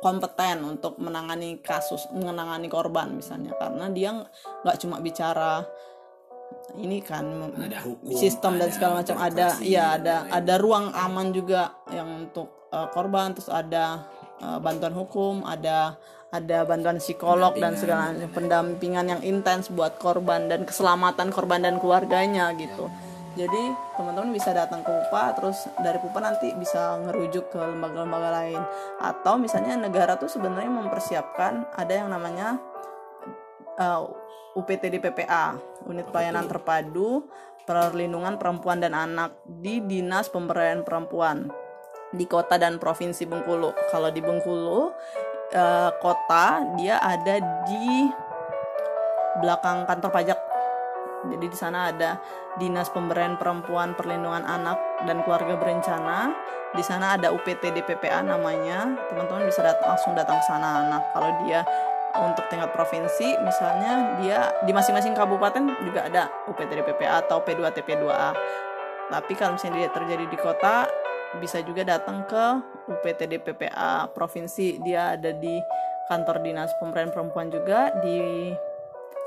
kompeten untuk menangani kasus menangani korban misalnya. Karena dia nggak cuma bicara ini kan Ada hukum, sistem dan ada segala macam ada ya dan ada ada ruang aman juga yang untuk uh, korban. Terus ada uh, bantuan hukum ada ada bantuan psikolog dan segala macam pendampingan yang intens buat korban dan keselamatan korban dan keluarganya gitu jadi teman-teman bisa datang ke PUPA terus dari PUPA nanti bisa ngerujuk ke lembaga-lembaga lain atau misalnya negara tuh sebenarnya mempersiapkan ada yang namanya uh, UPTD PPA Unit Pelayanan Terpadu Perlindungan Perempuan dan Anak di Dinas Pemberdayaan Perempuan di kota dan provinsi Bengkulu. Kalau di Bengkulu eh, kota dia ada di belakang kantor pajak. Jadi di sana ada Dinas Pemberdayaan Perempuan Perlindungan Anak dan Keluarga Berencana. Di sana ada UPTD PPA namanya. Teman-teman bisa datang langsung datang ke sana. Nah, kalau dia untuk tingkat provinsi misalnya dia di masing-masing kabupaten juga ada UPTD PPA atau P2TP2A. Tapi kalau misalnya dia terjadi di kota bisa juga datang ke UPTD PPA provinsi. Dia ada di kantor Dinas Pemberdayaan Perempuan juga di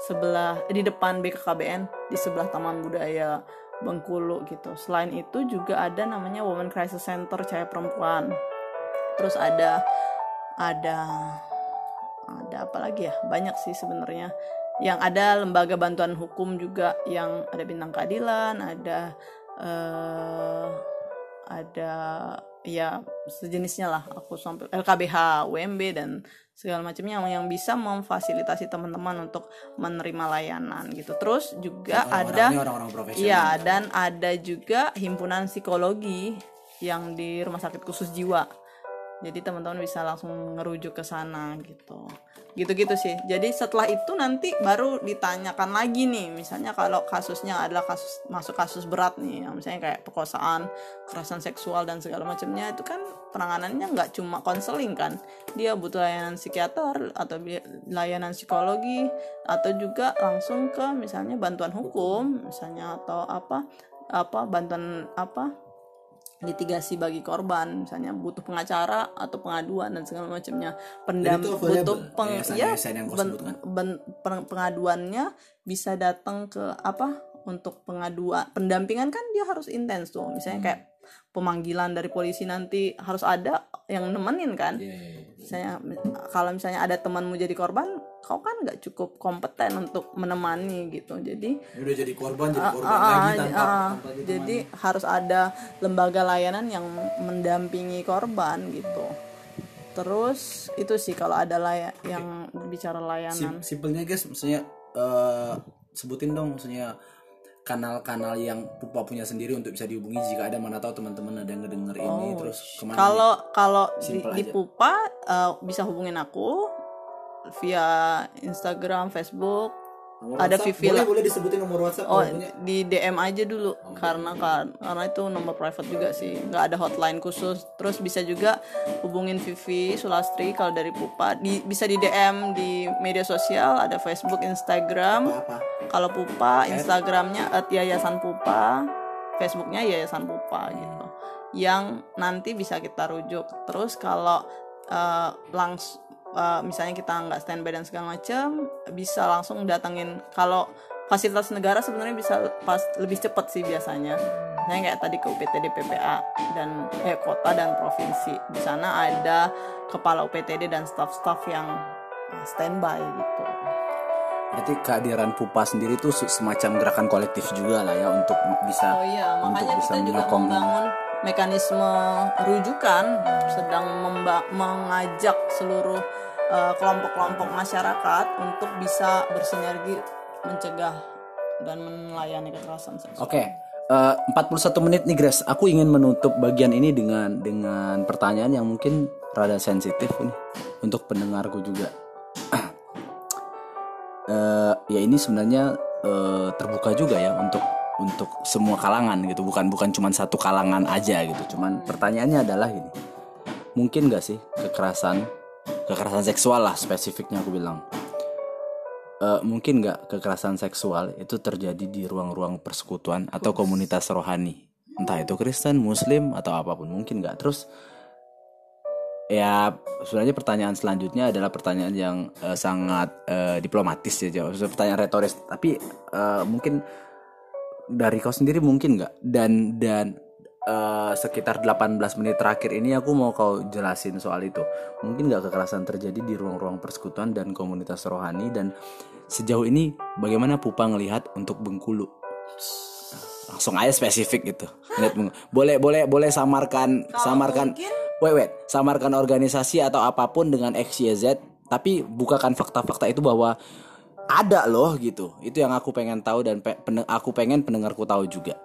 sebelah di depan BKKBN di sebelah Taman Budaya Bengkulu gitu. Selain itu juga ada namanya Women Crisis Center Cahaya Perempuan. Terus ada ada ada apa lagi ya? Banyak sih sebenarnya. Yang ada lembaga bantuan hukum juga yang ada bintang keadilan, ada eh ada ya sejenisnya lah aku sampai LKBH, UMB dan segala macamnya yang, yang bisa memfasilitasi teman-teman untuk menerima layanan gitu. Terus juga ada Orang-orangnya orang-orang profesional. Iya, dan ada juga himpunan psikologi yang di rumah sakit khusus jiwa. Jadi teman-teman bisa langsung ngerujuk ke sana gitu. Gitu-gitu sih. Jadi setelah itu nanti baru ditanyakan lagi nih, misalnya kalau kasusnya adalah kasus masuk kasus berat nih, misalnya kayak perkosaan, kekerasan seksual dan segala macamnya itu kan penanganannya nggak cuma konseling kan. Dia butuh layanan psikiater atau layanan psikologi atau juga langsung ke misalnya bantuan hukum, misalnya atau apa apa bantuan apa litigasi bagi korban misalnya butuh pengacara atau pengaduan dan segala macamnya pendam butuh available, peng ya yang kau ben- sebutkan? ben- peng- pengaduannya bisa datang ke apa untuk pengaduan pendampingan kan dia harus intens tuh misalnya Hmm. kayak pemanggilan dari polisi nanti harus ada yang nemenin kan Iya, iya, iya. misalnya kalau misalnya ada temanmu jadi korban kau kan nggak cukup kompeten untuk menemani gitu. Jadi Ini udah jadi korban, jadi korban Ah, lagi ah, tanpa, ah, tanpa jadi harus ada lembaga layanan yang mendampingi korban gitu. Terus itu sih kalau ada laya yang bicara layanan. Sim- simpelnya guys maksudnya eh, sebutin dong maksudnya kanal-kanal yang Pupa punya sendiri untuk bisa dihubungi jika ada mana tahu teman-teman ada yang ngedenger ini terus ke mana Oh, Kalau kalau di, di. Pupa eh, bisa hubungin aku via Instagram, Facebook. Nomor ada WhatsApp? Vivi boleh lah. boleh disebutin nomor WhatsApp Oh, di DM aja dulu karena kan karena itu nomor private juga sih, nggak ada hotline khusus. Terus bisa juga hubungin Vivi Sulastri kalau dari Pupa. Di, bisa di DM di media sosial, ada Facebook, Instagram. apa Kalau Pupa, Instagramnya at Yayasan Pupa, Facebooknya Yayasan Pupa gitu. Yang nanti bisa kita rujuk. Terus kalau eh, langs eh, misalnya kita nggak standby dan segala macam, bisa langsung datengin. Kalau fasilitas negara sebenarnya bisa pas lebih cepat sih biasanya. Misalnya kayak tadi ke UPTD PPA dan eh kota dan provinsi. Di sana ada kepala UPTD dan staf-staf yang eh, standby gitu. Berarti kehadiran Pupa sendiri tuh se- semacam gerakan kolektif juga lah ya untuk bisa Oh iya, untuk makanya bisa kita juga membangun mekanisme rujukan, sedang mengajak seluruh kelompok-kelompok masyarakat untuk bisa bersinergi mencegah dan melayani kekerasan seksual. Oke, eh, 41 menit nih Grace. Aku ingin menutup bagian ini dengan dengan pertanyaan yang mungkin rada sensitif nih untuk pendengarku juga. Eh, ya ini sebenarnya eh, terbuka juga ya untuk untuk semua kalangan gitu, bukan bukan cuma satu kalangan aja gitu. Cuman pertanyaannya adalah ini, mungkin gak sih kekerasan kekerasan seksual lah spesifiknya aku bilang. Eh, mungkin nggak kekerasan seksual itu terjadi di ruang-ruang persekutuan atau komunitas rohani. Entah itu Kristen, Muslim atau apa pun mungkin nggak. Terus ya sebenarnya pertanyaan selanjutnya adalah pertanyaan yang eh, sangat eh, diplomatis ya jawab pertanyaan retoris. Tapi eh, mungkin dari kau sendiri mungkin nggak? Dan dan eh, sekitar 18 menit terakhir ini aku mau kau jelasin soal itu. Mungkin nggak kekerasan terjadi di ruang-ruang persekutuan dan komunitas rohani dan sejauh ini bagaimana Pupa ngelihat untuk Bengkulu? Langsung aja spesifik gitu. Boleh boleh boleh samarkan samarkan wait wait. Samarkan organisasi atau apa pun dengan X Y Z tapi bukakan fakta-fakta itu bahwa ada loh gitu. Itu yang aku pengen tahu dan pe- aku pengen pendengarku tahu juga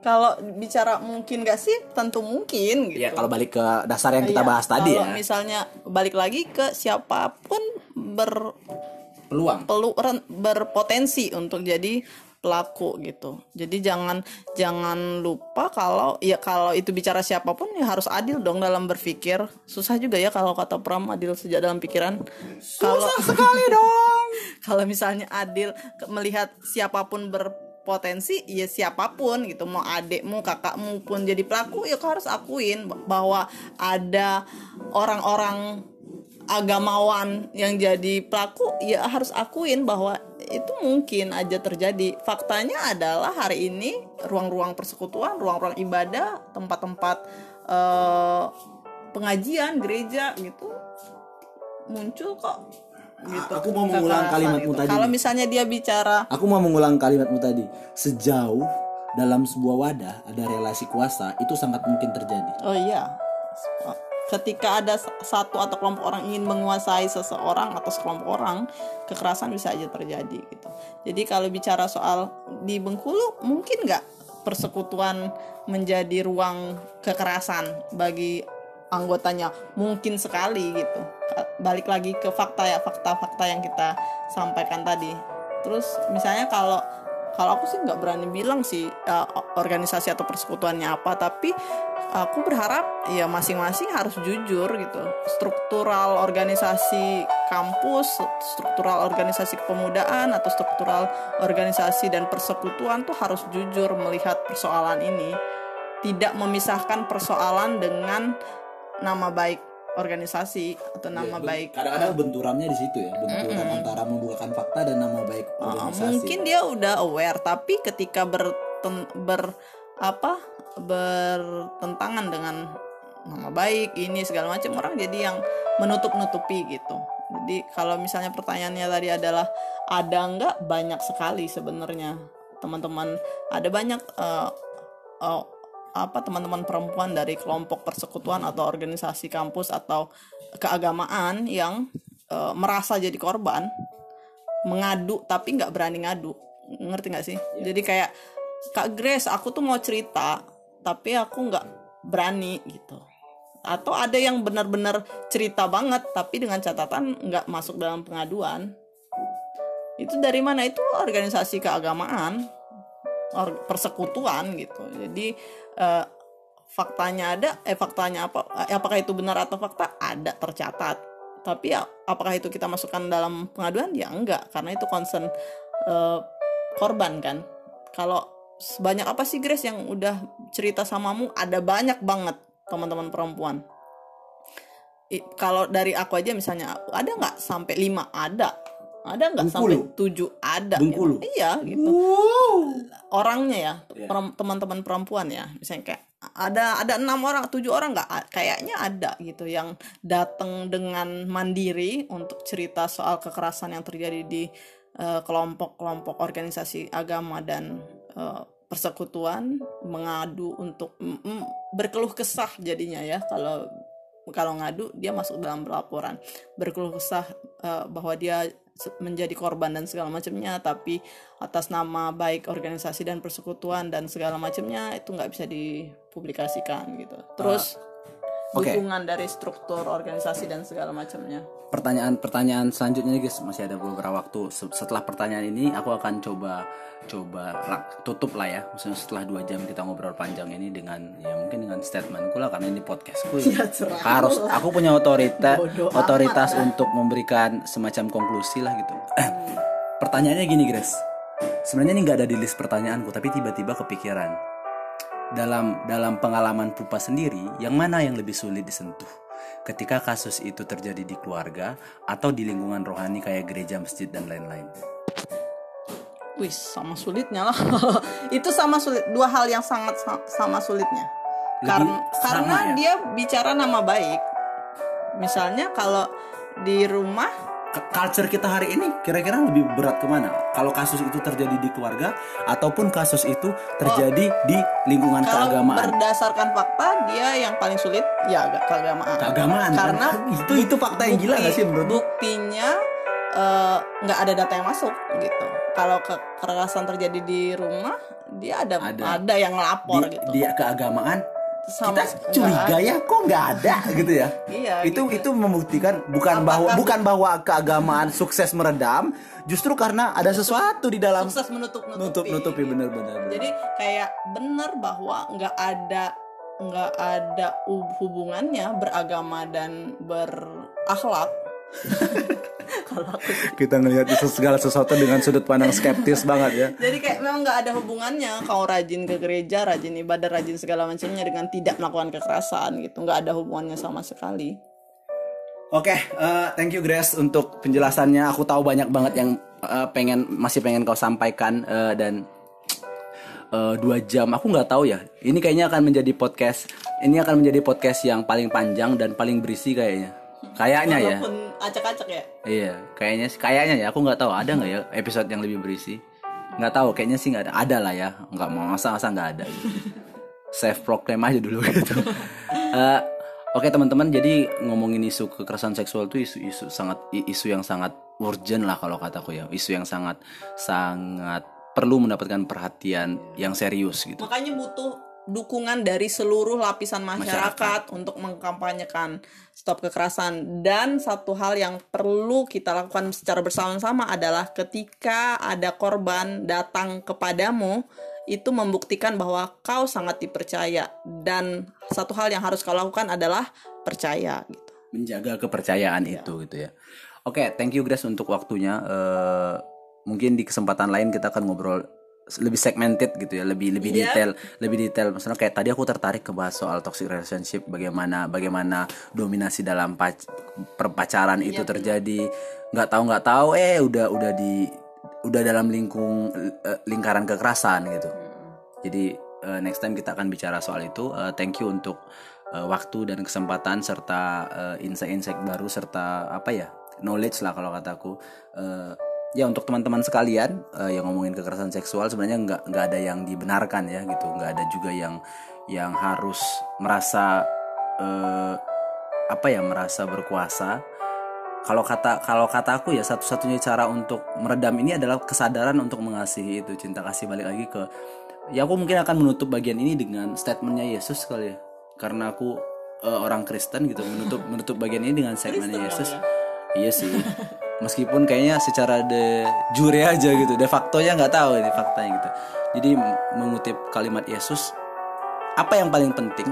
Kalau bicara mungkin gak sih? Tentu mungkin gitu. ya kalau balik ke dasar yang kita Iya, bahas tadi kalau ya misalnya balik lagi ke siapa pun ber peluang perlu ren- berpotensi untuk jadi pelaku gitu. Jadi jangan jangan lupa kalau ya kalau itu bicara siapa pun ya harus adil dong dalam berpikir. Susah juga ya kalau kata Pram adil sejak dalam pikiran. Susah sekali dong. kalau misalnya adil melihat siapa pun berpotensi ya siapa pun gitu mau adekmu kakakmu pun jadi pelaku ya kau harus akuin bahwa ada orang-orang agamawan yang jadi pelaku ya harus akuin bahwa itu mungkin aja terjadi. Faktanya adalah hari ini ruang-ruang persekutuan ruang-ruang ibadah tempat-tempat eh, pengajian gereja gitu muncul kok gitu aku mau mengulang kalimatmu gitu. tadi kalau misalnya dia bicara Aku mau mengulang kalimatmu tadi. Sejauh dalam sebuah wadah ada relasi kuasa itu sangat mungkin terjadi. Oh iya. Ketika ada satu atau kelompok orang ingin menguasai seseorang atau sekelompok orang, kekerasan bisa aja terjadi gitu. Jadi kalau bicara soal di Bengkulu, mungkin nggak persekutuan menjadi ruang kekerasan bagi anggotanya? Mungkin sekali gitu. Balik lagi ke fakta ya, fakta-fakta yang kita sampaikan tadi. Terus misalnya kalau kalau aku sih nggak berani bilang sih uh, organisasi atau persekutuannya apa tapi aku berharap ya masing-masing harus jujur gitu struktural organisasi kampus struktural organisasi kepemudaan atau struktural organisasi dan persekutuan tuh harus jujur melihat persoalan ini tidak memisahkan persoalan dengan nama baik organisasi atau nama baik Kadang-kadang benturannya di situ ya, benturan antara membukakan fakta dan nama baik Uh, organisasi. mungkin dia udah aware tapi ketika berten, ber apa bertentangan dengan nama baik ini segala macam orang jadi yang menutup nutupi gitu. Jadi kalau misalnya pertanyaannya tadi adalah ada nggak? Banyak sekali sebenarnya. Teman-teman ada banyak eh, eh, apa teman-teman perempuan dari kelompok persekutuan atau organisasi kampus atau keagamaan yang eh, merasa jadi korban mengadu tapi nggak berani ngadu. Ngerti nggak sih? Jadi kayak kak Grace aku tuh mau cerita tapi aku nggak berani gitu. Atau ada yang benar-benar cerita banget tapi dengan catatan nggak masuk dalam pengaduan. Itu dari mana? Itu organisasi keagamaan persekutuan gitu. Jadi eh, faktanya ada eh faktanya apa eh, apakah itu benar atau fakta? Ada tercatat. Tapi ya, apakah itu kita masukkan dalam pengaduan? Ya enggak karena itu concern eh, korban kan. Kalau sebanyak apa sih Grace yang udah cerita samamu? Ada banyak banget teman-teman perempuan. I- kalau dari aku aja misalnya ada nggak sampai lima? Ada ada nggak sampai tujuh? Ada Bengkulu? gitu. iya gitu. Orangnya ya Iya. perem- teman-teman perempuan ya. Misalnya kayak ada ada enam orang tujuh orang nggak? Kayaknya ada gitu yang datang dengan mandiri untuk cerita soal kekerasan yang terjadi di eh, kelompok-kelompok organisasi agama dan eh, persekutuan mengadu untuk mm, mm, berkeluh kesah jadinya ya. Kalau kalau ngadu dia masuk dalam laporan berkeluh kesah eh, bahwa dia menjadi korban dan segala macamnya tapi atas nama baik organisasi dan persekutuan dan segala macamnya itu nggak bisa dipublikasikan gitu. Terus oke. dukungan dari struktur organisasi dan segala macamnya. Pertanyaan-pertanyaan selanjutnya guys. Masih ada beberapa waktu. Se- setelah pertanyaan ini aku akan coba coba lah- tutup lah ya. Maksudnya setelah dua jam kita ngobrol panjang ini dengan ya mungkin dengan statementku lah karena ini podcastku ya. Ya, harus aku punya otoritas Bodoh otoritas lah. untuk memberikan semacam konklusi lah gitu. Pertanyaannya gini Grace sebenarnya ini nggak ada di list pertanyaanku tapi tiba-tiba kepikiran dalam dalam pengalaman pupa sendiri yang mana yang lebih sulit disentuh ketika kasus itu terjadi di keluarga atau di lingkungan rohani kayak gereja masjid dan lain-lain Wih, sama sulitnya lah. itu sama sulit, dua hal yang sangat sa- sama sulitnya. Lebih Karena sama karena ya? dia bicara nama baik. Misalnya kalau di rumah culture kita hari ini kira-kira lebih berat ke mana kalau kasus itu terjadi di keluarga ataupun kasus itu terjadi di lingkungan kalau keagamaan berdasarkan fakta dia yang paling sulit ya agak keagamaan. keagamaan kan? Karena itu itu fakta yang gila gak sih menurut? Buktinya eh, nggak ada data yang masuk gitu. Kalau kekerasan terjadi di rumah dia ada Ada. ada, yang di, lapor gitu. dia keagamaan Sama kita curiga ya kok nggak ada gitu ya Iya, itu gitu. itu membuktikan bukan Apakah- bahwa bukan bahwa keagamaan sukses meredam justru karena ada sesuatu di dalam sukses menutup nutup nutupi bener-bener Jadi kayak benar bahwa nggak ada nggak ada hu- hubungannya beragama dan berakhlak. Kalau aku sih. kita ngelihat itu segala sesuatu dengan sudut pandang skeptis banget ya Jadi kayak memang nggak ada hubungannya kau rajin ke gereja, rajin ibadah, rajin segala macamnya dengan tidak melakukan kekerasan gitu. Nggak ada hubungannya sama sekali. Oke, eh, thank you Grace untuk penjelasannya. Aku tahu banyak banget yang eh, pengen masih pengen kau sampaikan eh, dan eh, dua jam. Aku nggak tahu ya. Ini kayaknya akan menjadi podcast. Ini akan menjadi podcast yang paling panjang dan paling berisi kayaknya. Kayaknya ya. Acak-acak ya. Iya, kayaknya sih- kayaknya ya. Aku nggak tahu ada nggak ya episode yang lebih berisi. Nggak tahu. Kayaknya sih nggak ada. Ada lah ya. Nggak mau masa masa nggak ada. Self proclaim aja dulu gitu. Eh, Oke teman-teman, jadi ngomongin isu kekerasan seksual itu isu-isu sangat isu yang sangat urgent lah kalau kataku ya, isu yang sangat sangat perlu mendapatkan perhatian yang serius gitu. Makanya butuh dukungan dari seluruh lapisan masyarakat, untuk mengkampanyekan stop kekerasan dan satu hal yang perlu kita lakukan secara bersama-sama adalah ketika ada korban datang kepadamu itu membuktikan bahwa kau sangat dipercaya dan satu hal yang harus kau lakukan adalah percaya gitu. menjaga kepercayaan itu gitu ya. Oke, thank you Grace untuk waktunya. Eh, mungkin di kesempatan lain kita akan ngobrol lebih segmented gitu ya, lebih lebih Iya. detail, lebih detail. Misalnya kayak tadi aku tertarik ke bahas soal toxic relationship, bagaimana bagaimana dominasi dalam pac- perpacaran itu terjadi. Nggak tahu nggak tahu, eh udah udah di udah dalam lingkung eh, lingkaran kekerasan gitu. Jadi eh, next time kita akan bicara soal itu. Eh, thank you untuk waktu dan kesempatan serta insight-insight baru serta apa ya knowledge lah kalau kataku. Ya untuk teman-teman sekalian eh, yang ngomongin kekerasan seksual sebenarnya nggak nggak ada yang dibenarkan ya gitu. Nggak ada juga yang yang harus merasa eh, apa ya merasa berkuasa. Kalau kata kalau kata aku ya satu-satunya cara untuk meredam ini adalah kesadaran untuk mengasihi itu cinta kasih balik lagi ke ya aku mungkin akan menutup bagian ini dengan statementnya Yesus kali ya. Karena aku eh, orang Kristen gitu menutup menutup bagian ini dengan statementnya Yesus. iya sih meskipun kayaknya secara de jure aja gitu de faktonya nggak tahu ini faktanya gitu. Jadi mengutip kalimat Yesus apa yang paling penting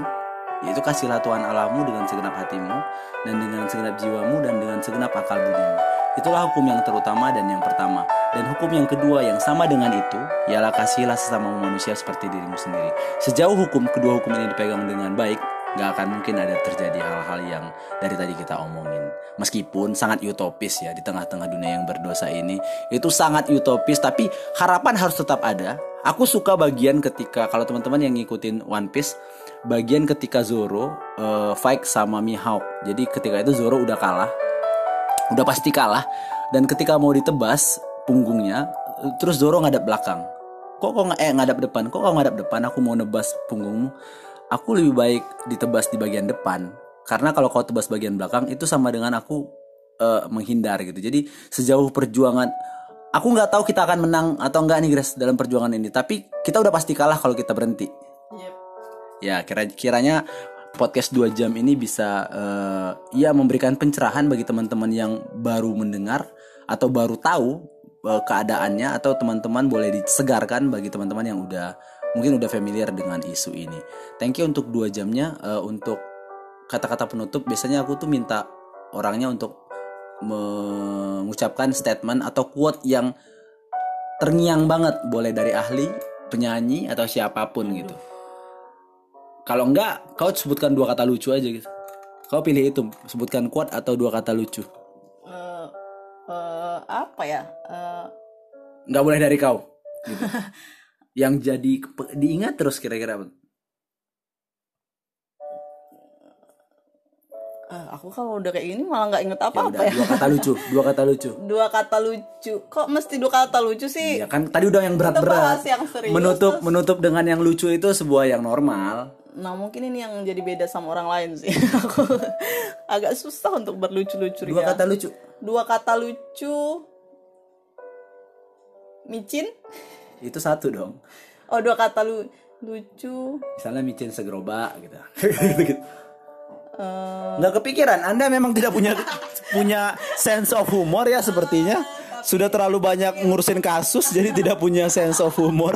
yaitu kasihlah Tuhan Allahmu dengan segenap hatimu dan dengan segenap jiwamu dan dengan segenap akal budimu. Itulah hukum yang terutama dan yang pertama. Dan hukum yang kedua yang sama dengan itu ialah kasihlah sesama manusia seperti dirimu sendiri. Sejauh hukum kedua hukum ini dipegang dengan baik nggak akan mungkin ada terjadi hal-hal yang dari tadi kita omongin. Meskipun sangat utopis ya di tengah-tengah dunia yang berdosa ini itu sangat utopis tapi harapan harus tetap ada. Aku suka bagian ketika kalau teman-teman yang ngikutin One Piece bagian ketika Zoro eh, fight sama Mihawk. Jadi ketika itu Zoro udah kalah udah pasti kalah. Dan ketika mau ditebas punggungnya terus Zoro ngadap belakang. Kok kok eh ngadap depan? Kok kok ngadap depan? Aku mau nebas punggungmu aku lebih baik ditebas di bagian depan. Karena kalau kau tebas bagian belakang itu sama dengan aku eh, menghindar gitu. Jadi sejauh perjuangan aku nggak tahu kita akan menang atau enggak nih Grace dalam perjuangan ini. Tapi kita udah pasti kalah kalau kita berhenti. Yep. ya kira kiranya podcast 2 jam ini bisa eh, ya memberikan pencerahan bagi teman-teman yang baru mendengar atau baru tahu eh, keadaannya atau teman-teman boleh disegarkan bagi teman-teman yang udah mungkin udah familiar dengan isu ini. Thank you untuk dua jamnya Eh, untuk kata-kata penutup biasanya aku tuh minta orangnya untuk mengucapkan statement atau quote yang terngiang banget boleh dari ahli penyanyi atau siapa pun gitu kalau enggak kau sebutkan dua kata lucu aja gitu kau pilih itu sebutkan quote atau dua kata lucu Eh, eh, apa ya? Eh, nggak boleh dari kau gitu. yang jadi diingat terus kira-kira apa eh, aku kalau udah kayak gini malah nggak inget ya apa-apa udah ya. dua kata lucu dua kata lucu Dua kata lucu. Kok mesti dua kata lucu sih? ya kan tadi udah yang berat-berat bahas yang serius, menutup terus- menutup dengan yang lucu itu sebuah yang normal Nah mungkin ini yang jadi beda sama orang lain sih. Aku agak susah untuk berlucu-lucu dua ya. kata lucu Dua kata lucu. Micin? Itu satu dong. Oh dua kata lu lucu. misalnya micin segerobak gitu. Gitu Eh, nggak kepikiran Anda memang tidak punya punya sense of humor ya sepertinya. Sudah terlalu banyak ngurusin kasus jadi tidak punya sense of humor.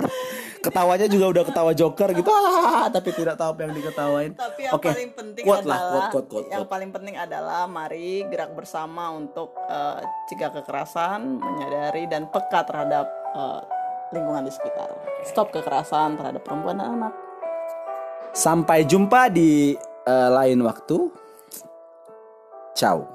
Ketawanya juga udah ketawa joker gitu. Ah, tapi tidak tahu apa yang diketawain. Tapi yang Oke, paling penting quote lah adalah quote quote quote, yang paling penting adalah mari gerak bersama untuk eh, cegah kekerasan, menyadari dan peka terhadap eh, lingkungan di sekitar. Stop kekerasan terhadap perempuan dan anak. sampai jumpa di eh, lain waktu ciao